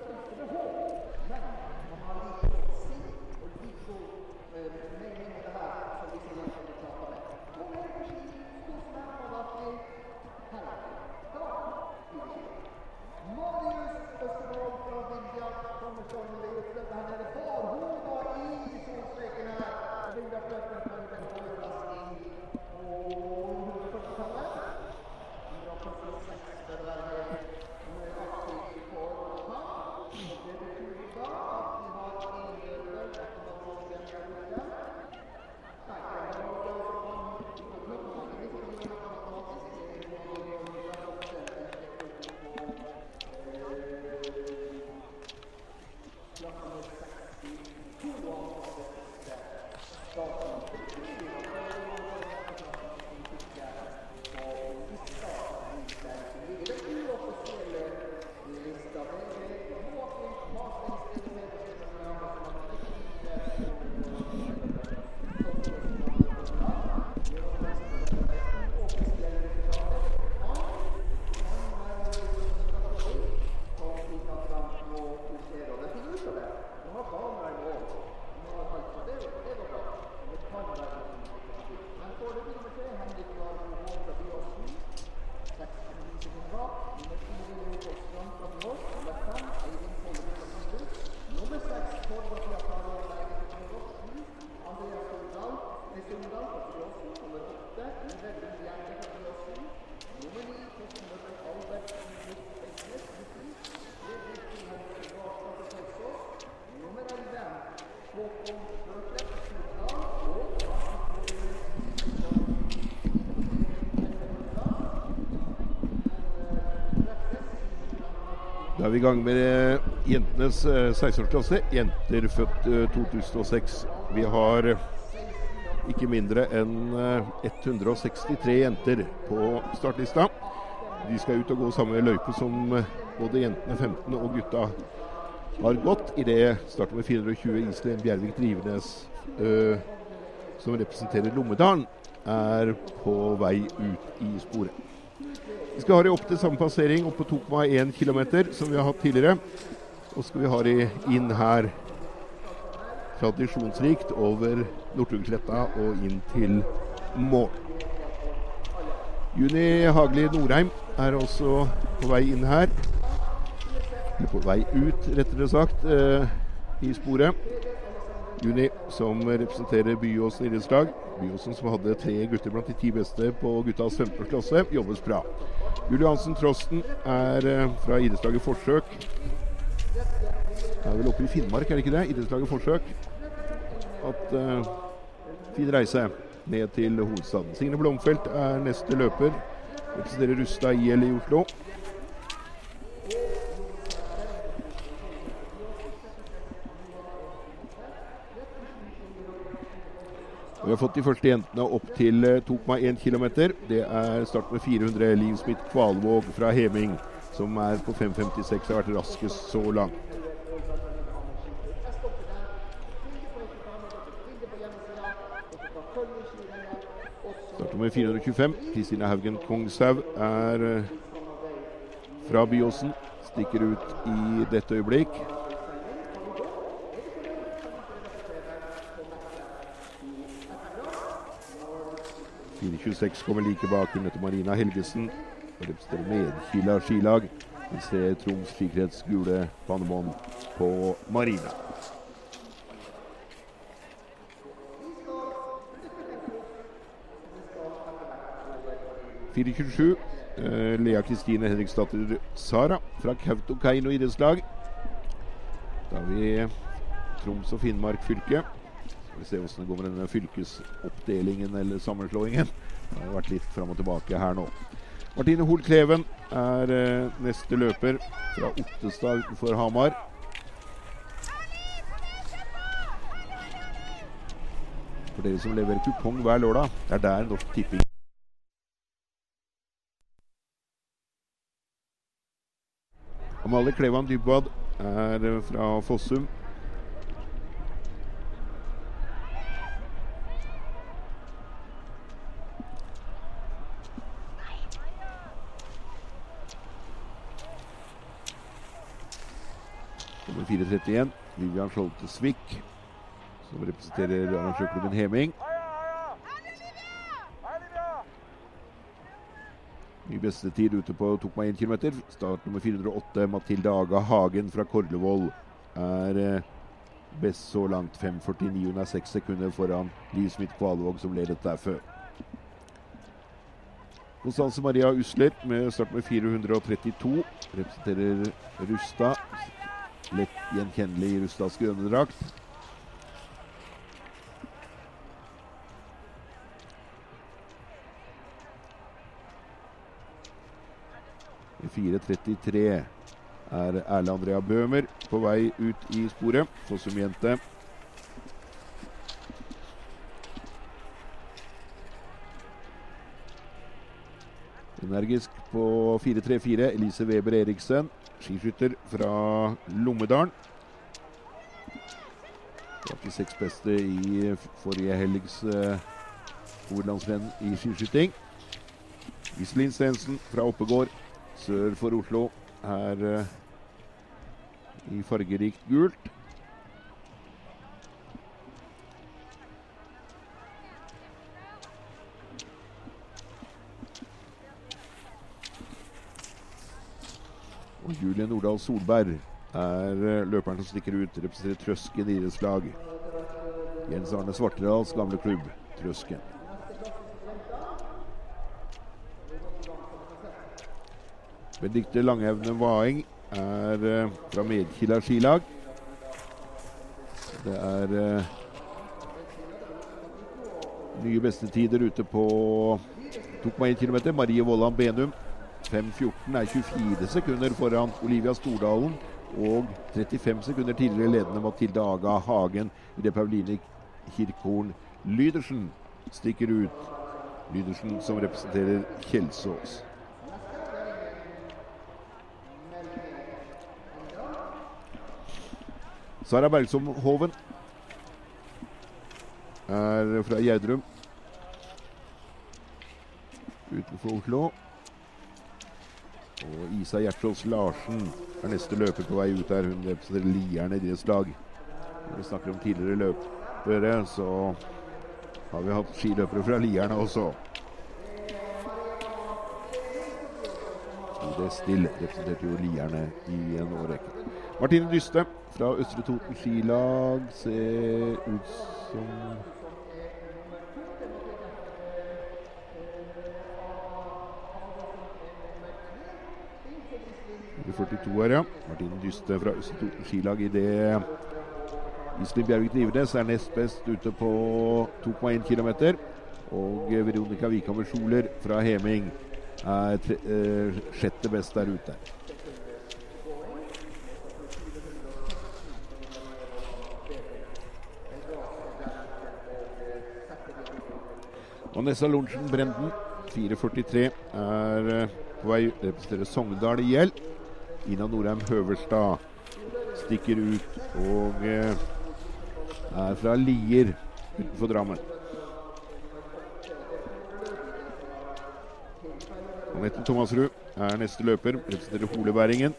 I gang med eh, jentenes eh, 16-årsklasse. Jenter født eh, 2006. Vi har eh, ikke mindre enn eh, 163 jenter på startlista. De skal ut og gå samme løype som eh, både jentene 15 og gutta har gått. I det starter med 420 Iselin Bjervik Drivenes, eh, som representerer Lommedalen, er på vei ut i sporet. Vi skal ha det opp til samme passering, opp på 2,1 km som vi har hatt tidligere. Og skal vi ha det inn her tradisjonsrikt over Northugsletta og inn til mål. Juni Hagli Norheim er også på vei inn her. Eller på vei ut, rettere sagt, eh, i sporet. Juni som representerer Byåsen idrettslag. Byåsen som hadde tre gutter blant de ti beste på guttas 15. klasse, jobbes bra. Juliansen Trosten er eh, fra idrettslaget Forsøk. Det er vel oppe i Finnmark, er det ikke det? Idrettslaget Forsøk. At uh, fin reise ned til hovedstaden. Signe Blomfeldt er neste løper. Representerer Rustad IL i Oslo. Vi har fått de første jentene opp til eh, 2,1 km. Det er start med 400. Liv Smith Kvalvåg fra Heming, som er på 5,56, har vært raskest så langt. Starter med 425. Kristina Haugen Kongshaug er eh, fra Byåsen. Stikker ut i dette øyeblikk. ...4.26 kommer like bak Møtte Marina Helgesen. Og representerer Medkila skilag. Vi ser Troms skikrets gule pannebånd på Marina. ...4.27 eh, Lea Kristine Henriksdatter Sara fra Kautokeino idrettslag. Da har vi Troms og Finnmark fylke. Vi se hvordan det går med denne fylkesoppdelingen eller sammenslåingen. Det har vært litt fram og tilbake her nå. Martine Hoel Kleven er eh, neste løper fra Ottestad utenfor Hamar. For dere som leverer kupong hver lørdag, det er der Norsk Tipping Amalie Klevan Dybwad er eh, fra Fossum. 431, Vivian Scholtesvik, som representerer arrangørklubben Heming. Ny beste tid ute på tok meg 1 km. Start nummer 408, Mathilde Aga Hagen fra Korlevoll, er eh, best så langt. 5.49. Hun er seks sekunder foran Liv Smith Kvalvåg, som ledet der før. Konstanse Maria Usler med start med 432 representerer Rustad. Lett gjenkjennelig i Rustads grønne drakt. I 4.33 er Erle Andrea Bøhmer på vei ut i sporet. Fossum-jente. Energisk på 4.34 Elise Weber Eriksen, skiskytter fra Lommedalen. Blant de seks beste i forrige helgs uh, hovedlandsrenn i skiskyting. Iselin Stensen fra Oppegård sør for Oslo er uh, i fargerikt gult. Julie Nordahl Solberg er uh, løperen som stikker ut, representerer Trøsken idrettslag. Jens Arne Svartedals gamle klubb, Trøsken. Benedicte Langevne Vaing er uh, fra Medkila skilag. Det er uh, nye bestetider ute på tok meg 1 km. Marie Vollan Benum 5.14 er 24 sekunder foran Olivia Stordalen. Og 35 sekunder tidligere ledende Mathilde Aga Hagen idet Pauline Kirkhorn Lydersen stikker ut. Lydersen som representerer Kjelsås. Sara Bergsom Hoven er fra Gjerdrum utenfor Oslo. Og Isa Gjertrås Larsen er neste løper på vei ut her. Hun representerer Lierne idrettslag. Når vi snakker om tidligere løpere, så har vi hatt skiløpere fra Lierne også. Ode Still representerte jo Lierne i en årrekke. Martine Dyste fra Østre Toten skilag ser ut som 42 her, ja. Martin Dyste fra skilag i det Iselin Bjervik Nivenes er nest best ute på 2,1 km. Og Veronica Vikhammer Sjoler fra Heming er tre, eh, sjette best der ute. Vanessa Lorentzen Brenden, 4,43, er på vei representerer Sogndal i gjeld. Ina Norheim Høverstad stikker ut og eh, er fra Lier utenfor Drammen. Anette Thomasrud er neste løper, representerer Holebæringen.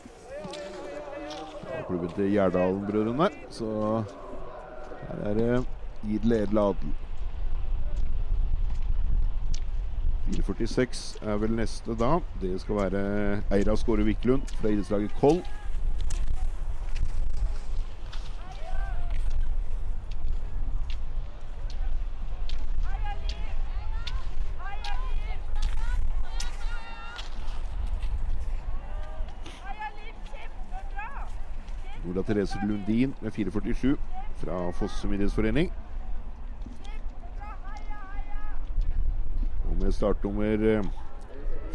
Klubben til Gjerdalen-brødrene. Så her er det Idle Edle Adel. 4.46 er vel neste da. Det skal være Eira Skåre Wiklund fra idrettslaget Koll. Ola Therese Lundin med 4.47 fra Fossum idrettsforening. Og med startnummer eh,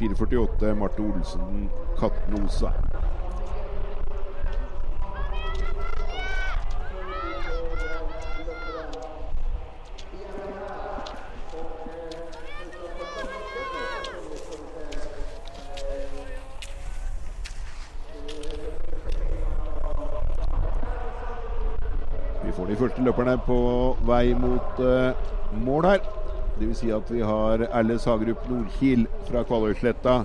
4,48 Marte Olsen Katnosa. Vi får de første løperne på vei mot uh, mål her. Vil si at vi har Erle Sagerup Nordkil fra Kvaløysletta.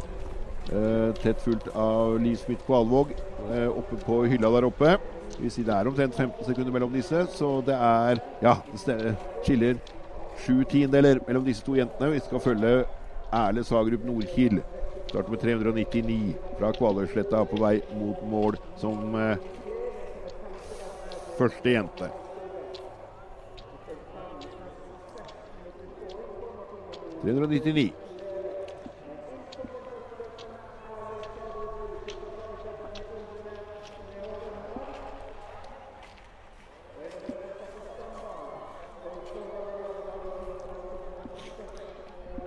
eh, tett fulgt av Liv Smith Kvalvåg eh, oppe på hylla der oppe. Det sier si det er omtrent 15 sekunder mellom disse, så det er Ja, det skiller sju tiendeler mellom disse to jentene. Vi skal følge Erle Sagerup Nordkil. Starter med 399 fra Kvaløysletta på vei mot mål som eh, første jente. «399.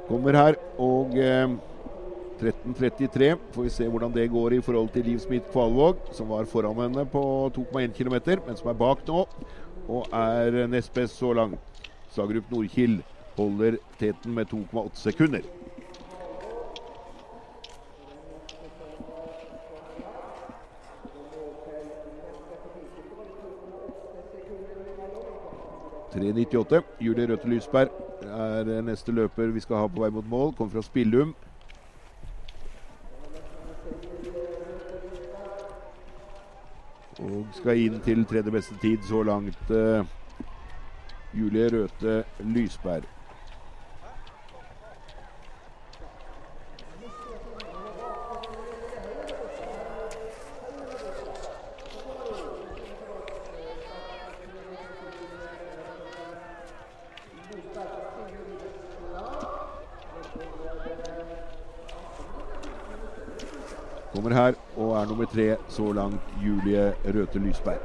Kommer her, og eh, 13.33. Får vi se hvordan det går i forhold til Liv Smith Kvalvåg, som var foran henne på 2,1 km, men som er bak nå og er nest best så langt. Sagerup Nordkild holder teten med 2,8 sekunder. «3,98. Julie Røthe Lysberg er neste løper vi skal ha på vei mot mål. Kommer fra Spillum. Og skal inn til tredje beste tid så langt. eh, Julie Røthe Lysberg. Kommer her og er nummer tre så langt, Julie Røthe Lysberg.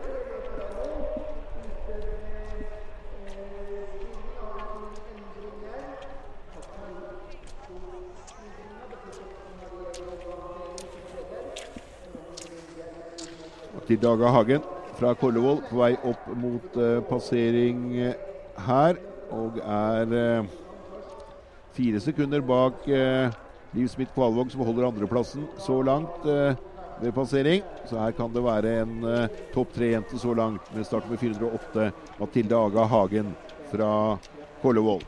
Til Daga Hagen fra Kollevoll på vei opp mot uh, passering eh, her. Og er uh, fire sekunder bak uh, Liv Smith Kvalvåg, som holder andreplassen så langt ved passering. Så her kan det være en uh, topp tre-jente så langt, med start med 408. Mathilde Aga Hagen fra Kollevoll.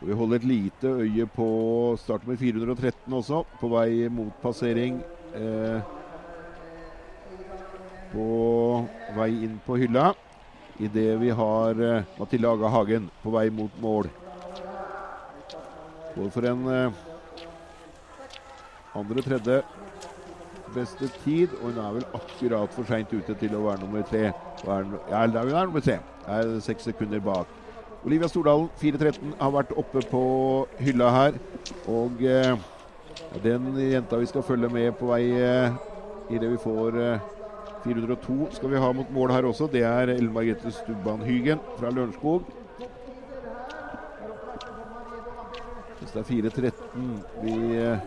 Vi holder et lite øye på start med 413 også, på vei mot passering. Eh, på vei inn på hylla idet vi har eh, Mathilde Aga Hagen på vei mot mål. Går for en eh, andre, tredje beste tid, og hun er vel akkurat for seint ute til å være nummer tre. Er, ja, hun er nummer tre. Er seks sekunder bak. Olivia Stordalen, 4.13, har vært oppe på hylla her. Og eh, den jenta vi skal følge med på vei eh, idet vi får eh, 402 skal vi ha mot mål her også. Det er Ellen Margrethe Stubban Hygen fra Lørenskog. Hvis det er 4.13 vi eh,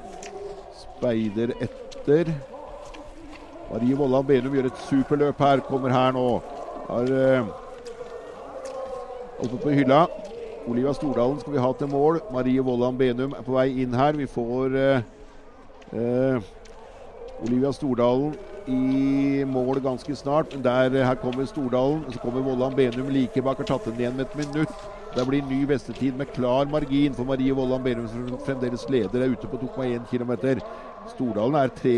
speider etter. Marie Vollan Benum gjør et superløp her. Kommer her nå. Har eh, oppe på hylla. Olivia Stordalen skal vi ha til mål. Marie Vollan Benum er på vei inn her. Vi får eh, eh, Olivia Stordalen i mål ganske snart. Der, her kommer Stordalen. Så kommer Vollan Benum like bak. Har tatt den igjen med et minutt. Det blir ny bestetid med klar margin for Marie Vollan Benum, som fremdeles leder. Er ute på 2,1 km. Stordalen er tre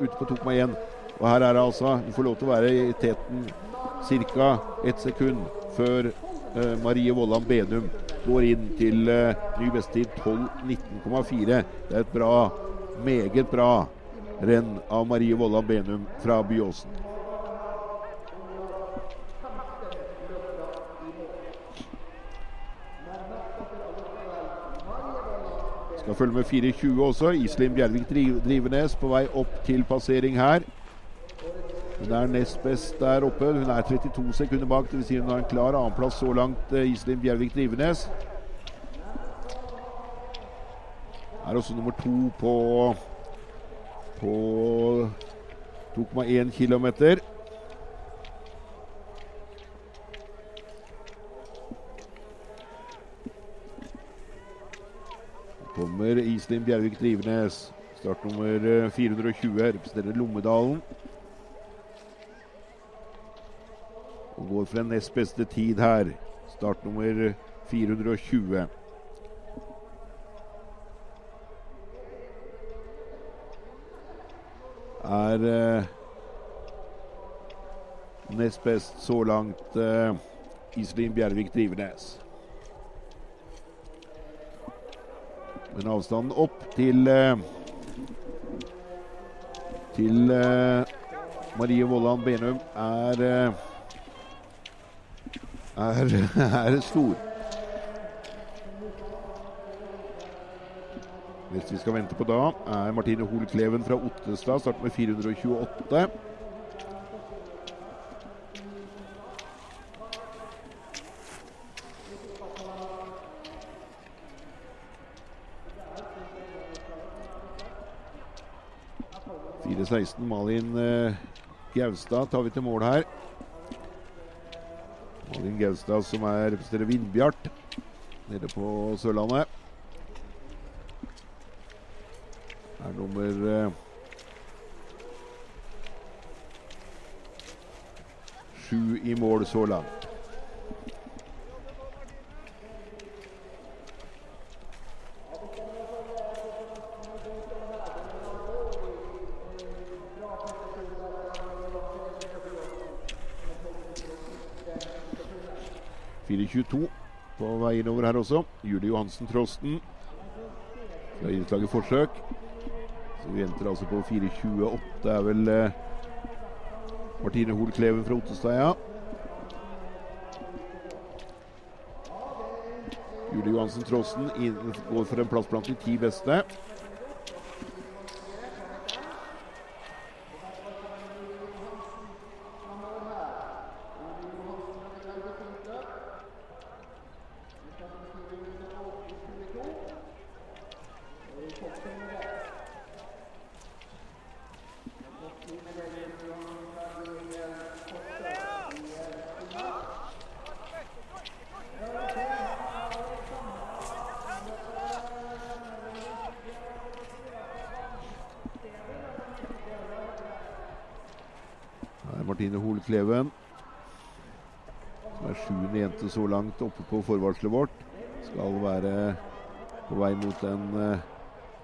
ute på 2,1. Og her er det altså Hun får lov til å være i teten ca. ett sekund før eh, Marie Vollan Benum går inn til eh, ny bestetid 12.19,4. Det er et bra, meget bra renn av Marie Vollan Benum fra Byåsen. Skal følge med 4.20 også. Iselin Bjervik Drivenes på vei opp til passering her. Hun er nest best der oppe. Hun er 32 sekunder bak. Dvs. Si hun har en klar annenplass så langt, eh, Iselin Bjervik Drivenes. Er også nummer to på på 2,1 km. Kommer Iselin Bjervik Drivenes. Startnummer eh, 420 representerer Lommedalen. Og går for en nest beste tid her. Startnummer 420. Er eh, nest best så langt eh, Iselin Bjervik Drivenes. Men avstanden opp til eh, til eh, Marie Vollan Benum er eh, er, er stor. Neste vi skal vente på da, er Martine Hoel Kleven fra Ottestad. Starter med 428. Fire 16 Malin eh, Gaustad tar vi til mål her. Malin Gaustad som er representerer Vindbjart nede på Sørlandet. Er nummer eh, sju i mål så langt. På vei innover her også. Julie Johansen Trosten fra idrettslaget Forsøk. Så vi venter altså på 4.28 er vel eh, Martine Hoel Kleven fra Ottesteia. Julie Johansen Trosten går for en plass blant de ti beste. Her er Martine Hoel Kleven. Som er sjuende jente så langt oppe på forvarselet vårt. Skal være på vei mot en uh,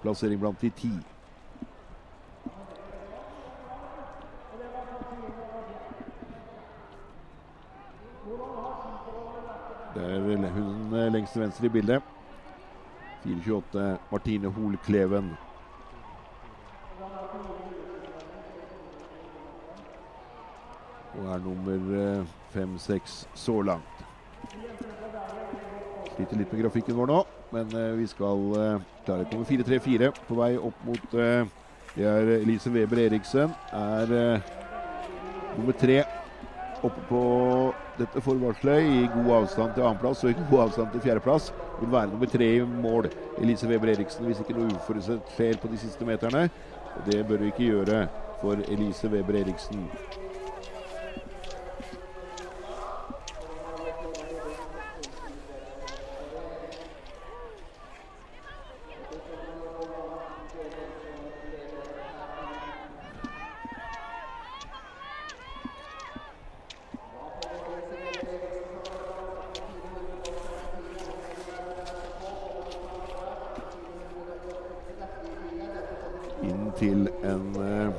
plassering blant de ti. Det er hun eh, lengst til venstre i bildet. 4.28 Martine Hoel Kleven. Og er nummer fem-seks så langt. Sliter litt med grafikken vår nå, men eh, vi skal eh, klare. på 4-3-4 på vei opp mot eh, Det er Elise Weber Eriksen. Er eh, nummer tre oppe på dette forvarselet i god avstand til annenplass og i god avstand til fjerdeplass. Vil være nummer tre i mål, Elise Weber Eriksen, hvis ikke noe uforutsett skjer på de siste meterne. Og det bør vi ikke gjøre for Elise Weber Eriksen. inn til en eh,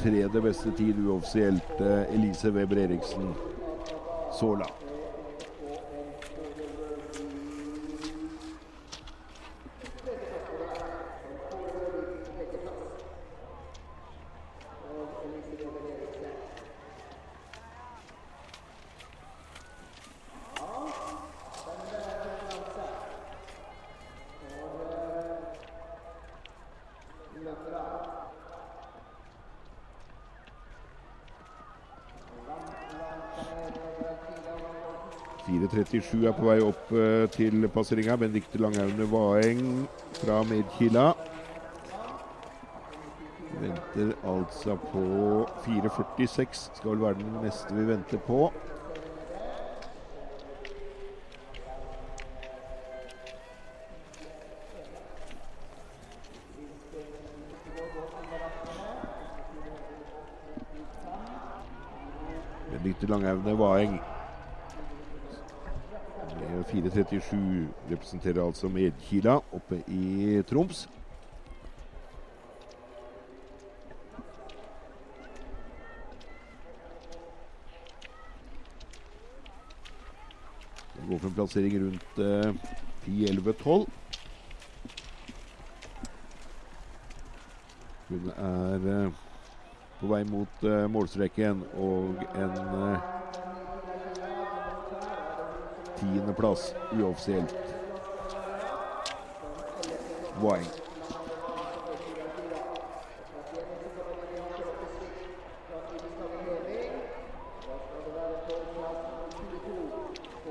tredje beste tid uoffisielt. eh, Elise Weber Eriksen så langt. 4.37 er på vei opp eh, til passeringa. Benedicte Langaune Vaeng fra Medkila. Venter altså på 4.46. Skal vel være den neste vi venter på. Benedicte Langaune Vaeng. Med 4.37 representerer altså Medkila oppe i Troms. Det går for en plassering rundt eh, 10-11-12. Hun er eh, på vei mot eh, målstreken og en eh, tiendeplass uoffisielt. Wang.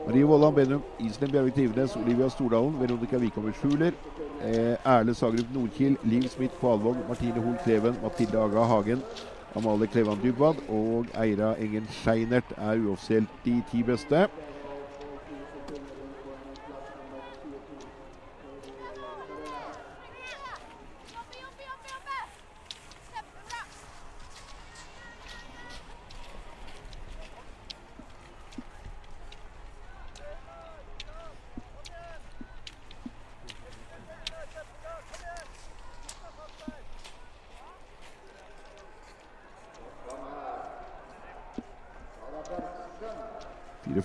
Marie Vollan Benum, Iselin Bjervik Tivenes, Olivia Stordalen, Veronica Wikhammer Schuler, eh, Erle Sagerup Nordkiel, Liv Smith Kvalvåg, Martine Hoel Kleven, Mathilde Aga Hagen, Amalie Klevan Dybwad og Eira Engen Scheinert er uoffisielt de ti beste.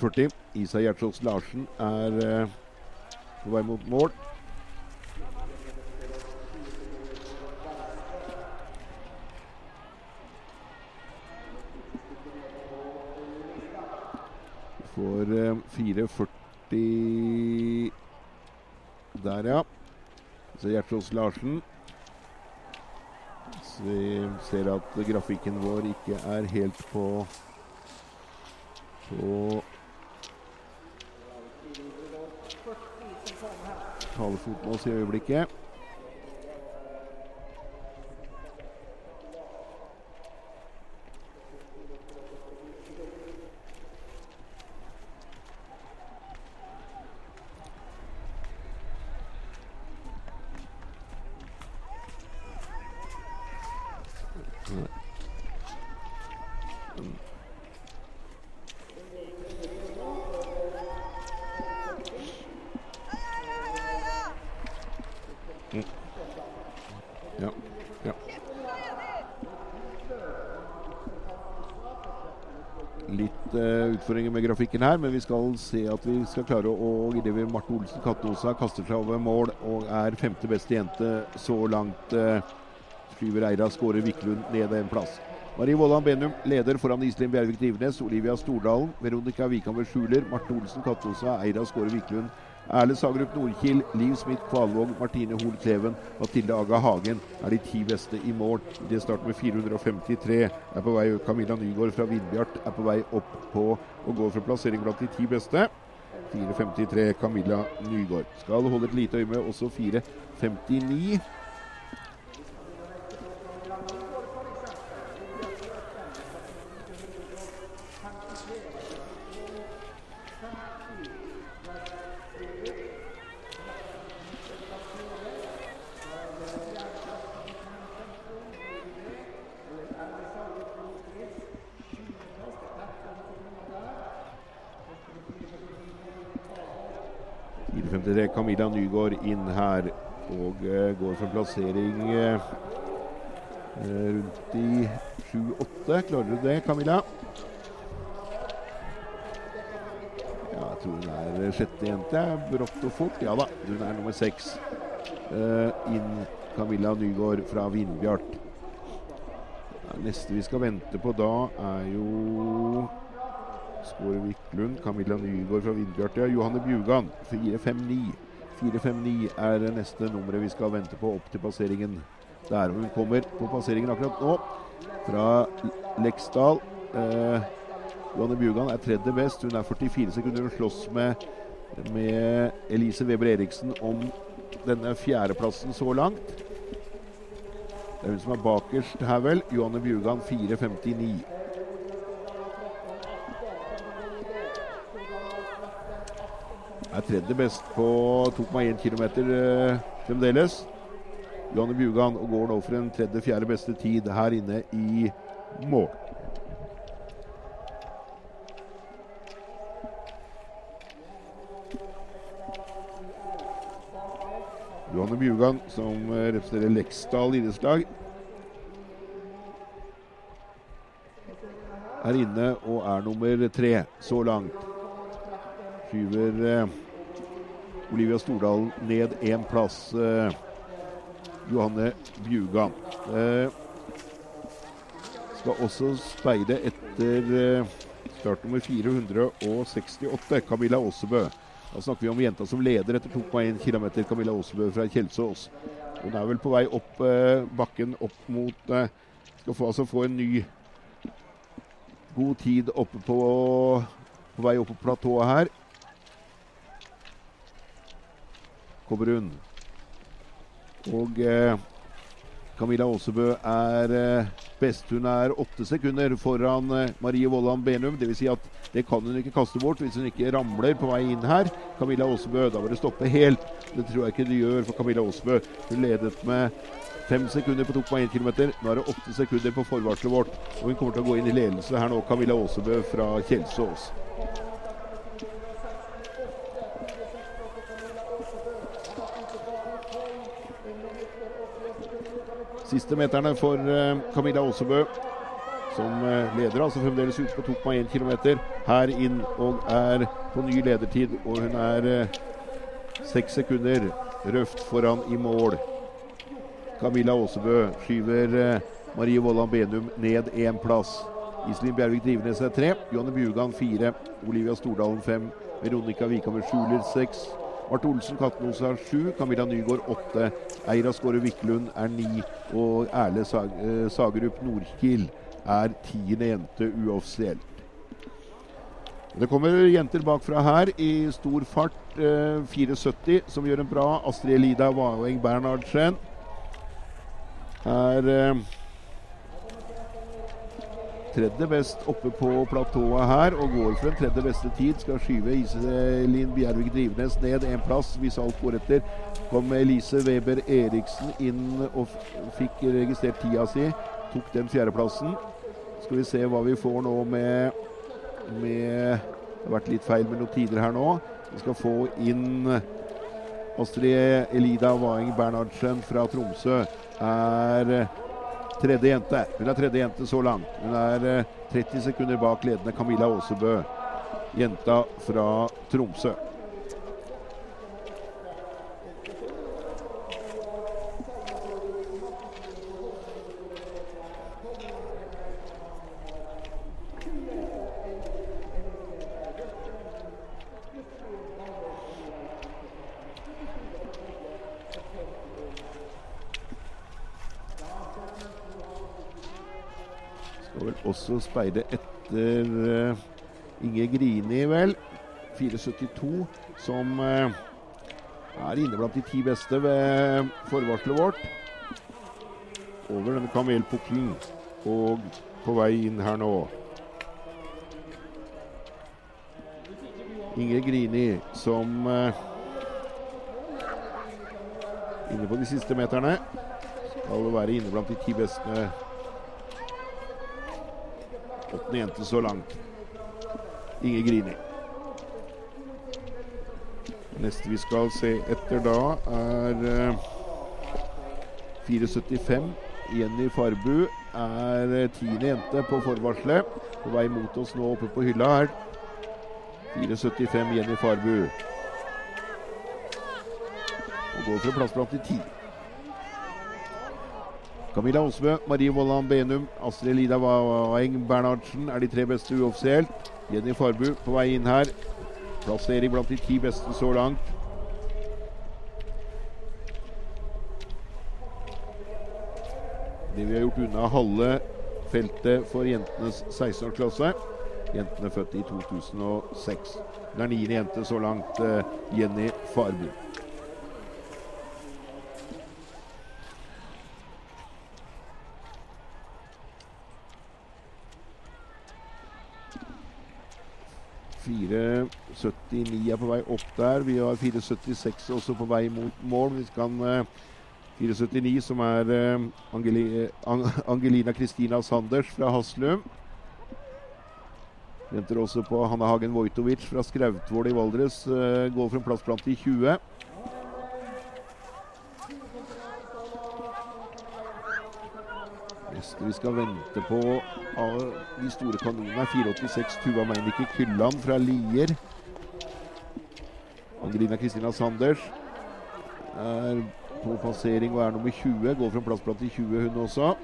4,40. Isa Gjertsås Larsen er eh, på vei mot mål. Får eh, 4,40 Der, ja. Så Gjertsås Larsen. Så vi ser at grafikken vår ikke er helt på på oss i øyeblikket. Ja. ja. Litt eh, utfordringer her, men vi skal se at vi skal klare å greve Marte Olsen Kattosa kaster seg over mål og er femte beste jente så langt. flyver skyver Eira skårer Viklund ned en plass. Marie Vollan Benum leder foran Iselin Bjervik Drivenes, Olivia Stordalen, Veronica Wikammer Schuler, Marte Olsen Kattosa, Eira skårer Wiklund. Erle Sagerup-Nordkild, Liv Smith Kvalvåg, Martine Hoel Kleven, Mathilde Aga Hagen er de ti beste i mål. Det starter med 453. Er på vei Camilla Nygaard fra Vindbjart er på vei opp på og går for plassering blant de ti beste. 4.53 Camilla Nygaard. Skal holde et lite øye med også 4.59. det Camilla Nygaard inn her og eh, går for plassering eh, eh, rundt i 7-8. Klarer du det, Camilla? Ja, jeg tror hun er sjette jente. Brått og fort. Ja da, hun er nummer seks. Eh, inn Camilla Nygaard fra Vindbjart. Neste vi skal vente på da, er jo Skåre Wiklund, Camilla Nygaard fra Vindbjart. Ja, Johanne Bjugan, 4-5-9. 4-5-9 er det neste nummeret vi skal vente på opp til passeringen. Der hun kommer på passeringen akkurat nå. Fra Leksdal. Eh, Johanne Bjugan er tredje best. Hun er 44 sekunder. Hun slåss med, med Elise Weber Eriksen om denne fjerdeplassen så langt. Det er hun som er bakerst her, vel. Johanne Bjugan 4.59. tredje best på 2,1 km eh, fremdeles. Johanne Bjugan går nå for en tredje-fjerde beste tid her inne i mål. Johanne Bjugan, som eh, representerer Leksdal idrettslag, er inne og er nummer tre så langt. Skyver eh, Olivia Stordalen ned én plass. Eh, Johanne Bjuga. Eh, skal også speide etter eh, startnummer 468, Camilla Aasebø. Da snakker vi om jenta som leder etter 2,1 km, Camilla Aasebø fra Kjelsås. Hun er vel på vei opp eh, bakken opp mot eh, Skal få, altså få en ny god tid oppe på, på vei opp på platået her. Kommer hun. Og eh, Camilla Aasebø er eh, best. Hun er åtte sekunder foran eh, Marie Vollan Benum. Dvs. Si at det kan hun ikke kaste bort hvis hun ikke ramler på vei inn her. Camilla Aasebø, da må det stoppe helt. Det tror jeg ikke det gjør for Camilla Aasebø. Hun ledet med fem sekunder på 2,1 km. Nå er det åtte sekunder på forvarselet vårt. Og hun kommer til å gå inn i ledelse her nå, Camilla Aasebø fra Kjelsås. Siste meterne for eh, Camilla Aasebø, som eh, leder altså fremdeles ut på 2,1 km. Her inn og er på ny ledertid, og hun er eh, seks sekunder røft foran i mål. Camilla Aasebø skyver Marie Vollan Benum ned én plass. Iselin Bjervik Drivenes er tre, Johanne Bjugan fire, Olivia Stordalen fem, Veronica Vikhammer Schuler seks. Marte Olsen Katnos er sju, Camilla Nygaard åtte, Eira Skåre Wiklund er ni, og Erle Sag eh, Sagerup Nordkil er tiende jente uoffisielt. Det kommer jenter bakfra her i stor fart. Eh, 4,70 som gjør en bra. Astrid Elida Vaeng Bernhardsen er eh, tredje best oppe på platået her og går for en tredje beste tid. Skal skyve Iselin Bjervik Drivenes ned en plass hvis alt går etter. Kom Elise Weber Eriksen inn og fikk registrert tida si. Tok den fjerdeplassen. Skal vi se hva vi får nå med, med Det har vært litt feil med noen tider her nå. Vi skal få inn Astrid Elida Waeng Bernhardsen fra Tromsø. Er tredje jente. Hun er tredje jente så langt. Hun er 30 sekunder bak ledende Camilla Aasebø, jenta fra Tromsø. Skal vel også speide etter uh, Inge Grini, vel. 4,72, som uh, er inne blant de ti beste ved forvarselet vårt. Over denne kamelpukkelen og på vei inn her nå. Inge Grini som uh, Inne på de siste meterne. Skal være inne blant de ti beste Åttende jente så langt. Inge Grini. Neste vi skal se etter da, er uh, 4,75. Jenny Farbu er uh, tiende jente på forvarselet. På vei mot oss nå oppe på hylla her. 4,75 Jenny Farbu. Og går for plass blant de ti. Camilla Aasbø, Marie Vollan Benum, Astrid Lida Waeng Bernhardsen er de tre beste uoffisielt. Jenny Farbu på vei inn her. Plassering blant de ti beste så langt. Det vi har gjort unna halve feltet for jentenes 16-årsklasse. Jentene født i 2006. Det er niende jente så langt, eh, Jenny Farbu. Fire 79 er på vei opp der. Vi har 4,76 også på vei mot mål. Vi kan eh, 4,79 som er eh, Angeli, eh, Angelina Kristina Sanders fra Haslum. Venter også på Hanna Hagen Wojtovic fra Skrautvål i Valdres. eh, går for en plass blant de 20. Neste vi skal vente på de store kanonene, er 486 Tuva Meinike Kylland fra Lier. Angelina Kristina Sanders er på passering og er nummer 20. Går fra plass de 20, hun også.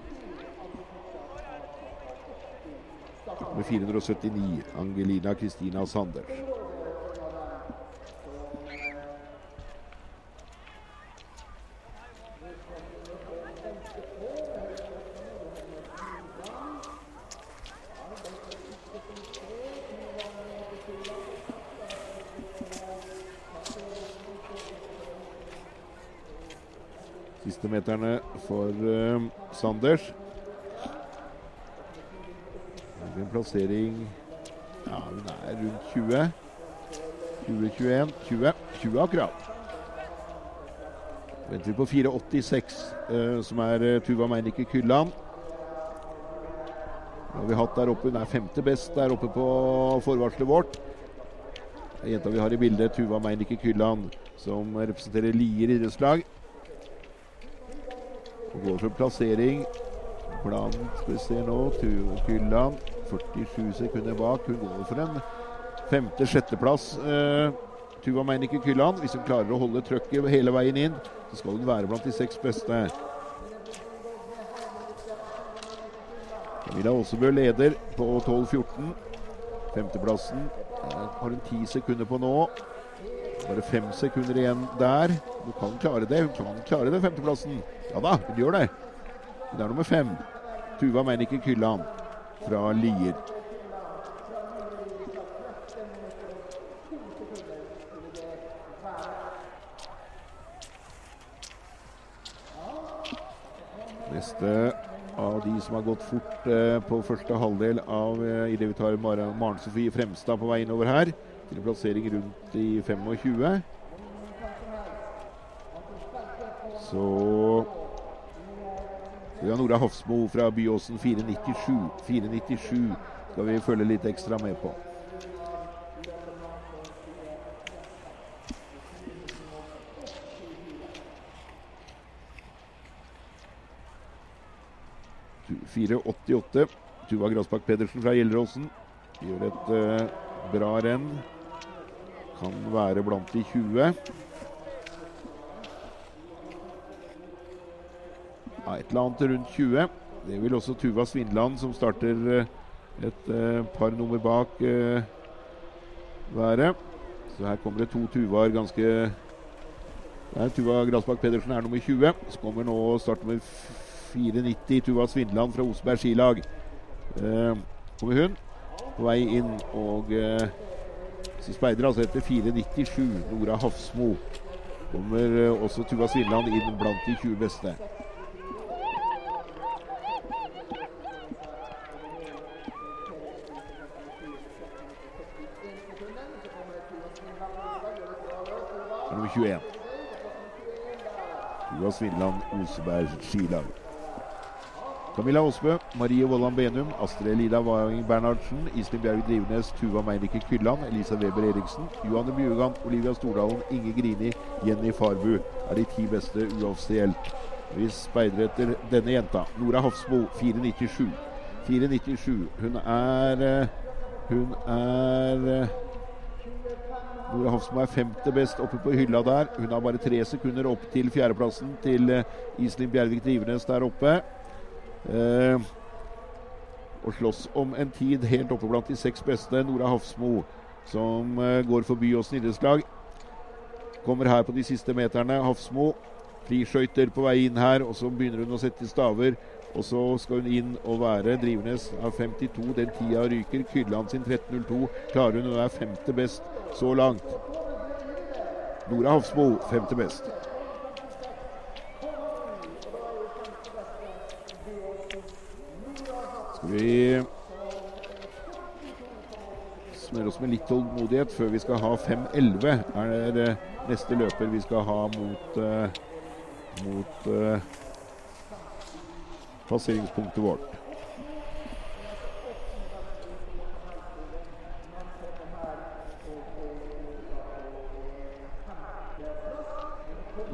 Med 479 Angelina Kristina Sanders. Siste meterne for uh, Sanders. En plassering Ja, hun er rundt 20. 20, 21, 20. 20 akkurat. Venter vi på 4,86, uh, som er uh, Tuva Meinike Kylland. Har vi hatt der oppe. Hun er femte best der oppe på forvarselet vårt. Jenta vi har i bildet, Tuva Meinike Kylland, som representerer Lier idrettslag. Og går for plassering blant Skal vi se nå Kylland 47 sekunder bak. Hun går for en femte-sjetteplass. Uh, Tuva Meinike Kylland. Hvis hun klarer å holde trøkket hele veien inn, så skal hun være blant de seks beste. Camilla Aasebø leder på 12-14. Femteplassen Der har hun ti sekunder på nå. Bare fem sekunder igjen der. Hun kan klare det. Hun kan klare det, femteplassen. Ja da, hun gjør det. Hun er nummer fem. Tuva Meinike Kylland fra Lier. Neste av de som har gått fort eh, på første halvdel av eh, idet vi tar Maren, Maren Sofie Fremstad på vei innover her, til en plassering rundt i 25. Så vi har Nora Hofsmo fra Byåsen 497. 497 skal vi følge litt ekstra med på. Tu- 488. Tuva Grasbakk Pedersen fra Gjelleråsen gjør et uh, bra renn. Kan være blant de 20. Ja, et eller annet rundt 20. Det vil også Tuva Svindland, som starter eh, et eh, par nummer bak, eh, være. Så her kommer det to Tuvaer ganske Der Tuva Grasbakk Pedersen er nummer 20. Så kommer nå startnummer 490, Tuva Svindland fra Oseberg skilag. Eh, kommer hun på vei inn og eh, så speider altså etter 497, Nora Hafsmo. Kommer eh, også Tuva Svindland inn blant de 20 beste. Nummer 21. Tuva Svindland, Oseberg skilag. Camilla Aasbø, Marie Vollan Benum, Astrid Lida Waing Bernhardsen, Iselin Bjerg Drivenes, Tuva Meinike Kylland, Elisa Weber Eriksen, Johanne Bjugan, Olivia Stordalen, Inge Grini, Jenny Farbu er de ti beste uoffisielt. Vi speider etter denne jenta. Nora Hofsmo, 497. 497. Hun er eh, Hun er Nora Hofsmo er femte best oppe på hylla der. Hun har bare tre sekunder opp til fjerdeplassen til eh, Iselin Bjervik Drivenes der oppe. Eh, og slåss om en tid helt oppe blant de seks beste. Nora Hofsmo, som eh, går forbi oss idrettslag. Kommer her på de siste meterne. Hofsmo friskøyter på vei inn her, og så begynner hun å sette staver Og så skal hun inn og være Drivenes av 52. Den tida ryker. Kydland sin 13.02 klarer hun. Hun er femte best så langt. Nora Hafsmo femte best. Skal vi smøre oss med litt tålmodighet før vi skal ha 5.11. Er det neste løper vi skal ha mot, uh, mot uh, passeringspunktet vårt.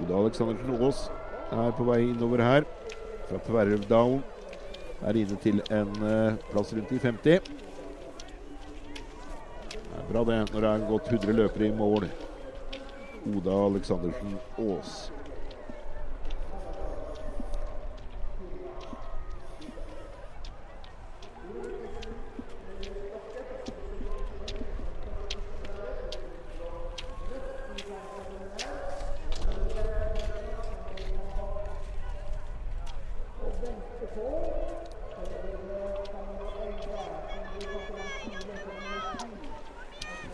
Oda Aleksandersen Aas er på vei innover her. Fra Tverrvdalen. Er inne til en uh, plass rundt i 50. Det er bra det når det er gått 100 løpere i mål. Oda Aleksandersen Aas.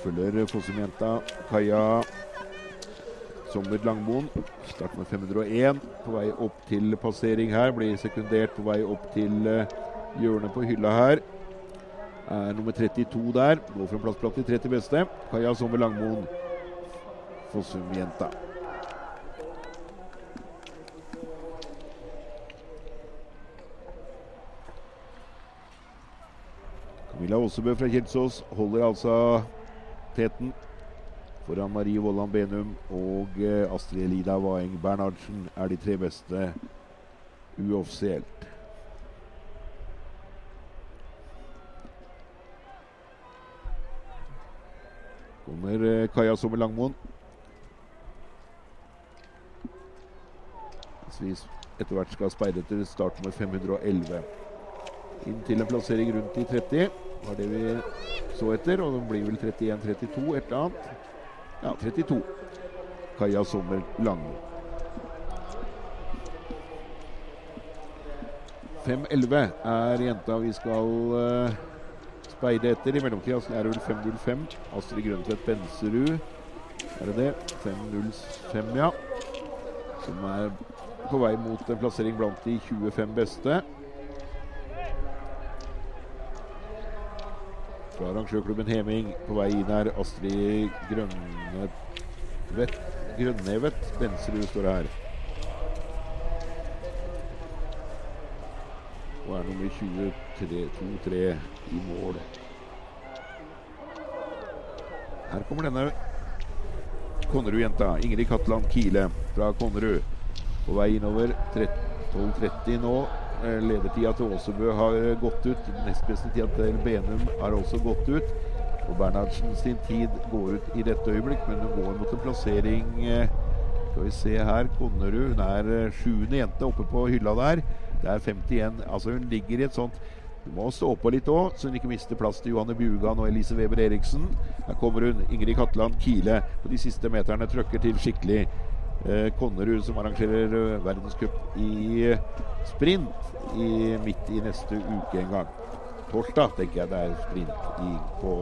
Følger Fossum-jenta Kaja Sommer Langmoen. Start med 501. På vei opp til passering her. Blir sekundert på vei opp til eh, hjørnet på hylla her. Er nummer 32 der. Går fra en blant de 30 beste. Kaja Sommer Langmoen. Fossum-jenta. Camilla Aasebø fra Kjelsås holder altså teten foran Marie Vollan Benum og eh, Astrid Elida Waeng Bernhardsen er de tre beste uoffisielt. Kommer eh, Kaja Sommer Langmoen. Hvis vi etter hvert skal speide etter startnummer 511. Inn til en plassering rundt i 30 var det vi så etter. Og den blir vel 31-32, et eller annet. Ja, 32. Kaja Sommer Lange. 5-11 er jenta vi skal uh, speide etter. I mellomtida er det vel 5.05. Astrid Grøntvedt Benserud. Er det det? 5.05, ja. Som er på vei mot en plassering blant de 25 beste. Fra arrangørklubben Heming på vei inn her. Astrid Grønnevet Grønnevet Benserud står her. Og er nummer 23-2-3 i mål. Her kommer denne Konnerud-jenta. Ingrid Katland Kile fra Konnerud. På vei innover. 12.30 nå. Eh, Ledertida til Åsebø har gått ut. Nest beste tida til Benum har også gått ut. Og Bernhardsen sin tid går ut i dette øyeblikk, men hun går mot en plassering eh, Skal vi se her. Konnerud. Hun er eh, sjuende jente oppe på hylla der. Det er 51. Altså hun ligger i et sånt Hun må stå på litt òg, så hun ikke mister plass til Johanne Bjugan og Elise Weber Eriksen. Her kommer hun. Ingrid Katland Kile på de siste meterne trøkker til skikkelig. Eh, Konnerud som arrangerer eh, verdenscup i eh, sprint i, midt i neste uke en gang. Torsdag tenker jeg det er sprint i, på.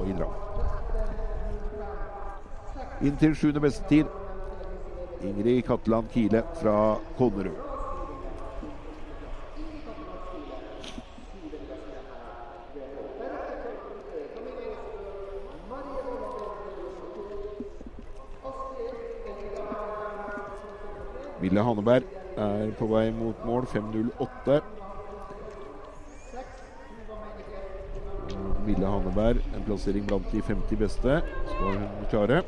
Inn til sjuende beste tid. Ingrid Katland Kile fra Konnerud. Ville Haneberg er på vei mot mål. 5.08. Mille Haneberg, en plassering blant de 50 beste, skal hun klare.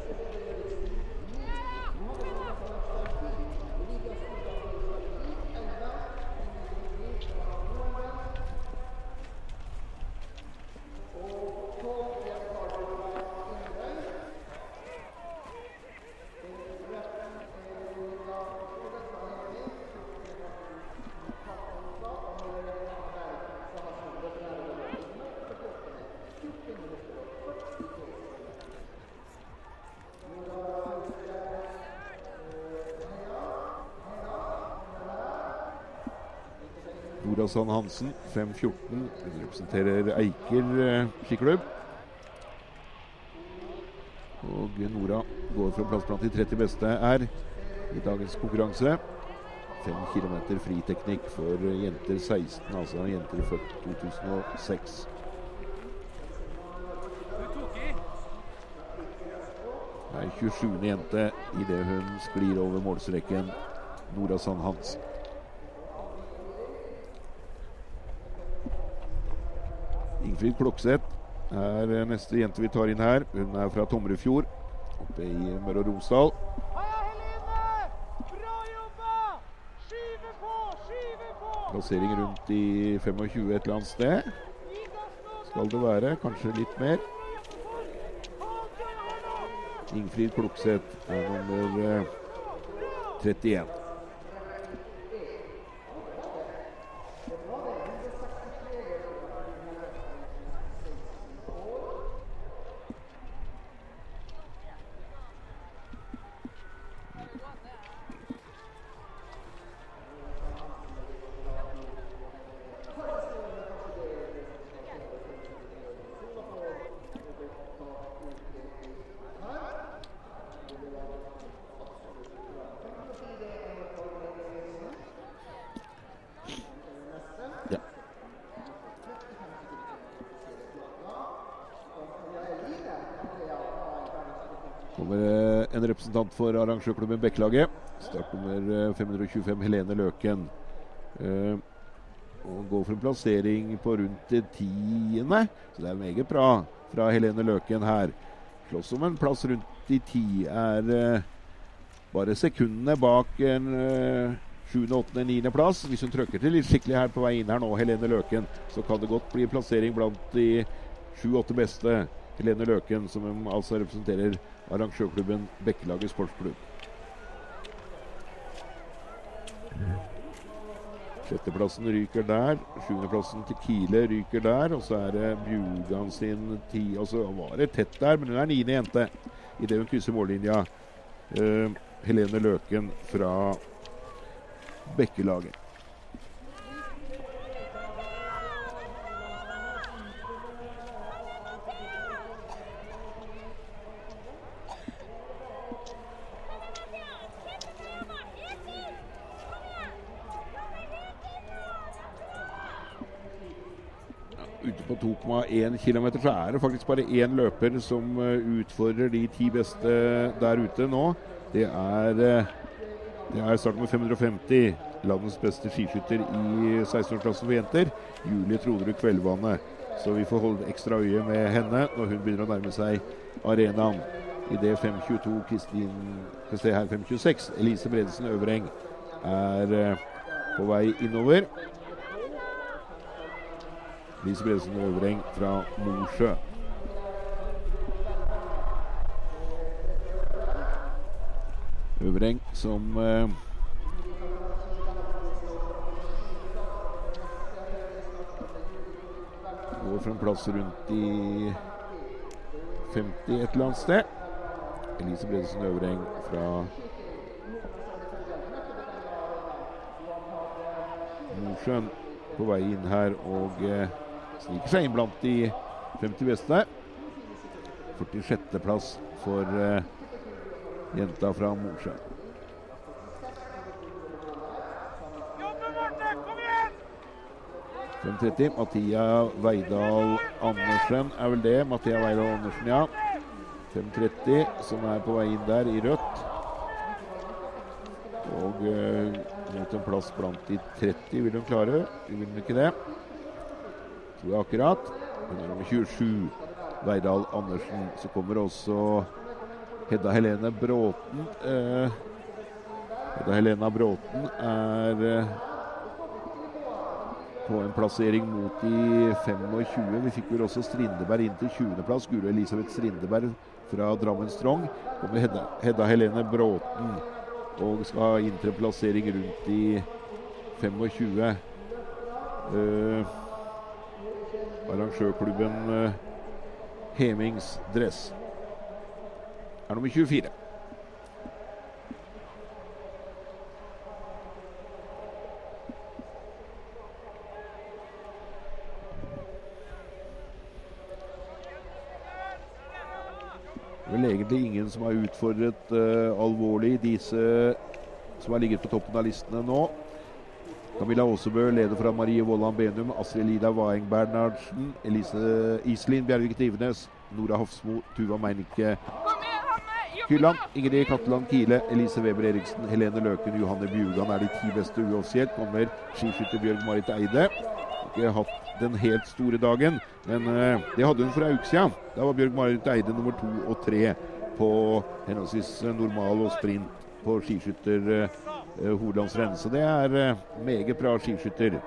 Sand Hansen, 5.14. Hun representerer Eiker eh, skiklubb. Og Nora går fra plass blant de 30 beste her i dagens konkurranse. 5 km friteknikk for jenter 16, altså jenter født 2006. Du tok i. Det er 27. jente idet hun sklir over målstreken. Nora Sand Hansen. Ingfrid Klokseth er neste jente vi tar inn her. Hun er fra Tomrefjord, oppe i Møre og Romsdal. Plassering rundt i 25 et eller annet sted. Skal det være. Kanskje litt mer. Ingfrid Klokseth er nummer eh, 31. Ja. Kommer eh, for arrangørklubben Bekkelaget. Startnummer eh, 525 Helene Løken. Uh, og går for en plassering på rundt tiende. Så det er meget bra fra Helene Løken her. Slåss om en plass rundt de ti. Er uh, bare sekundene bak en eh, sjuende, åttende, niende plass. Hvis hun trøkker til litt skikkelig her på vei inn her nå, Helene Løken, så kan det godt bli plassering blant de sju-åtte beste. Helene Løken, som altså representerer arrangørklubben Bekkelaget sportsklubb. Sjetteplassen ryker der. Sjuendeplassen til Kile ryker der. Og så er det Bjugan sin ti Og så var det tett der, men hun er niende jente idet hun krysser mållinja. Uh, Helene Løken fra Bekkelaget. Ute på 2,1 km så er det faktisk bare én løper som eh, utfordrer de ti beste der ute nå. Det er, eh, det er start med 550. Landets beste skiskytter i 16-årsklassen for jenter. Julie Troderud Kveldvannet. Så vi får holde ekstra øye med henne når hun begynner å nærme seg arenaen. det 5.22 Kristin her 5.26 Elise Bredesen Øvreng er eh, på vei innover. Lise Bredesen Øvreng fra Mosjø. Øvreng som eh, går for en plass rundt i 50 et eller annet sted. Elise Bredesen Øvreng fra Mosjøen på vei inn her og eh, sniker seg inn blant de 50 beste. 46.-plass for uh, jenta fra Mosjøen. Jobbe, Marte! Kom igjen! 5.30. Mathia Veidal Andersen er vel det. Mathia Veidal Andersen, ja. 5.30, som er på vei inn der i rødt. Og uh, mot en plass blant de 30 vil hun klare. Vil ikke det? Tror jeg akkurat. Hun er nummer 27, Veidal Andersen. Så kommer også Hedda Helene Bråten. Eh, Hedda Helena Bråten er eh, på en plassering mot de 25. Vi fikk vel også Strindeberg inn til 20.-plass. Guro Elisabeth Strindeberg fra Drammen Strong. Kommer Hedda, Hedda Helene Bråten og skal ha inn til plassering rundt de 25. Eh, arrangørklubben eh, Hemings dress. Er nummer 24. vel egentlig ingen som har utfordret uh, alvorlig disse som har ligget på toppen av listene nå. Camilla Aasebø leder fra Marie Vollan Benum, Astrid Lida Waeng Bernhardsen, Elise Iselin Bjervik Divenes, Nora Hofsmo, Tuva Meinicke Kom! Hylland, Ingrid Katteland Kile, Elise Weber Eriksen, Helene Løken, Johanne Bjugan er de ti beste uoffisielt. Kommer skiskytter Bjørg Marit Eide. Ikke hatt den helt store dagen, men eh, det hadde hun for ei uke siden. Da var Bjørg Marit Eide nummer to og tre på henholdsvis normal og sprint på skiskytter eh, eh. Så det er eh, meget bra skiskytter.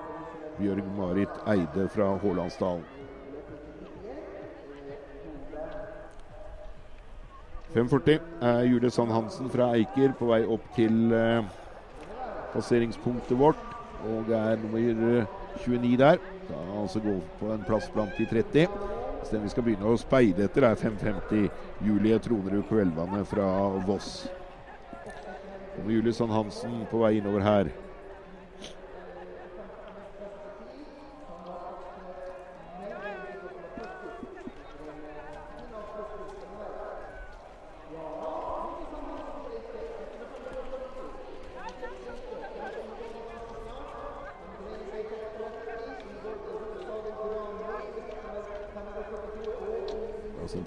Bjørg Marit Eide fra Hålandsdalen. 5.40 er Julie Sand Hansen fra Eiker på vei opp til eh, passeringspunktet vårt. Og er nummer eh, 29 der. Da altså gå på en plass blant de 30. Så den vi skal begynne å speide etter, er 5.50 Julie Tronerud Kveldvannet fra Voss. Julie Sand Hansen på vei innover her.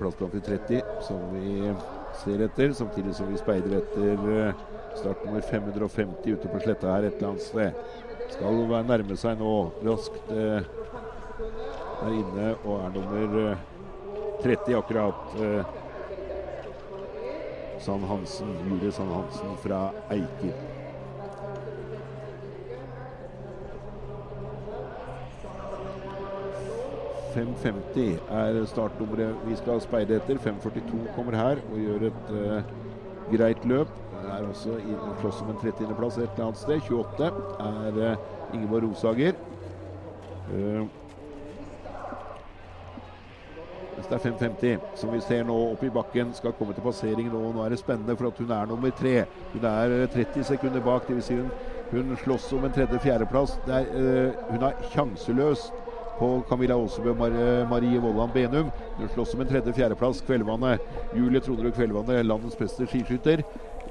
Plass blant de 30 som vi ser etter, samtidig som vi speider etter eh, startnummer 550 ute på sletta her et eller annet sted. Skal være nærme seg nå raskt eh, der inne og er nummer eh, 30 akkurat. Eh, Sand Hansen, Julie Sand Hansen fra Eiker. .550 er startnummeret vi skal speide etter. 5.42 kommer her og gjør et uh, greit løp. Er også slåss om en 30.-plass et eller annet sted. 28 er uh, Ingeborg Rosager. Uh, mens det er 5.50, som vi ser nå oppe i bakken, skal komme til passering nå. Nå er det spennende, for at hun er nummer tre. Hun er eh, 30 sekunder bak, dvs. Si hun, hun slåss om en tredje-fjerdeplass. Uh, hun er sjanseløs på Camilla Aasebø Mar Marie Vollan Benum. Hun slåss om en tredje-fjerdeplass. Kveldvannet. Julie Tronerud Kveldvannet, landets beste skiskytter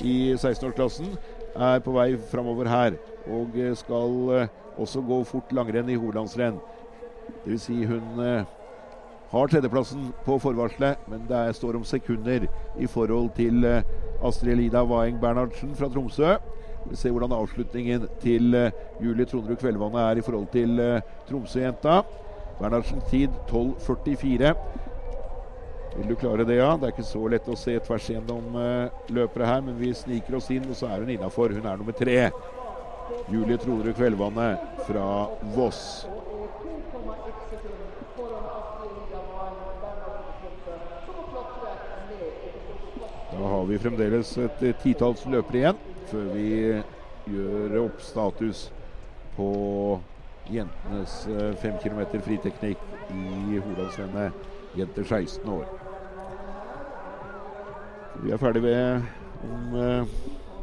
i 16-årsklassen, er på vei framover her. Og eh, skal eh, også gå fort langrenn i hovedlandsrenn. Dvs. Si hun eh, har tredjeplassen på forvarselet, men det står om sekunder i forhold til eh, Astrid Lida Waeng Bernhardsen fra Tromsø. Vi ser hvordan avslutningen til eh, Julie Trondrud Kveldvannet er i forhold til eh, Tromsø-jenta. Bernhardsen tid 12.44. Vil du klare det, ja? Det er ikke så lett å se tvers gjennom eh, løpere her, men vi sniker oss inn, og så er hun innafor. Hun er nummer tre. Julie Trondrud Kveldvannet fra Voss. Da har vi fremdeles et titalls løpere igjen før vi gjør opp status på jentenes eh, fem km friteknikk i Hordalsrennet. Jenter 16 år. Vi er ferdig ved om eh,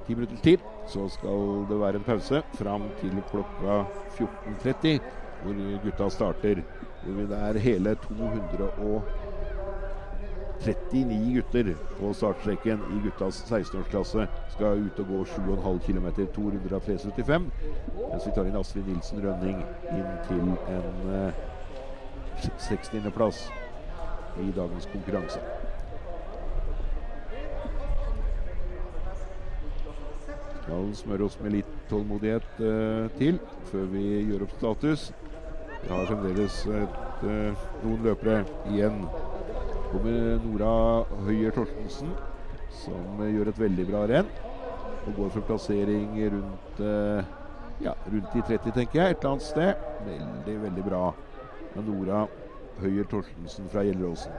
minutter til. Så skal det være en pause fram til klokka 14.30, hvor gutta starter. Hvor det er hele 239 gutter på startstreken i guttas 16-årsklasse. Skal ut og gå 7,5 km, 200 av 375. Mens vi tar inn Astrid Nilsen Rønning inn til en eh, 60.-plass i dagens konkurranse. Skal smøre oss med litt tålmodighet eh, til før vi gjør opp status. Vi har fremdeles et, eh, noen løpere igjen. Kommer Nora Høyer Torstensen, som eh, gjør et veldig bra renn. Og går for plassering rundt eh, ja, rundt de 30, tenker jeg. Et eller annet sted. Veldig, veldig bra. av Nora Høyer Torstensen fra Gjelleråsen.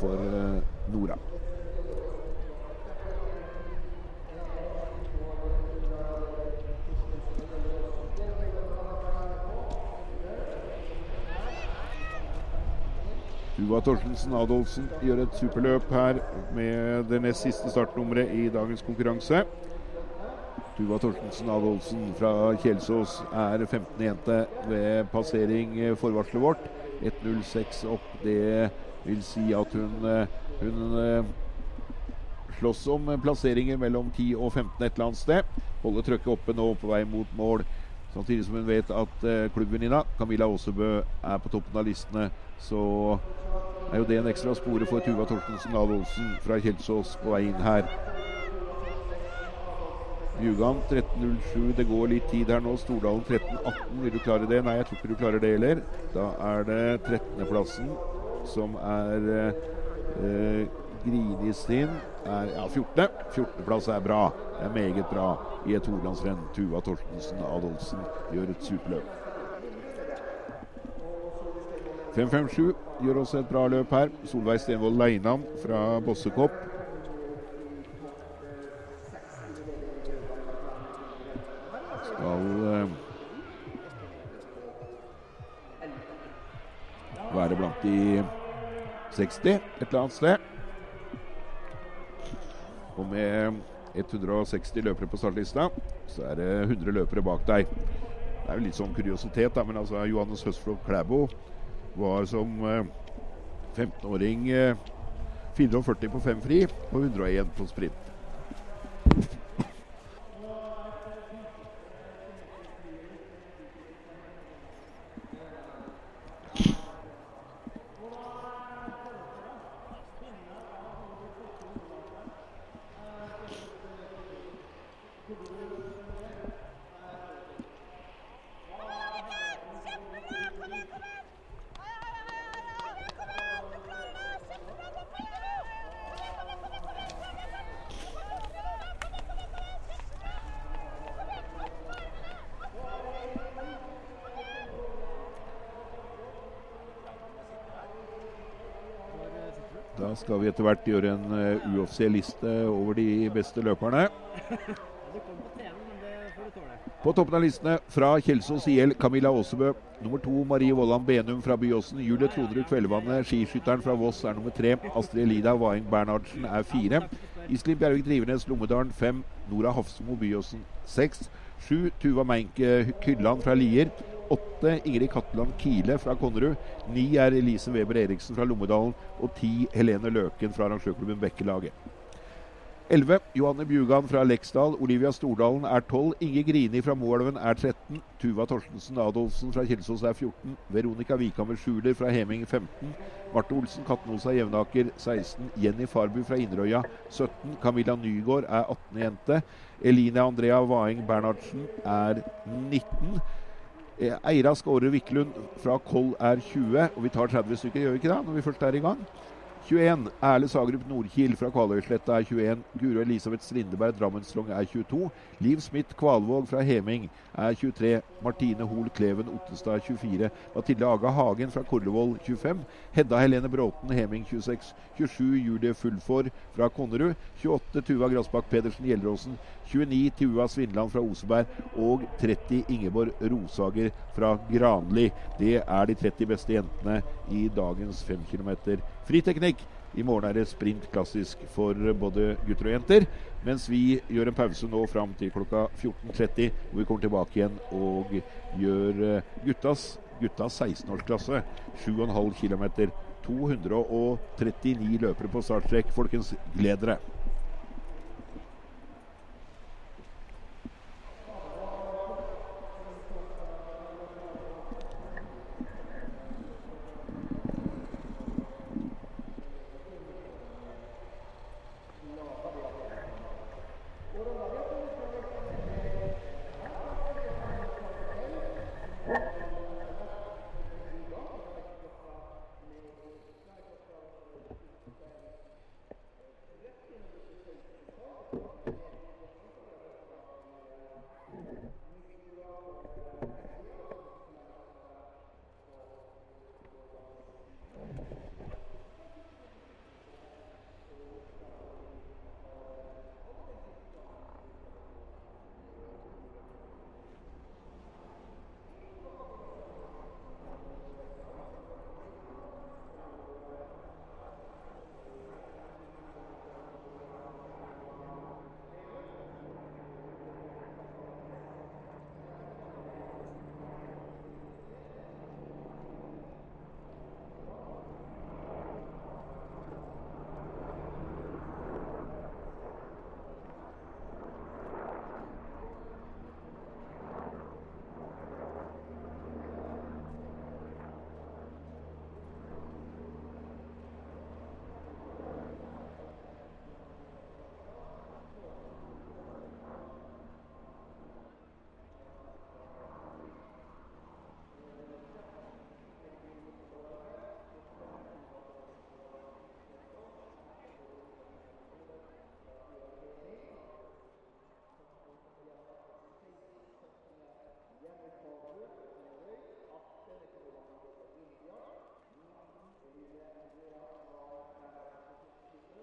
For eh, Nora. Tuva Torstensen Adolfsen gjør et superløp her med det nest siste startnummeret i dagens konkurranse. Tuva Torstensen Adolfsen fra Kjelsås er 15. jente ved passering eh, forvarselet vårt. 1.06 opp. Det vil si at hun, eh, hun eh, slåss om plasseringer mellom 10 og 15 et eller annet sted. Holder trøkket oppe nå på vei mot mål. Samtidig som hun vet at eh, klubbvenninna Camilla Aasebø er på toppen av listene. Så er jo det en ekstra spore for Tuva Torstensen Adolfsen fra Kjelsås på vei inn her. Bjugan 13.07. Det går litt tid her nå. Stordalen 13.18. Vil du klare det? Nei, jeg tror ikke du klarer det heller. Da er det 13.-plassen som er eh, Grini sin. Er, ja, 14. 14.-plass er bra. Det er meget bra i et hovedlandsrenn. Tuva Torstensen Adolfsen gjør et superløp. 5.57 gjør også et bra løp her. Solveig Stenvold Leinan fra Bossekopp. Skal eh, være blant de 60 et eller annet sted. Og med 160 løpere på startlista, så er det 100 løpere bak deg. Det er jo litt sånn kuriositet, da, men altså Johannes Høsflot Klæbo var som 15-åring eh, 44 på fem fri og 101 på sprint. Da skal vi etter hvert gjøre en uh, uoffisiell liste over de beste løperne. På toppen av listene fra Kjelsås IL Camilla Aasebø. Nummer to Marie Vollan Benum fra Byåsen. Julie Tronrud Kvelvannet, skiskytteren fra Voss, er nummer tre. Astrid Elida Vaeng Bernhardsen er fire. Iselin Bjervik Drivenes Lommedalen fem. Nora Hafsmo Byåsen seks. Sju Tuva Meinke Kylland fra Lier. Åtte Ingrid Katteland Kile fra Konnerud. Ni er Elise Weber Eriksen fra Lommedalen. Og ti Helene Løken fra arrangørklubben Bekkelaget. 11. Johanne Bjugan fra Leksdal. Olivia Stordalen er 12. Inge Grini fra Moelven er 13. Tuva Torstensen Adolfsen fra Kjelsås er 14. Veronica Vikhammer Schuler fra Heming 15. Marte Olsen Katnosa Jevnaker 16. Jenny Farbu fra Inderøya 17. Camilla Nygaard er 18. jente. Eline Andrea Vaeng Bernhardsen er 19. Eira skårer Wiklund fra Koll er 20. Og vi tar 30 stykker, gjør vi ikke det? Når vi først er i gang. 21. Erle Sagerup Nordkil fra Kvaløysletta er 21. Guro Elisabeth Strindeberg Drammenslong er 22. Liv Smith Kvalvåg fra Heming er 23. Martine Hoel Kleven Ottestad er 24. Mathilde Aga Hagen fra Korlevoll 25. Hedda Helene Bråten Heming 26. 27. Julie Fullfor fra Konnerud. 28. Tuva Grasbakk Pedersen Gjelleråsen. 29. Tuva Svindland fra Oseberg. Og 30. Ingeborg Rosager fra Granli. Det er de 30 beste jentene i dagens 5 km friteknikk. I morgen er det sprint klassisk for både gutter og jenter. Mens vi gjør en pause nå fram til klokka 14.30, hvor vi kommer tilbake igjen og gjør guttas, guttas 16-årsklasse. 7,5 km. 239 løpere på starttrekk. Folkens, gled dere.